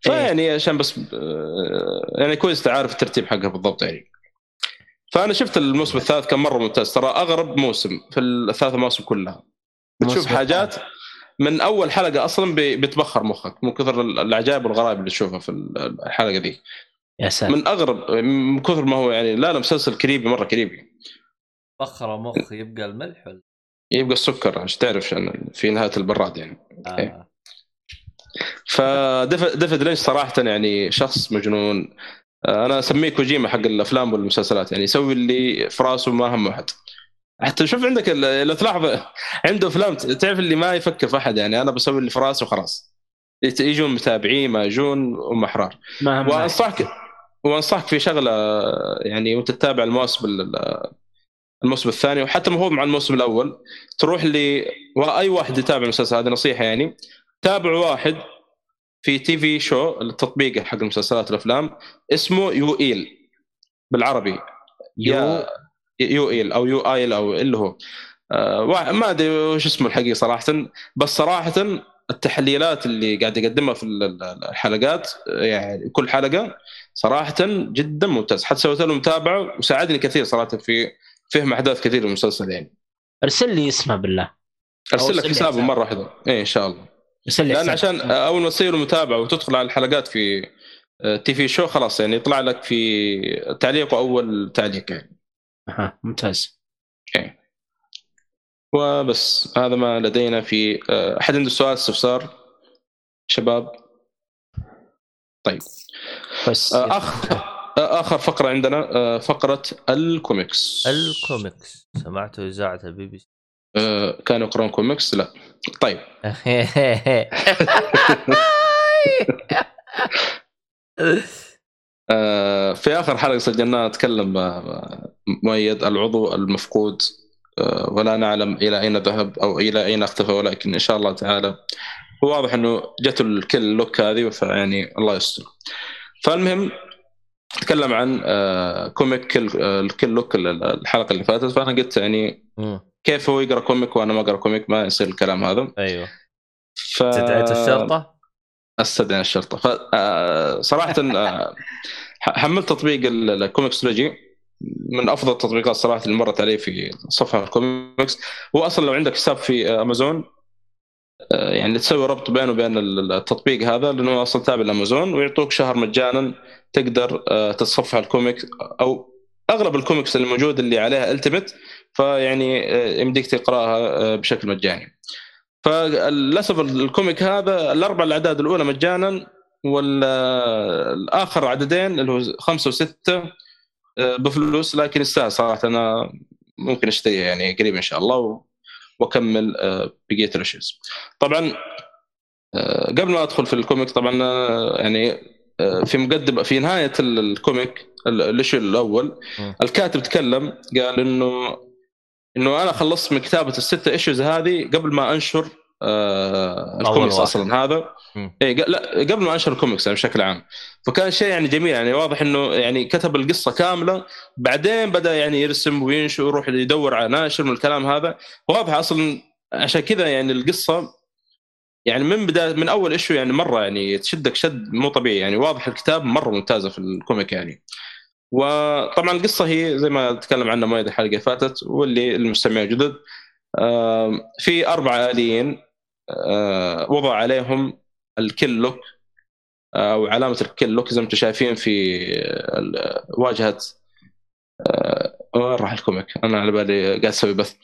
فيعني عشان بس آه يعني كويس تعرف الترتيب حقها بالضبط يعني. فأنا شفت الموسم الثالث كان مرة ممتاز. ترى أغرب موسم في الثلاث مواسم كلها. بتشوف حاجات من أول حلقة أصلا بي- بيتبخر مخك من كثر العجائب والغرائب اللي تشوفها في الحلقة دي. يا ساتر. من أغرب من كثر ما هو يعني لا لا مسلسل creepy مرة creepy. بخر مخ يبقى الملح ولا؟ يبقى السكر عشان تعرف عشان في نهاية البراد يعني. آه. فديفيد لينش صراحة يعني شخص مجنون. آه، أنا أسميه كوجيما حق الأفلام والمسلسلات يعني يسوي اللي في راسه ما هم أحد. حتى شوف عندك ال- لو تلاحظ عنده أفلام تعرف اللي ما يفكر في أحد يعني أنا بسوي اللي في راسي وخلاص. يجون متابعين ما يجون هم أحرار. ما هم وأنصحك وانصحك في شغلة يعني وانت تتابع الموسم ال- الموسم الثاني وحتى المفروض مع الموسم الأول تروح ل واي واحد يتابع المسلسل هذه نصيحة يعني تابع واحد في تي في شو التطبيق حق المسلسلات والافلام اسمه يو إيل بالعربي. يا يو إيل أو يو ايل أو اللي هو. آه ما أدري وش اسمه الحقيقي صراحة بس صراحة التحليلات اللي قاعد يقدمها في ال- ال- الحلقات يعني كل حلقة صراحة جدا ممتاز. حتى سويت له متابعة وساعدني كثير صراحة في فهم أحداث كثير من المسلسل يعني. أرسل لي اسمه بالله. أرسل لك حسابه حساب. مرة واحدة. إيه إن شاء الله. أرسل لي لأن. عشان أول ما تصير متابعة وتدخل على الحلقات في تي في شو خلاص يعني يطلع لك في تعليق أول تعليق يعني. أها، ممتاز. وبس هذا ما لدينا في آه، أحد عنده سؤال استفسار؟ شباب؟ طيب. بس آه، اخ آه، آخر فقرة عندنا آه، فقرة ال comics. ال comics. سمعتوا إذاعة البي بي سي. كانوا يقرون كوميكس؟ لا. طيب. في آخر حلقة سجلناها تكلم مؤيد العضو المفقود. ولا نعلم إلى أين ذهب أو إلى أين اختفى ولكن إن شاء الله تعالى هو واضح إنه جته ال kill lock هذه فيعني الله يستر. فالمهم تكلم عن آه، comic kill آه، ال kill lock ال- الحلقة اللي فاتت. فأنا قلت يعني. كيف هو يقرأ comic وأنا ما أقرأ comic ما يصير الكلام هذا. أيوه. ف استدعيت الشرطة؟ استدعي الشرطة. فصراحه حملت تطبيق ال- الكوميكسولوجي من أفضل التطبيقات صراحة اللي مرت علي في صفحة الكوميكس. هو أصلا لو عندك حساب في أمازون آه، يعني تسوي ربط بينه وبين ال- التطبيق هذا لأنه أصلا تابع الامازون ويعطوك شهر مجانا تقدر آه، تتصفح ال comic أو أغلب الكوميكس اللي موجود اللي عليها ال limit فيعني آه، يمديك تقرأها آه، بشكل مجاني. فللأسف ال comic هذا الأربع الأعداد الأولى مجانا والاخر عددين اللي هو خمسة وستة آه، بفلوس لكن يستاهل صراحة أنا ممكن أشتريها يعني قريب إن شاء الله وأكمل آه، بقية ال issues. طبعا آه، قبل ما أدخل في ال comic طبعا آه، يعني في مقدمة في نهاية ال- ال comic ال- ال issue الأول. الكاتب تكلم قال إنه إنه أنا خلصت من كتابة الستة issues هذه قبل ما أنشر آه الكوميكس. أصلا هذا. اي ق- لا قبل ما أنشر الكوميكس يعني بشكل عام. فكان شيء يعني جميل يعني واضح إنه يعني كتب القصة كاملة. بعدين بدأ يعني يرسم وينشر ويروح يدور على ناشر من الكلام هذا. واضح أصلا عشان كذا يعني القصة يعني من بداية من أول issue يعني مرة يعني تشدك شد مو طبيعي يعني. واضح الكتاب مرة ممتازة في ال comic يعني. وطبعا القصة هي زي ما تكلم عنها مؤيد الحلقة فاتت واللي المستمعين الجدد في أربع آليين. وضع عليهم ال Kill Lock آه، أو علامة ال Kill Lock زي ما أنتم شايفين في واجهة آه، وين راح ال comic؟ أنا على بالي قاعد أسوي بث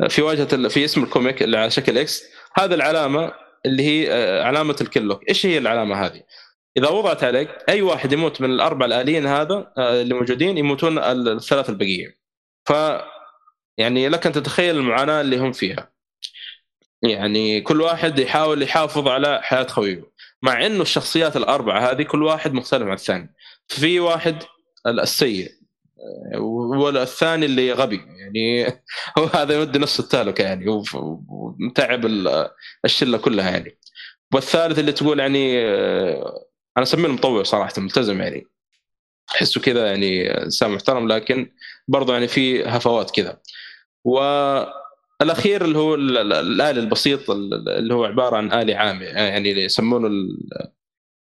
آه، في واجهة في اسم ال comic اللي على شكل X هذه العلامة اللي هي آه، علامة ال Kill Lock، إيش هي العلامة هذه؟ إذا وضعت عليك أي واحد يموت من الأربع الآليين هذا آه، اللي موجودين يموتون ال- الثلاث البقية. ف يعني لك أن تتخيل المعاناة اللي هم فيها. يعني كل واحد يحاول يحافظ على حياة خويه مع إنه الشخصيات الأربعة هذه كل واحد مختلف عن الثاني. في واحد السيء آه، والثاني اللي غبي يعني هو هذا يودي نفس التهلكه يعني ومتعب ال- الشلة كلها يعني. والثالث اللي تقول يعني آه، أنا أسميه المطوع صراحة ملتزم يعني تحسه كذا يعني إنسان محترم لكن برضه يعني في هفوات كذا والاخير اللي هو ال- ال- الآلي البسيط اللي هو عبارة عن آلي عام يعني اللي يسمونه ال-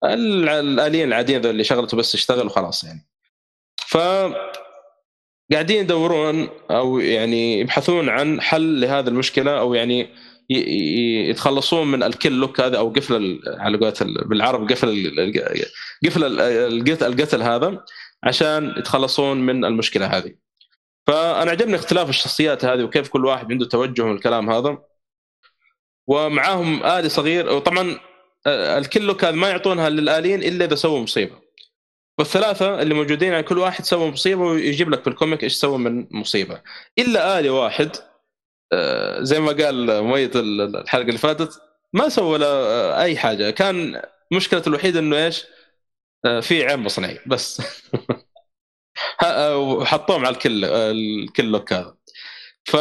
ال- الآليين العاديين اللي شغلته بس يشتغل وخلاص يعني ف قاعدين يدورون أو يعني يبحثون عن حل لهذه المشكلة أو يعني يتخلصون من الكل لوك هذا أو قفل على قولة ال- بالعرب قفل قفل ال- القتل القتل هذا عشان يتخلصون من المشكلة هذه. فأنا عجبني اختلاف الشخصيات هذه وكيف كل واحد عنده توجه من الكلام هذا. ومعاهم آلي صغير وطبعا آه، الكل هذا ما يعطونها للآليين إلا إذا سووا مصيبة. والثلاثة اللي موجودين يعني كل واحد سوى مصيبة ويجيب لك في الكوميك إيش سوى من مصيبة. إلا آلي واحد آه، زي ما قال مميت ال- الحلقة اللي فاتت ما سوى آه، أي حاجة كان مشكلته الوحيدة إنه إيش في عين مصنعي بس وحطوهم على الكل آه، الكل لوك هذا ف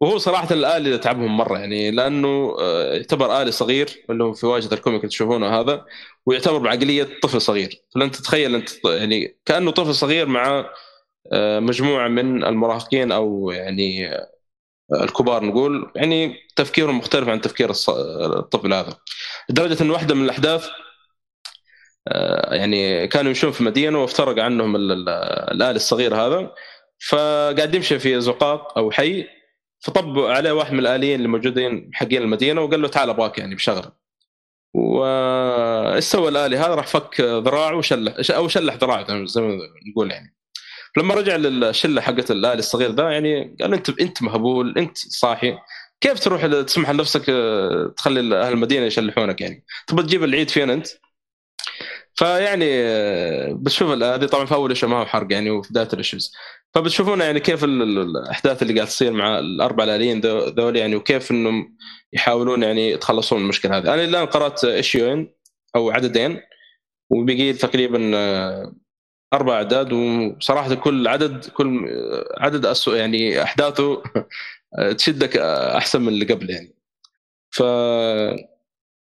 وهو صراحة الآلي تعبهم مرة يعني لأنه آه، يعتبر آلي صغير اللي هو في واجهة الكوميك اللي تشوفونه هذا ويعتبر بعقلية طفل صغير. فلن تتخيل أنت يعني كأنه طفل صغير مع آه، مجموعة من المراهقين أو يعني آه، الكبار نقول يعني تفكيرهم مختلف عن تفكير الطفل هذا. لدرجة إن واحدة من الأحداث آه، يعني كانوا يمشون في مدينة وافترق عنهم ال- ال- الالي الصغير هذا. فقاعد يمشي في زقاق أو حي فطب عليه واحد من الآليين اللي موجودين حقين المدينة وقال له تعال أبغاك يعني بشغله وايش سوى الآلي هذا راح فك ذراعه وشلح أو شلح ذراعه زي ما نقول يعني. لما رجع للشلة حقت الالي الصغير ذا يعني قال انت أنت مهبول أنت صاحي. كيف تروح تسمح لنفسك آه، تخلي أهل المدينة يشلحونك يعني؟ تبغى تجيب العيد فين أنت؟ فيعني آه، بتشوف هذه طبعا في أول اشياء ما هو حرق يعني وفي بداية الاشيز فبتشوفون يعني كيف ال- ال- الأحداث اللي قاعد تصير مع الأربع الآليين ذو- ذول يعني وكيف إنهم يحاولون يعني يتخلصون من المشكلة هذه. أنا الآن قرأت ايشيوين أو عددين وبقي تقريبا آه، أربع أعداد وصراحة كل عدد كل آه، عدد يعني أحداثه تشدك أحسن من اللي قبل يعني. ف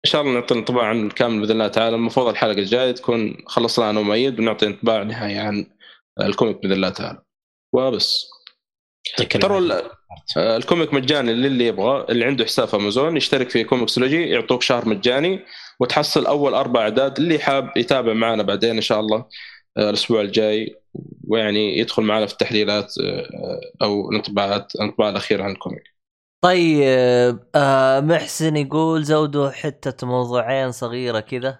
إن شاء الله نعطي انطباع عن الكامل بإذن الله تعالى. المفروض الحلقة الجاية تكون خلصنا أنا ومؤيد ونعطي انطباع نهائي عن ال comic بإذن الله تعالى. وبس ترى ال comic مجاني للي يبغى اللي عنده حساب في أمازون يشترك في Comixology يعطوك شهر مجاني وتحصل أول أربع أعداد. اللي حاب يتابع معنا بعدين إن شاء الله آه، الأسبوع الجاي ويعني يدخل معنا في التحليلات آه، أو الانطباعات الانطباع الأخير عن ال comic. طيب آه محسن يقول زودوا حتة موضوعين صغيرة كذا.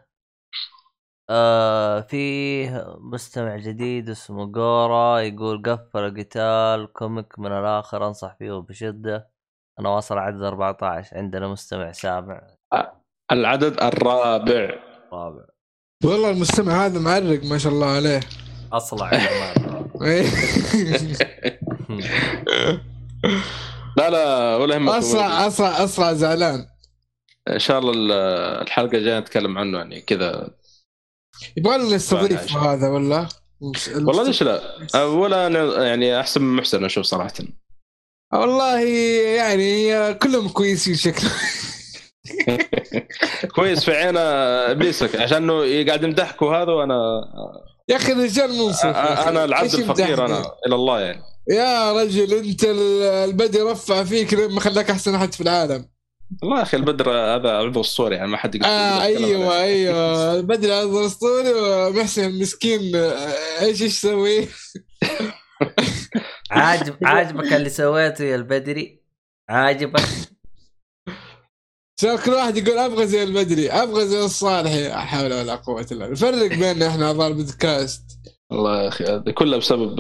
آه فيه مستمع جديد اسمه جورا يقول قفل قتال comic من الآخر أنصح فيه بشدة. أنا واصل عدد 14 عندنا مستمع سابع. العدد الرابع. رابع. والله المستمع هذا معرق ما شاء الله عليه. إيه. لا لا ولا يهمك أسرع أسرع أسرع زعلان. إن شاء الله ال- الحلقة الجاية نتكلم عنه يعني كذا. يبغى لنا نستضيف. هذا ولا والله ليش لا؟ ولا أنا يعني أحسن من محسن أشوف صراحة. والله يعني كلهم كويسين شكله كويس في عينه إبليسك عشان إنه قاعد يمدحك وهذا وأنا يا أخي الرجال منصف. أنا العبد الفقير؟ أنا إلى الله يعني. يا رجل انت ال- البدي رفع فيك لما خلاك أحسن أحد في العالم؟ والله يا أخي البدر هذا عضو اسطوري يعني ما حد يقدر آه يتكلم أيوه عليه. أيوه. البدري هذا اسطوري ومحسن المسكين آه، إيش إيش يسوي؟ عاجب عاجبك اللي سويته يا البدري؟ عاجبك؟ صار كل واحد يقول أبغى زي البدري أبغى زي الصالحي لا حول ولا قوة إلا بالله. فرق بيننا إحنا اعضاء البودكاست والله يا أخي هذا كله بسبب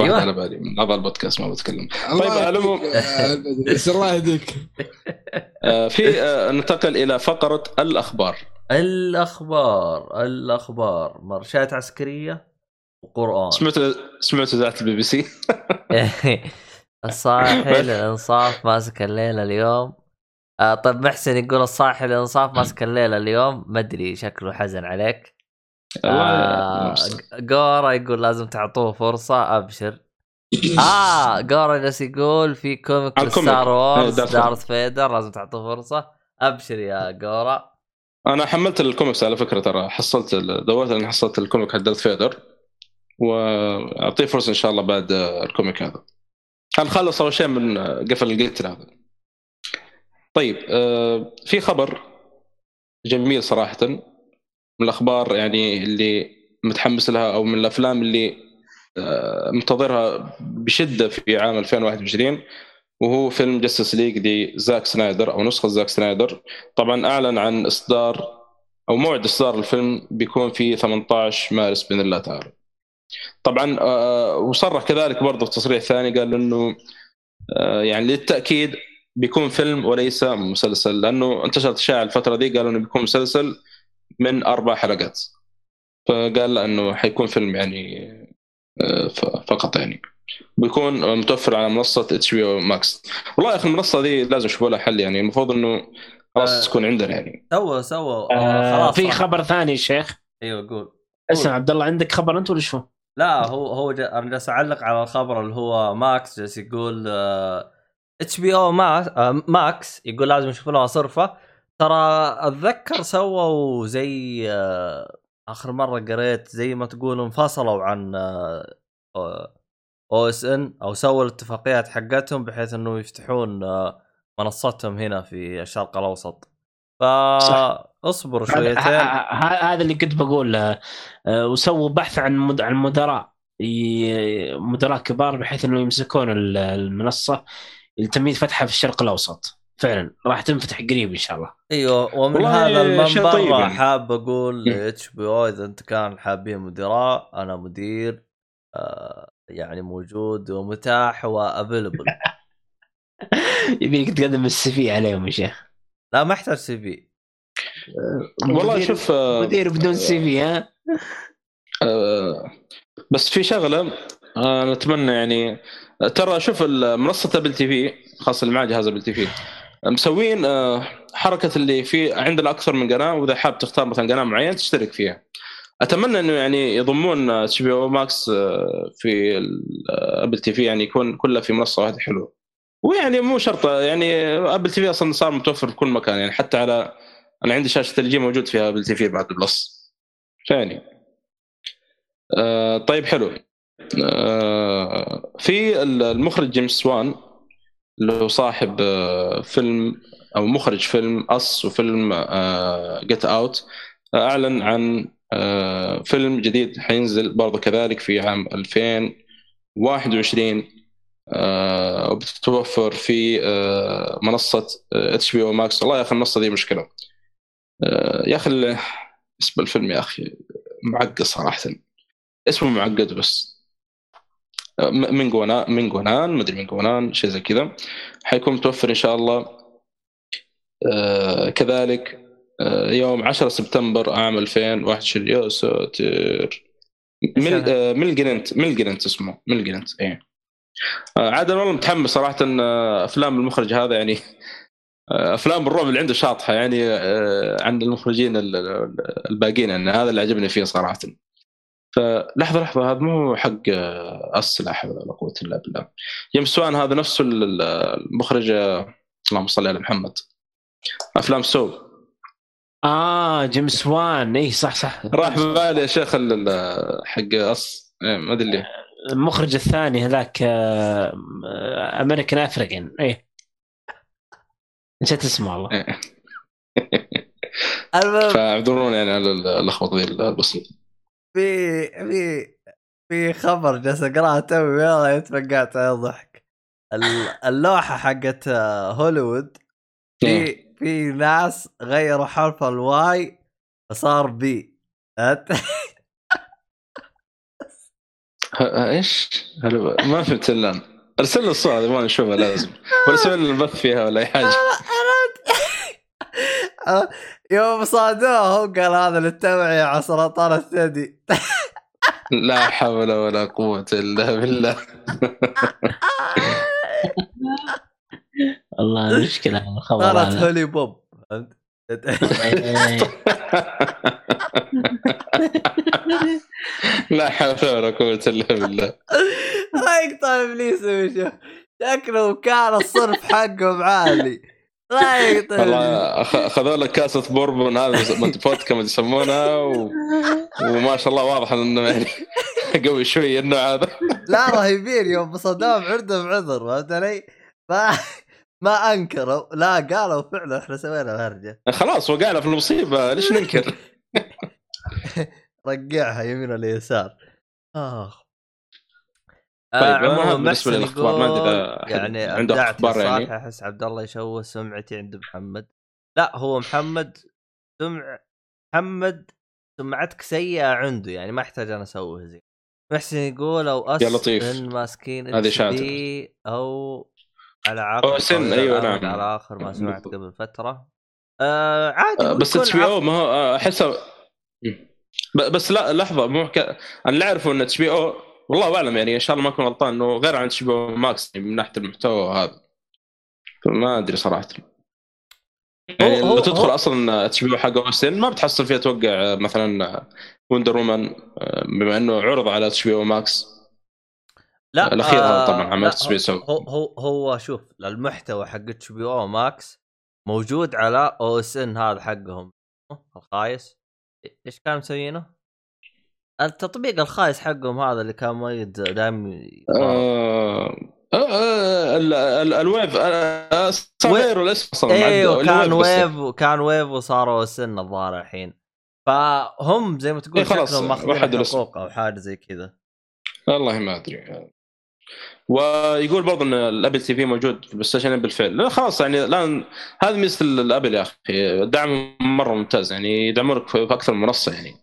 واحد أيوة. على بالي من اعضاء البودكاست ما بتكلم. الله طيب، على العموم- الله يهديك. آه، في آه، ننتقل إلى فقرة الأخبار. الأخبار الأخبار. مرشات عسكرية وقرآن. سمعت سمعت إذاعة البي بي سي؟ الصاحي للانصاف ماسك الليلة اليوم. آه طيب محسن يقول الصاحي للانصاف ماسك الليلة اليوم. ما أدري شكله حزن عليك. آه جورا يقول لازم تعطوه فرصة أبشر. آه جورا جالس يقول في كوميك. ستار وورز دارث فيدر لازم تعطوه فرصة. أبشر يا جورا أنا حملت الكوميكس على فكرة ترى حصلت دورت إني حصلت ال comic حق Darth Vader. وأعطيه فرصة إن شاء الله بعد ال comic هذا. هنخلص أول شيء من قفل القتل هذا؟ طيب آه، في خبر جميل صراحة. من الأخبار يعني اللي متحمس لها أو من الأفلام اللي آه، منتظرها بشدة في عام 2021 وهو فيلم Justice League دي زاك سنايدر أو نسخة زاك سنايدر. طبعا أعلن عن إصدار أو موعد إصدار الفيلم بيكون في 18 مارس بإذن الله تعالى. طبعا آه، وصرح كذلك برضه في تصريح ثاني قال إنه آه، يعني للتأكيد بيكون فيلم وليس مسلسل لأنه انتشرت اشاعه الفترة دي قالوا إنه بيكون مسلسل من أربع حلقات. فقال لا إنه حيكون فيلم يعني آه، ف- فقط يعني. بيكون متوفر على منصة HBO Max. والله يا أخي المنصة دي لازم يشوفوا لها حل يعني. المفروض إنه آه. خلاص تكون عندنا يعني. سووا سووا. آه خلاص في. خبر ثاني يا شيخ. أيوه قول. اسمع عبد الله عندك خبر أنت ولا شو؟ لا هو هو جا... أنا جالس أعلق على الخبر اللي هو ماكس جالس يقول HBO Max يقول لازم يشوفوا لها صرفة. ترى أتذكر سووا زي آه، آخر مرة قريت زي ما تقول انفصلوا عن OSN أو سووا الاتفاقيات حقتهم بحيث إنه يفتحون آه، منصتهم هنا في الشرق الأوسط. هذا شويتين. هذا اللي كنت بقول آه، آه، وسووا بحث عن مد- عن مدراء مدراء كبار بحيث إنه يمسكون ال- المنصة تميت فتحها في الشرق الأوسط. فعلا راح تنفتح قريب إن شاء الله. أيوه ومن والله هذا المنبر طيب يعني. حاب أقول مم. HBO إذا أنت كان حابين مدراء أنا مدير آه يعني موجود ومتاح و available. يبيك تقدم ال CV عليهم يا شيخ. لا ما احتاج CV والله مدير- شوف آه، مدير بدون CV ها؟ آه، بس في شغلة آه، نتمنى يعني آه، ترى شوف منصة Apple TV خاصة اللي معاه جهاز Apple TV. مسوين آه، حركة اللي في عندنا أكثر من قناة وإذا حاب تختار مثلا قناة معينة تشترك فيها. أتمنى إنه يعني يضمون HBO Max في Apple TV يعني يكون كلها في منصة واحدة حلوة. ويعني مو شرط يعني Apple TV أصلا صار متوفر في كل مكان يعني حتى على أنا عندي شاشة LG موجود فيها Apple TV بعد plus. فيعني آه طيب حلو. آه في المخرج جيمس وان هو صاحب آه فيلم أو مخرج فيلم Us وفيلم Get Out أعلن عن آه فيلم جديد حينزل برضه كذلك في عام 2021 آه وبتتوفر في آه منصة HBO Max والله يا أخي المنصه دي مشكلة. آه يا أخي اسم الفيلم يا أخي معقد صراحة. اسمه معقد بس. Malignant Malignant مدري Malignant شيء زي كذا. حيكون متوفر إن شاء الله آه كذلك آه يوم 10 سبتمبر عام 2021 يا ساتر. مل آه ملجننت ملجننت اسمه ملجننت إيه. آه عاد أنا والله متحمس صراحة آه، أفلام المخرج هذا يعني آه، أفلام الرعب اللي عنده شاطحة يعني آه، عن المخرجين ال- ال- الباقيين يعني هذا اللي عجبني فيه صراحة. فلحظة لحظة هذا مو حق آه، اس لا حول ولا قوة إلا بالله. جيمس سوان هذا نفسه ال- ال- المخرج آه، اللهم صل على محمد. أفلام Saw. آه جيمس وان اي صح صح. راح ببالي يا شيخ ال- ال- حق اس إيه، ما أدري ليه. المخرج الثاني هذاك American African إيه. نسيت اسمه والله. إيه. فاعذروني يعني على اللخبطه ذي البسيطة. في في في خبر جالس أقرأه توي والله يتفقعت على الضحك ال- اللوحة حقت آه، هوليوود في في ناس غيروا حرف الواي فصار بي. إيش؟ ما فهمت إلا. أرسل لي الصورة يبغى نشوفها لازم. ولا سوي لنا البث فيها ولا أي حاجة. يوم صادوه هو قال هذا للتوعية على سرطان الثدي. لا حول ولا قوة إلا بالله. والله مشكله الخبر صارت هولي بوب. لا حول ولا قوة إلا بالله. ما يقطع ابليس شكله كان الصرف حقهم عالي لا يقتل والله أخ- أخذوا لك كاسة بوربون هذا فودكا ما يسمونها و... وما شاء الله واضح إنه يعني قوي شوي النوع هذا. لا رهيبين يوم صدام عندهم عذر فهمت علي؟ ما ما أنكروا لا قالوا فعلا إحنا سوينا هرجه خلاص وقعنا في المصيبة ليش ننكر؟ رقعها يمين ولا يسار آخ. طيب، آه عموما بالنسبة محسن للأخبار، ما أدري يقول إذا أحد يعني عنده يا يعني. صالح أحس عبد الله يشوه سمعتي عند محمد لا هو محمد سمع محمد سمعتك سيئة عنده يعني ما يحتاج أنا أسوي زي محسن يقول OSN يا لطيف. ماسكين هذه. أو على عقد سن، الأمد نعم. على آخر ما سمعت. قبل فترة آه عادي آه، بس HBO ما هو آه، احسها ب- بس لا لحظة مو حكا... أنا اللي اعرفه إن HBO والله أعلم يعني إن شاء الله ما أكون غلطان إنه غير عن أو ماكس يعني من ناحية المحتوى هذا. فما أدري صراحة. يعني لو تدخل هو- أصلا HBO حق OSN ما بتحصل فيها توقع آه، مثلا Wonder Woman بما إنه عرض على HBO Max. لا الأخير هذا آه، طبعاً عمل لا، تسويق هو هو هو شوف المحتوى حق HBO Max موجود على OSN هذا حقهم. الخايس إيش كانوا مسوينه؟ التطبيق الخايس حقهم هذا اللي كان ميت دائما آه... آه... ال- ال- Wavo آه... صار Wavo. غير الاسم أيوه. كان. ويف كان Wavo وصاروا OSN الظاهر الحين فهم زي ما تقول إيه شكلهم ماخذين. حقوق أو حاجة زي كذا والله ما أدري ويقول برضه إن ال Apple TV موجود في ال PlayStation بالفعل لا خلاص يعني الآن هذه ميزة ال Apple يا أخي الدعم مرة ممتاز يعني يدعمونك في أكثر من منصة يعني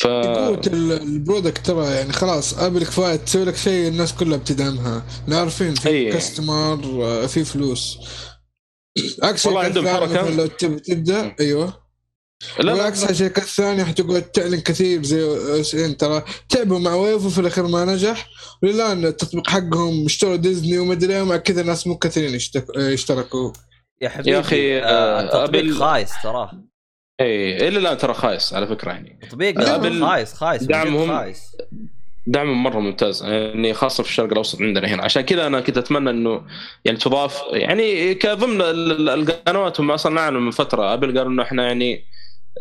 ف ال- ال product ترى يعني خلاص Apple كفايه تسوي لك شيء الناس كلها بتدعمها. لا عارفين في أي. customer آه، في فلوس. عكس والله عندهم. مثلاً لو تب- تبدأ أيوه. لا لا بالعكس الشركات الثانية حتقعد تعلن كثير زي OSN. ترى تعبوا مع Wavo وفي الأخير ما نجح. وللان التطبيق حقهم اشتروا ديزني ومدري إيه ومع كذا ناس مو كثيرين يشتركوا. يا حبيبي أخي، آه آه، التطبيق خايس تراه اي إلى الان ترى خايس على فكرة يعني. تطبيق Apple خايس خايس دعمهم خايس. دعم مرة ممتاز يعني خاصة في الشرق الأوسط عندنا هنا. عشان كذا أنا كنت أتمنى إنه يعني تضاف يعني كضمن ال- ال- القنوات هم أصلا من فترة Apple قالوا إنه إحنا يعني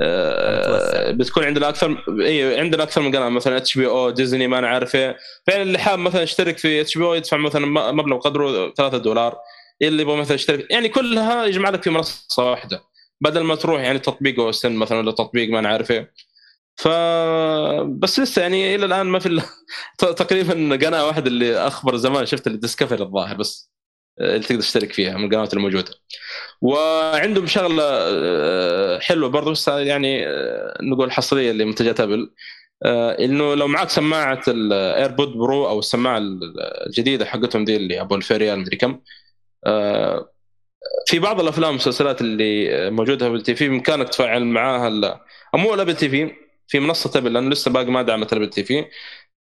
آه،. بتكون عندنا أكثر اي عندنا أكثر من قناة مثلا HBO أو ديزني ما أنا عارف إيه. فعلا اللي حاب مثلا يشترك في HBO يدفع مثلا مبلغ قدره 3 دولار اللي يبغى مثلا يشترك يعني كلها يجمع لك في منصة واحدة. بدل ما تروح يعني تطبيق OSN مثلا ولا تطبيق ما أنا عارف إيه. ف بس لسه يعني إلى الآن ما في ت- تقريبا قناة واحدة اللي أخبر زمان شفت اللي Discovery الظاهر بس آه، اللي تقدر تشترك فيها من القنوات الموجودة. وعندهم شغلة آه، حلوة برضو بس يعني آه، نقول حصرية لمنتجات Apple. إنه لو معك سماعة ال AirPod Pro أو السماعة الجديدة حقتهم دي اللي أبو 2000 ريال مدري كم في بعض الأفلام والمسلسلات اللي موجودة في ال TV بإمكانك تفعل معاها أو مو ال Apple TV في منصة Apple لأنه لسه باقي ما دعمت ال Apple TV.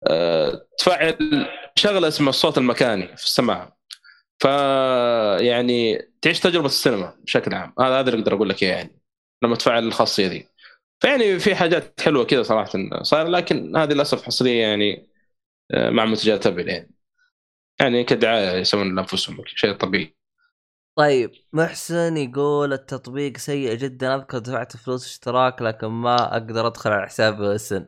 آه، تفعل شغلة اسمها الصوت المكاني في السماعه ف يعني تعيش تجربة السينما بشكل عام. هذا هذا اللي أقدر أقول لك إياه يعني لما تفعل الخاصية دي. فيعني في حاجات حلوة كذا صراحة صار لكن هذه للأسف حصرية يعني آه، مع منتجات أبل يعني. يعني كدعاية يسوون لأنفسهم شيء طبيعي. طيب محسن يقول التطبيق سيء جدا أذكر دفعت فلوس اشتراك لكن ما أقدر أدخل على حساب اسن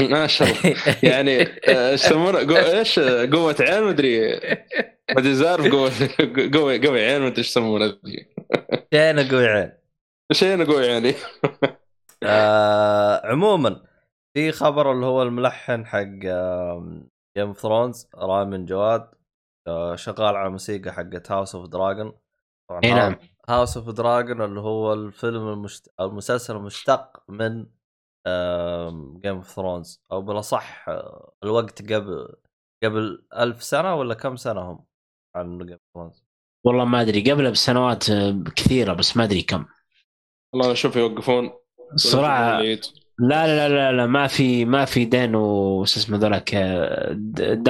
ما شاء الله. يعني آه، إيش يسمونه؟ إيش؟ قوة عين مدري. مدري زارف قوة قوة قوة عين مدري إيش يسمونه ذي. شينا قوي عين؟ شيء قوي يعني آه عموما في خبر اللي هو الملحن حق Game of Thrones رامين جواد. شغال على موسيقى حقت House of the Dragon طبعا إي نعم. House of the Dragon اللي هو الفيلم المشت... أو المسلسل المشتق من Game of Thrones أو بالأصح آه، الوقت قبل قبل ألف سنة ولا كم سنة هم عن جيم اوف ثرونز والله ما أدري. قبله بسنوات آه، كثيرة بس ما أدري كم. والله شوف يوقفون. الصراحه. لا لا لا لا, ما في ما في دين وش اسمه ذولاك آه، د-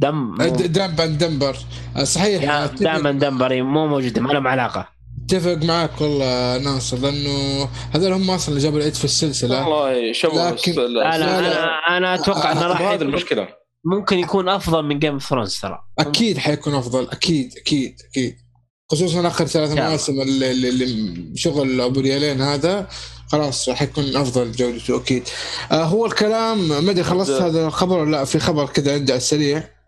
دم مو- د- دمبر آه، صحيح. دائما دمبر مو موجوده ما لهم علاقة. أتفق معاك والله ناصر لأنه هذول هم أصلا اللي جابوا العيد في السلسلة. والله شبه لكن- أنا لا، أنا. أنا أتوقع إنه راح هذه يكون- المشكلة. ممكن يكون أفضل من Game of Thrones ترى. أكيد حيكون أفضل أكيد أكيد أكيد. خصوصا آخر ثلاث. مواسم اللي, اللي, شغل أبو ريالين هذا خلاص راح يكون أفضل جودته أكيد. آه هو الكلام ما أدري خلصت هذا الخبر ولا لا في خبر كذا عندي على السريع.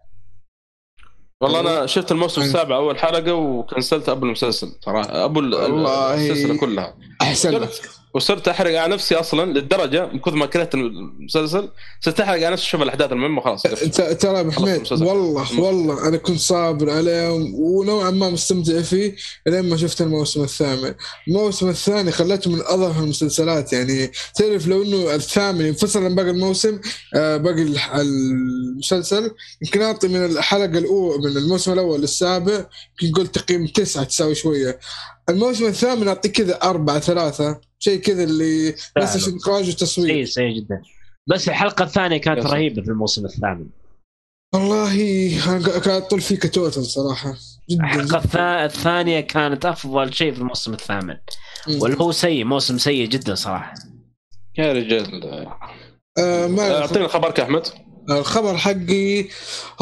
والله أنا شفت الموسم. السابع أول حلقة وكنسلت أبو المسلسل صراحة أبو ال- والله. السلسله كلها احسن لك وصرت أحرق على نفسي أصلا للدرجة من كثر ما كرهت المسلسل صرت أحرق على نفسي أشوف الأحداث المهمة خلاص ت- ترى خلاص حميد. والله والله أنا كنت صابر عليه ونوعا ما مستمتع فيه لين ما شفت الموسم الثامن. الموسم الثاني خلته من اظهر المسلسلات يعني تعرف لو إنه الثامن ينفصل عن باقي الموسم آه، باقي المسلسل يمكن أعطي من الحلقة الاولى من الموسم الأول للسابع يمكن قلت تقييم تسعة تساوي شوية. الموسم الثامن اعطيه كذا أربعة ثلاثة. شيء كذا اللي بس اخراج وتصوير سيء سيء جدا. بس الحلقة الثانية كانت. رهيبة في الموسم الثامن. والله أنا قاعد اطل فيه كتوتل صراحة. جدا الحلقة الثا- الثانية كانت أفضل شيء في الموسم الثامن. واللي هو سيء موسم سيء جدا صراحة. يا رجال. آه ما أعطيني خبرك يا احمد الخبر حقي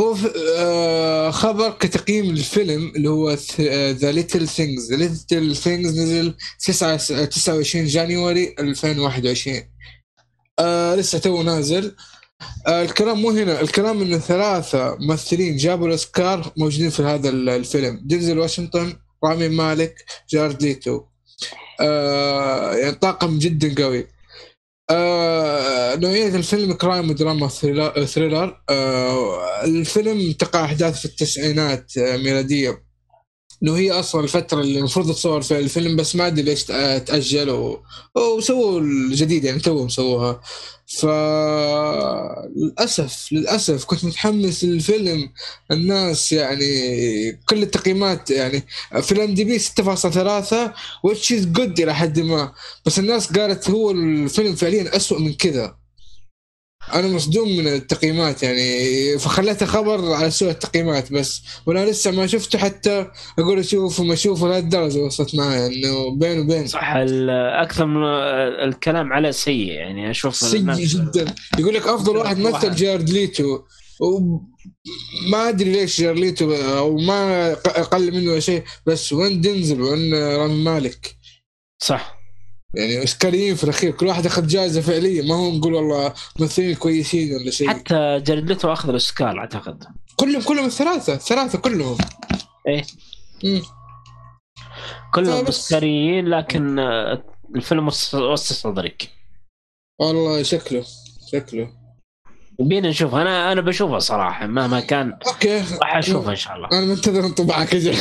هو آه خبر كتقييم الفيلم اللي هو The Little Things The Little Things نزل 9 29 January 2021 آه لسه تو نازل. آه الكلام مو هنا. الكلام انه ثلاثة ممثلين جابوا الأوسكار موجودين في هذا ال- الفيلم. دينزل واشنطن رامي مالك جارد ليتو. آه يعني طاقم جدا قوي. آه نوعية الفيلم crime ودراما thriller, آه الفيلم تقع أحداث في التسعينات آه ميلادية. إنه هي أصلا الفترة اللي المفروض تصور فيها الفيلم بس ما أدري ليش تأجل و- وسووا الجديد يعني توهم سووها. ف للأسف للاسف كنت متحمس للفيلم. الناس يعني كل التقييمات يعني في ال IMDb 6.3 which is good إلى حد ما. بس الناس قالت هو الفيلم فعليا أسوأ من كذا. أنا مصدوم من التقييمات يعني فخليته خبر على سوء التقييمات بس. وأنا لسه ما شفته حتى أقول أشوفه ما أشوفه لهالدرجه وصلت معي إنه بين وبين. صح أكثر من الكلام عليه سيء يعني أشوف سيء جدا. يقول لك أفضل واحد مثل. جارد ليتو. وما أدري ليش جارد ليتو أو ما أقل منه شيء بس وين دينزل وين رامي مالك. صح. يعني اوسكاريين في الأخير كل واحد اخذ جائزه فعلية ما هو نقول والله ممثلين كويسين ولا شيء. حتى جارد ليتو أخذ الأوسكار أعتقد. كلهم كلهم الثلاثة الثلاثة كلهم. إيه. مم. كلهم بس- أوسكاريين لكن آه، الفيلم وسط صدرك. والله شكله شكله. بينا نشوف. أنا أنا بشوفه صراحة مهما كان okay. راح أشوفه إن شاء الله. أنا منتظر انطباعك أجل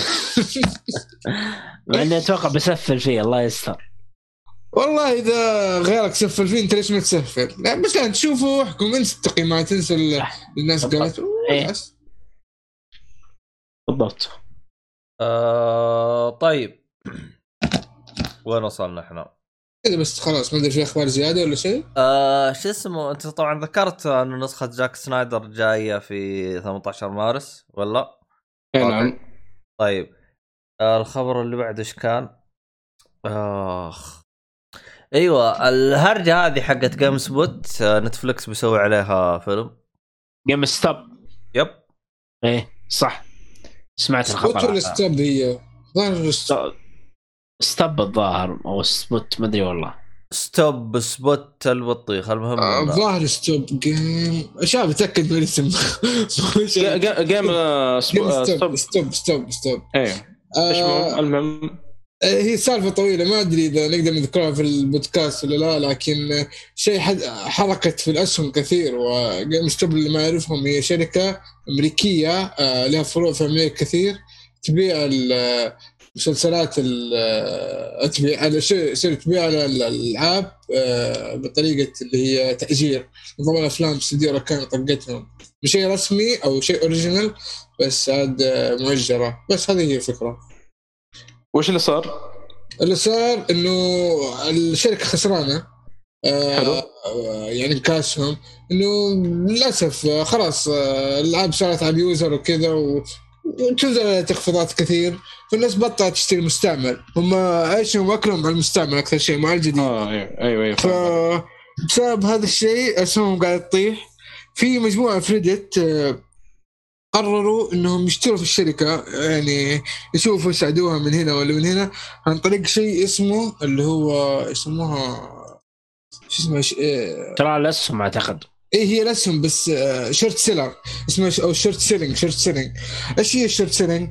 مع إني أتوقع بسفل فيه الله يستر. والله إذا غيرك سفل فيه أنت ليش ما تسفل؟ لا بس لا تشوفه واحكم انسى التقييمات انسى. الناس. قالت إيه. بالضبط آه طيب وين وصلنا إحنا؟ كذا بس خلاص ما أدري في أخبار زيادة ولا شيء آه شو اسمه أنت طبعا ذكرت إنه نسخة جاك سنايدر جاية في 18 مارس ولا؟ اي نعم طيب آه الخبر اللي بعده إيش كان؟ آخ أيوه الهرجة هذه حقت GameStop آه نتفلكس بيسوي عليها فيلم. GameStop yep. إيه صح. سمعت Spot الخبر ولا هذا. Stop هي؟ Stop. Stop الظاهر أو Spot ما أدري والله. Stop Spot البطيخ المهم آه، إنه- ظاهر Stop Game Shop اتاكد من الاسم. Game آه، آه، Stop Stop Stop Stop أيوه إيش آه، هو؟ المهم؟ هي سالفة طويلة ما أدري إذا نقدر نذكرها في البودكاست ولا لا لكن شيء حركت في الأسهم كثير و GameStop اللي ما يعرفهم هي شركة أمريكية آه، لها فروع في أمريكا كثير تبيع المسلسلات ال- تبيع تبيع الألعاب آه، بطريقة اللي هي تأجير. نظام الأفلام استديو كان طقتهم. شيء رسمي أو شيء أوريجينال بس عاد آه، مؤجرة. بس هذه هي الفكرة. وش اللي صار؟ اللي صار إنه الشركة خسرانة. آه، حلو. آه، يعني كاسهم. إنه للأسف آه، خلاص الالعاب صارت على اليوزر وكذا و- وتنزل تخفيضات كثير. فالناس بطلت تشتري مستعمل. هم عيشهم واكلهم على المستعمل أكثر شيء مع الجديد. آه أيوه أيوه أيوه ف. بسبب هذا الشيء أسهمهم قاعدة تطيح. في مجموعة في Reddit قرروا إنهم يشتروا في الشركة يعني يشوفوا يساعدوها من هنا ولا من هنا عن طريق شيء اسمه اللي هو يسموها شو اسمه؟ ش... آه، ترى الأسهم أعتقد. إيه هي الأسهم بس آه، short seller اسمه أو short selling short selling إيش هي ال short selling؟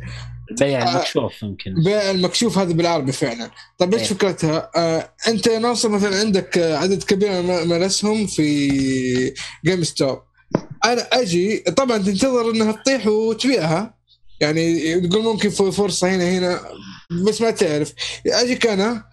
البيع آه. المكشوف يمكن. بيع المكشوف هذا بالعربي فعلا. طيب إيش إيه. فكرتها؟ آه أنت يا ناصر مثلا عندك آه، عدد كبير من الأسهم في GameStop أنا أجي طبعا تنتظر انها تطيح وتبيعها. يعني تقول ممكن في فرصة هنا هنا بس ما تعرف. اجيك أنا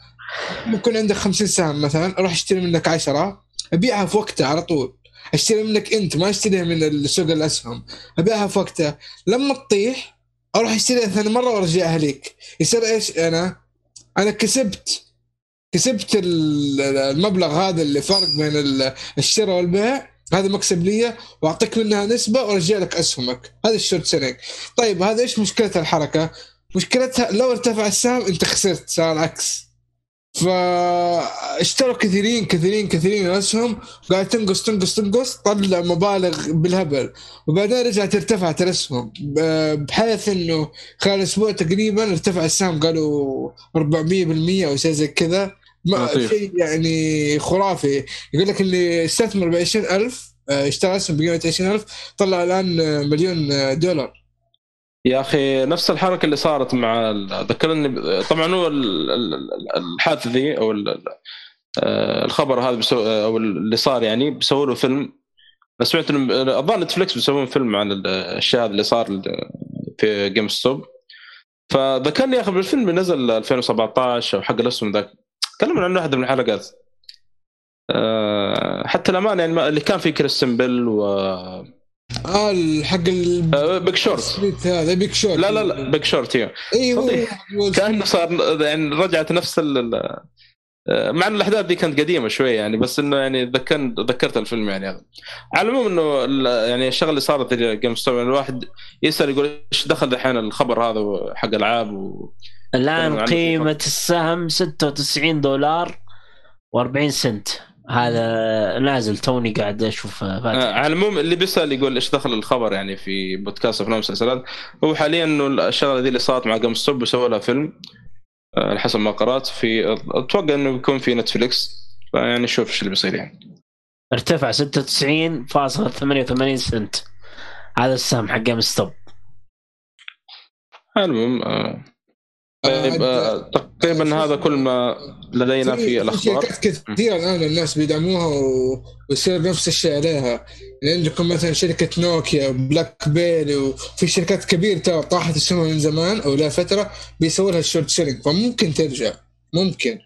ممكن عندك 50 سهم مثلا أروح اشتري منك 10 ابيعها في وقتها على طول. اشتري منك انت ما اشتريها من سوق الأسهم. ابيعها في وقتها. لما تطيح أروح أشتريها ثاني مرة وأرجعها لك. يصير إيش؟ أنا؟ أنا كسبت. كسبت ال- المبلغ هذا اللي فرق بين ال- الشراء والبيع. هذا مكسب لي وأعطيك منها نسبة وأرجع لك أسهمك. هذا ال short selling طيب هذا إيش مشكلة الحركة؟ مشكلتها لو ارتفع السهم أنت خسرت صار العكس. فاشتروا كثيرين كثيرين كثيرين الأسهم قاعد تنقص تنقص تنقص طلع مبالغ بالهبل. وبعدين رجعت ارتفعت الأسهم. بحيث إنه خلال أسبوع تقريبا ارتفع السهم قالوا 400% أو شيء زي كذا. ما. شيء يعني خرافي. يقول لك اللي استثمر ب 20000 آه، اشترى اسهم بقيمة 20000 طلع الآن آه، مليون آه، دولار. يا أخي نفس الحركة اللي صارت مع ذكرني طبعا هو ال- ال- ال- الحادثه ذي أو آه، الخبر هذا بسو أو اللي صار يعني بيسووا له فيلم. بس سمعت إنه الظاهر نتفلكس بيسوون فيلم عن ال- الشيء هذا اللي صار في GameStop فذكرني يا أخي بالفيلم اللي نزل 2017 أو حق الأسهم ذاك. تكلمنا عنه واحدة من الحلقات. آه، حتى الامانه يعني ما- اللي كان فيه كريستن بيل و آه حق ال آه، Big Short هذا Big Short لا لا لا Big Short أيوه. كأنه صار يعني رجعت نفس ال ال- مع إن الأحداث دي كانت قديمة شوية يعني بس إنه يعني ذكرت ذكرت الفيلم يعني. على العموم إنه يعني الشغلة اللي صارت GameStop الواحد يسأل يقول إيش دخل الحين الخبر هذا حق ألعاب و... الآن قيمة السهم 96 دولار و40 سنت. هذا نازل توني قاعد أشوف آه، فاتح على العموم اللي بيسأل يقول إيش دخل الخبر يعني في بودكاست افلام ومسلسلات هو حاليا إنه الشغلة دي اللي صارت مع GameStop بيسووا لها فيلم آه، على حسب ما قرأت. في أتوقع إنه بيكون في نتفليكس. فيعني شوف إيش اللي بيصير يعني. ارتفع 96.88 سنت. هذا السهم حق GameStop العموم آه، طيب آه، تقريبا هذا كل ما لدينا في الأخبار. شركات كثيرة الآن الناس بيدعموها ويصير نفس الشيء عليها. يعني عندكم مثلا شركة نوكيا بلاك بيري وفي شركات كبيرة ترى طاحت اسمها من زمان أو لا فترة بيسووا لها ال short selling فممكن ترجع. ممكن.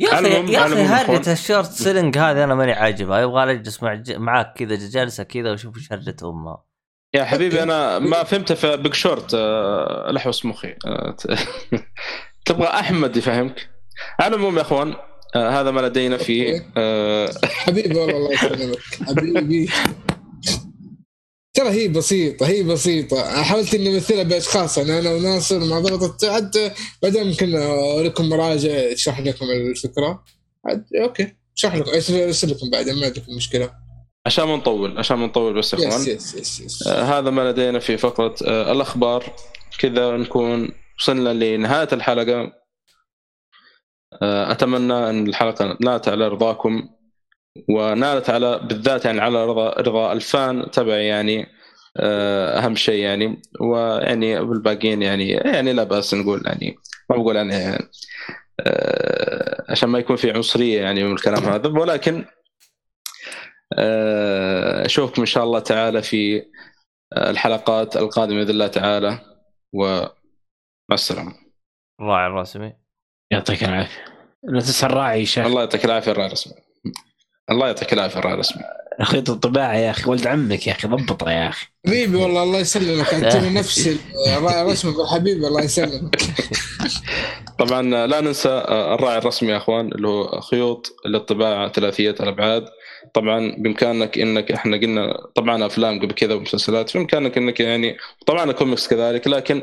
يا أخي يا أخي هرجة. ال short selling هذه أنا ماني عاجبها. يبغى أجلس مع ج- معاك كذا جالسة كذا وأشوف إيش هرجة أمها. يا حبيبي أنا ما فهمت في Big Short آه، لحوس مخي. آه، تبغى أحمد يفهمك؟ على العموم يا أخوان آه، هذا ما لدينا في آه، حبيبي والله الله يسلمك. حبيبي. ترى هي بسيطة هي بسيطة. حاولت إني أمثلها بأشخاص يعني أنا وناصر مع ضغط حتى بعدين ممكن اوريكم مراجع تشرح لكم الفكرة. أوكي. اشرح لكم أرسل لكم بعدين ما عندكم مشكلة. عشان ما نطول عشان ما نطول بس يا إخوان. yes yes yes هذا ما لدينا في فقرة آه، الأخبار. كذا نكون وصلنا لنهاية الحلقة. آه، أتمنى أن الحلقة نالت على رضاكم ونالت على بالذات يعني على رضا رضا الفان تبعي يعني آه، أهم شيء يعني. ويعني بالباقيين يعني يعني لا بأس نقول يعني ما بقول يعني عشان ما يكون في عنصرية يعني من الكلام هذا. ولكن اشوفكم إن شاء الله تعالى في الحلقات القادمة بإذن الله تعالى ومع السلامة. الراعي الرسمي يعطيك العافية. لا تنسى الراعي يا شيخ. الله يعطيك العافية الراعي الرسمي الله يعطيك العافية الراعي الرسمي خيط الطباعه يا أخي ولد عمك يا أخي ضبطه يا أخي. حبيبي والله الله يسلمك. أنت نفس الراعي الرسمي حبيبي الله يسلمك. طبعا لا ننسى الراعي الرسمي يا أخوان اللي هو خيوط للطباعة ثلاثية الأبعاد. طبعا بإمكانك إنك إحنا قلنا طبعا أفلام قبل كذا ومسلسلات بإمكانك إنك يعني طبعا كوميكس كذلك لكن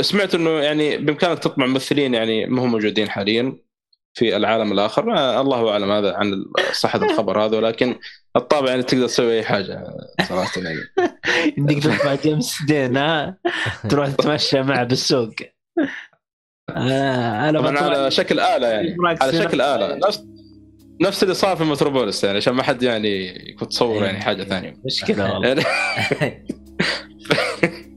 سمعت إنه يعني بإمكانك تطبع ممثلين يعني ما هم موجودين حاليا في العالم الآخر. ما الله أعلم هذا عن صحة الخبر هذا ولكن الطابع يعني تقدر تسوي أي حاجة صراحة يعني. عندك تروح مع جيمس دين ها؟ تروح تتمشى معه بالسوق. آه أنا طبعا على شكل آلة يعني على شكل آلة. نفس نفس اللي صار في متروبوليس يعني عشان ما حد يعني يكون تصور يعني حاجة ثانية. مشكله والله. يعني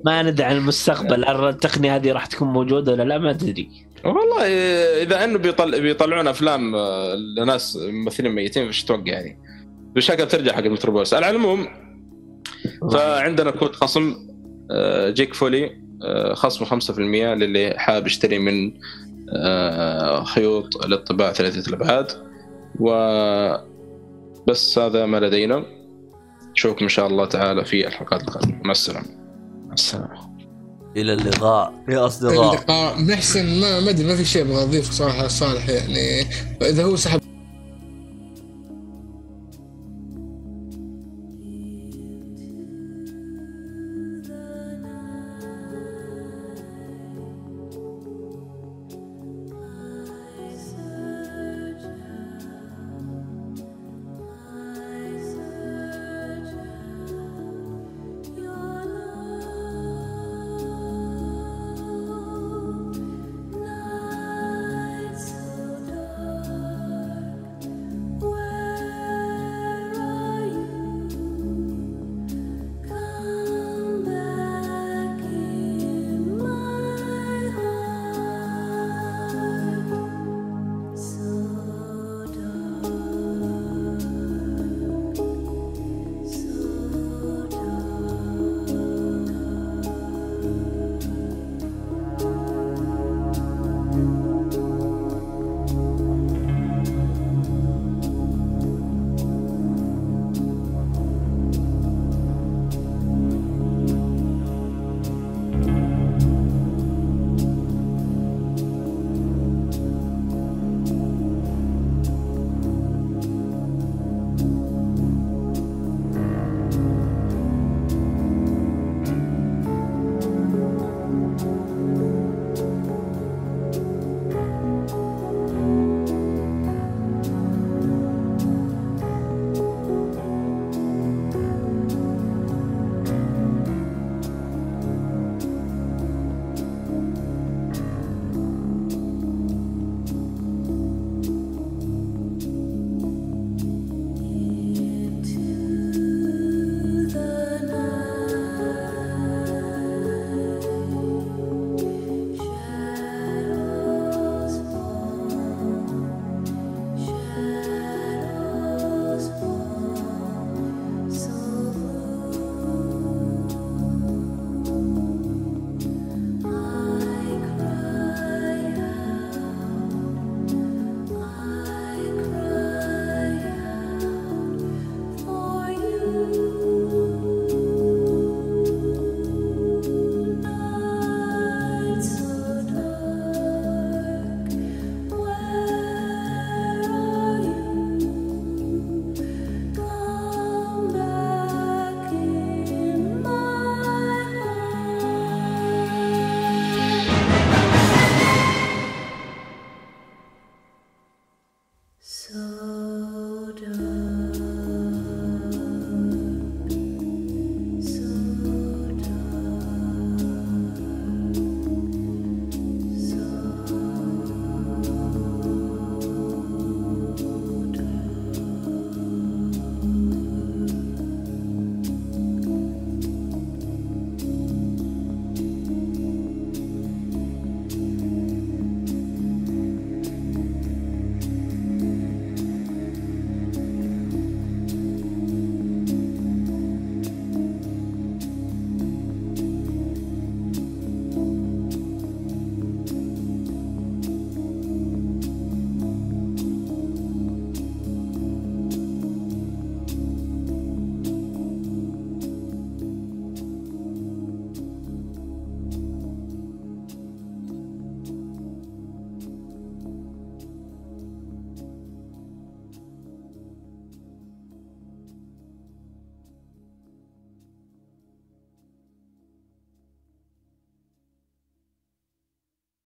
ما ندري عن المستقبل هل التقنية هذه راح تكون موجودة ولا لا؟ ما تدري والله إذا إنه بيطل... بيطلعون أفلام آه، لناس ممثلين ميتين فايش تتوقع يعني؟ بشكل ترجع حق المتروبوليس. على العموم فعندنا كود خصم آه، جيك فولي آه، خصم 5% للي حاب يشتري من خيوط للطباعة ثلاثية الأبعاد. و بس هذا ما لدينا. نشوفكم إن شاء الله تعالى في الحلقات القادمة. مع السلامة. مع السلامة. إلى اللقاء. يا أصدقاء. اللقاء محسن ما ما أدري ما في شيء أبغى اضيفه صراحة صالح يعني. اذا هو سحب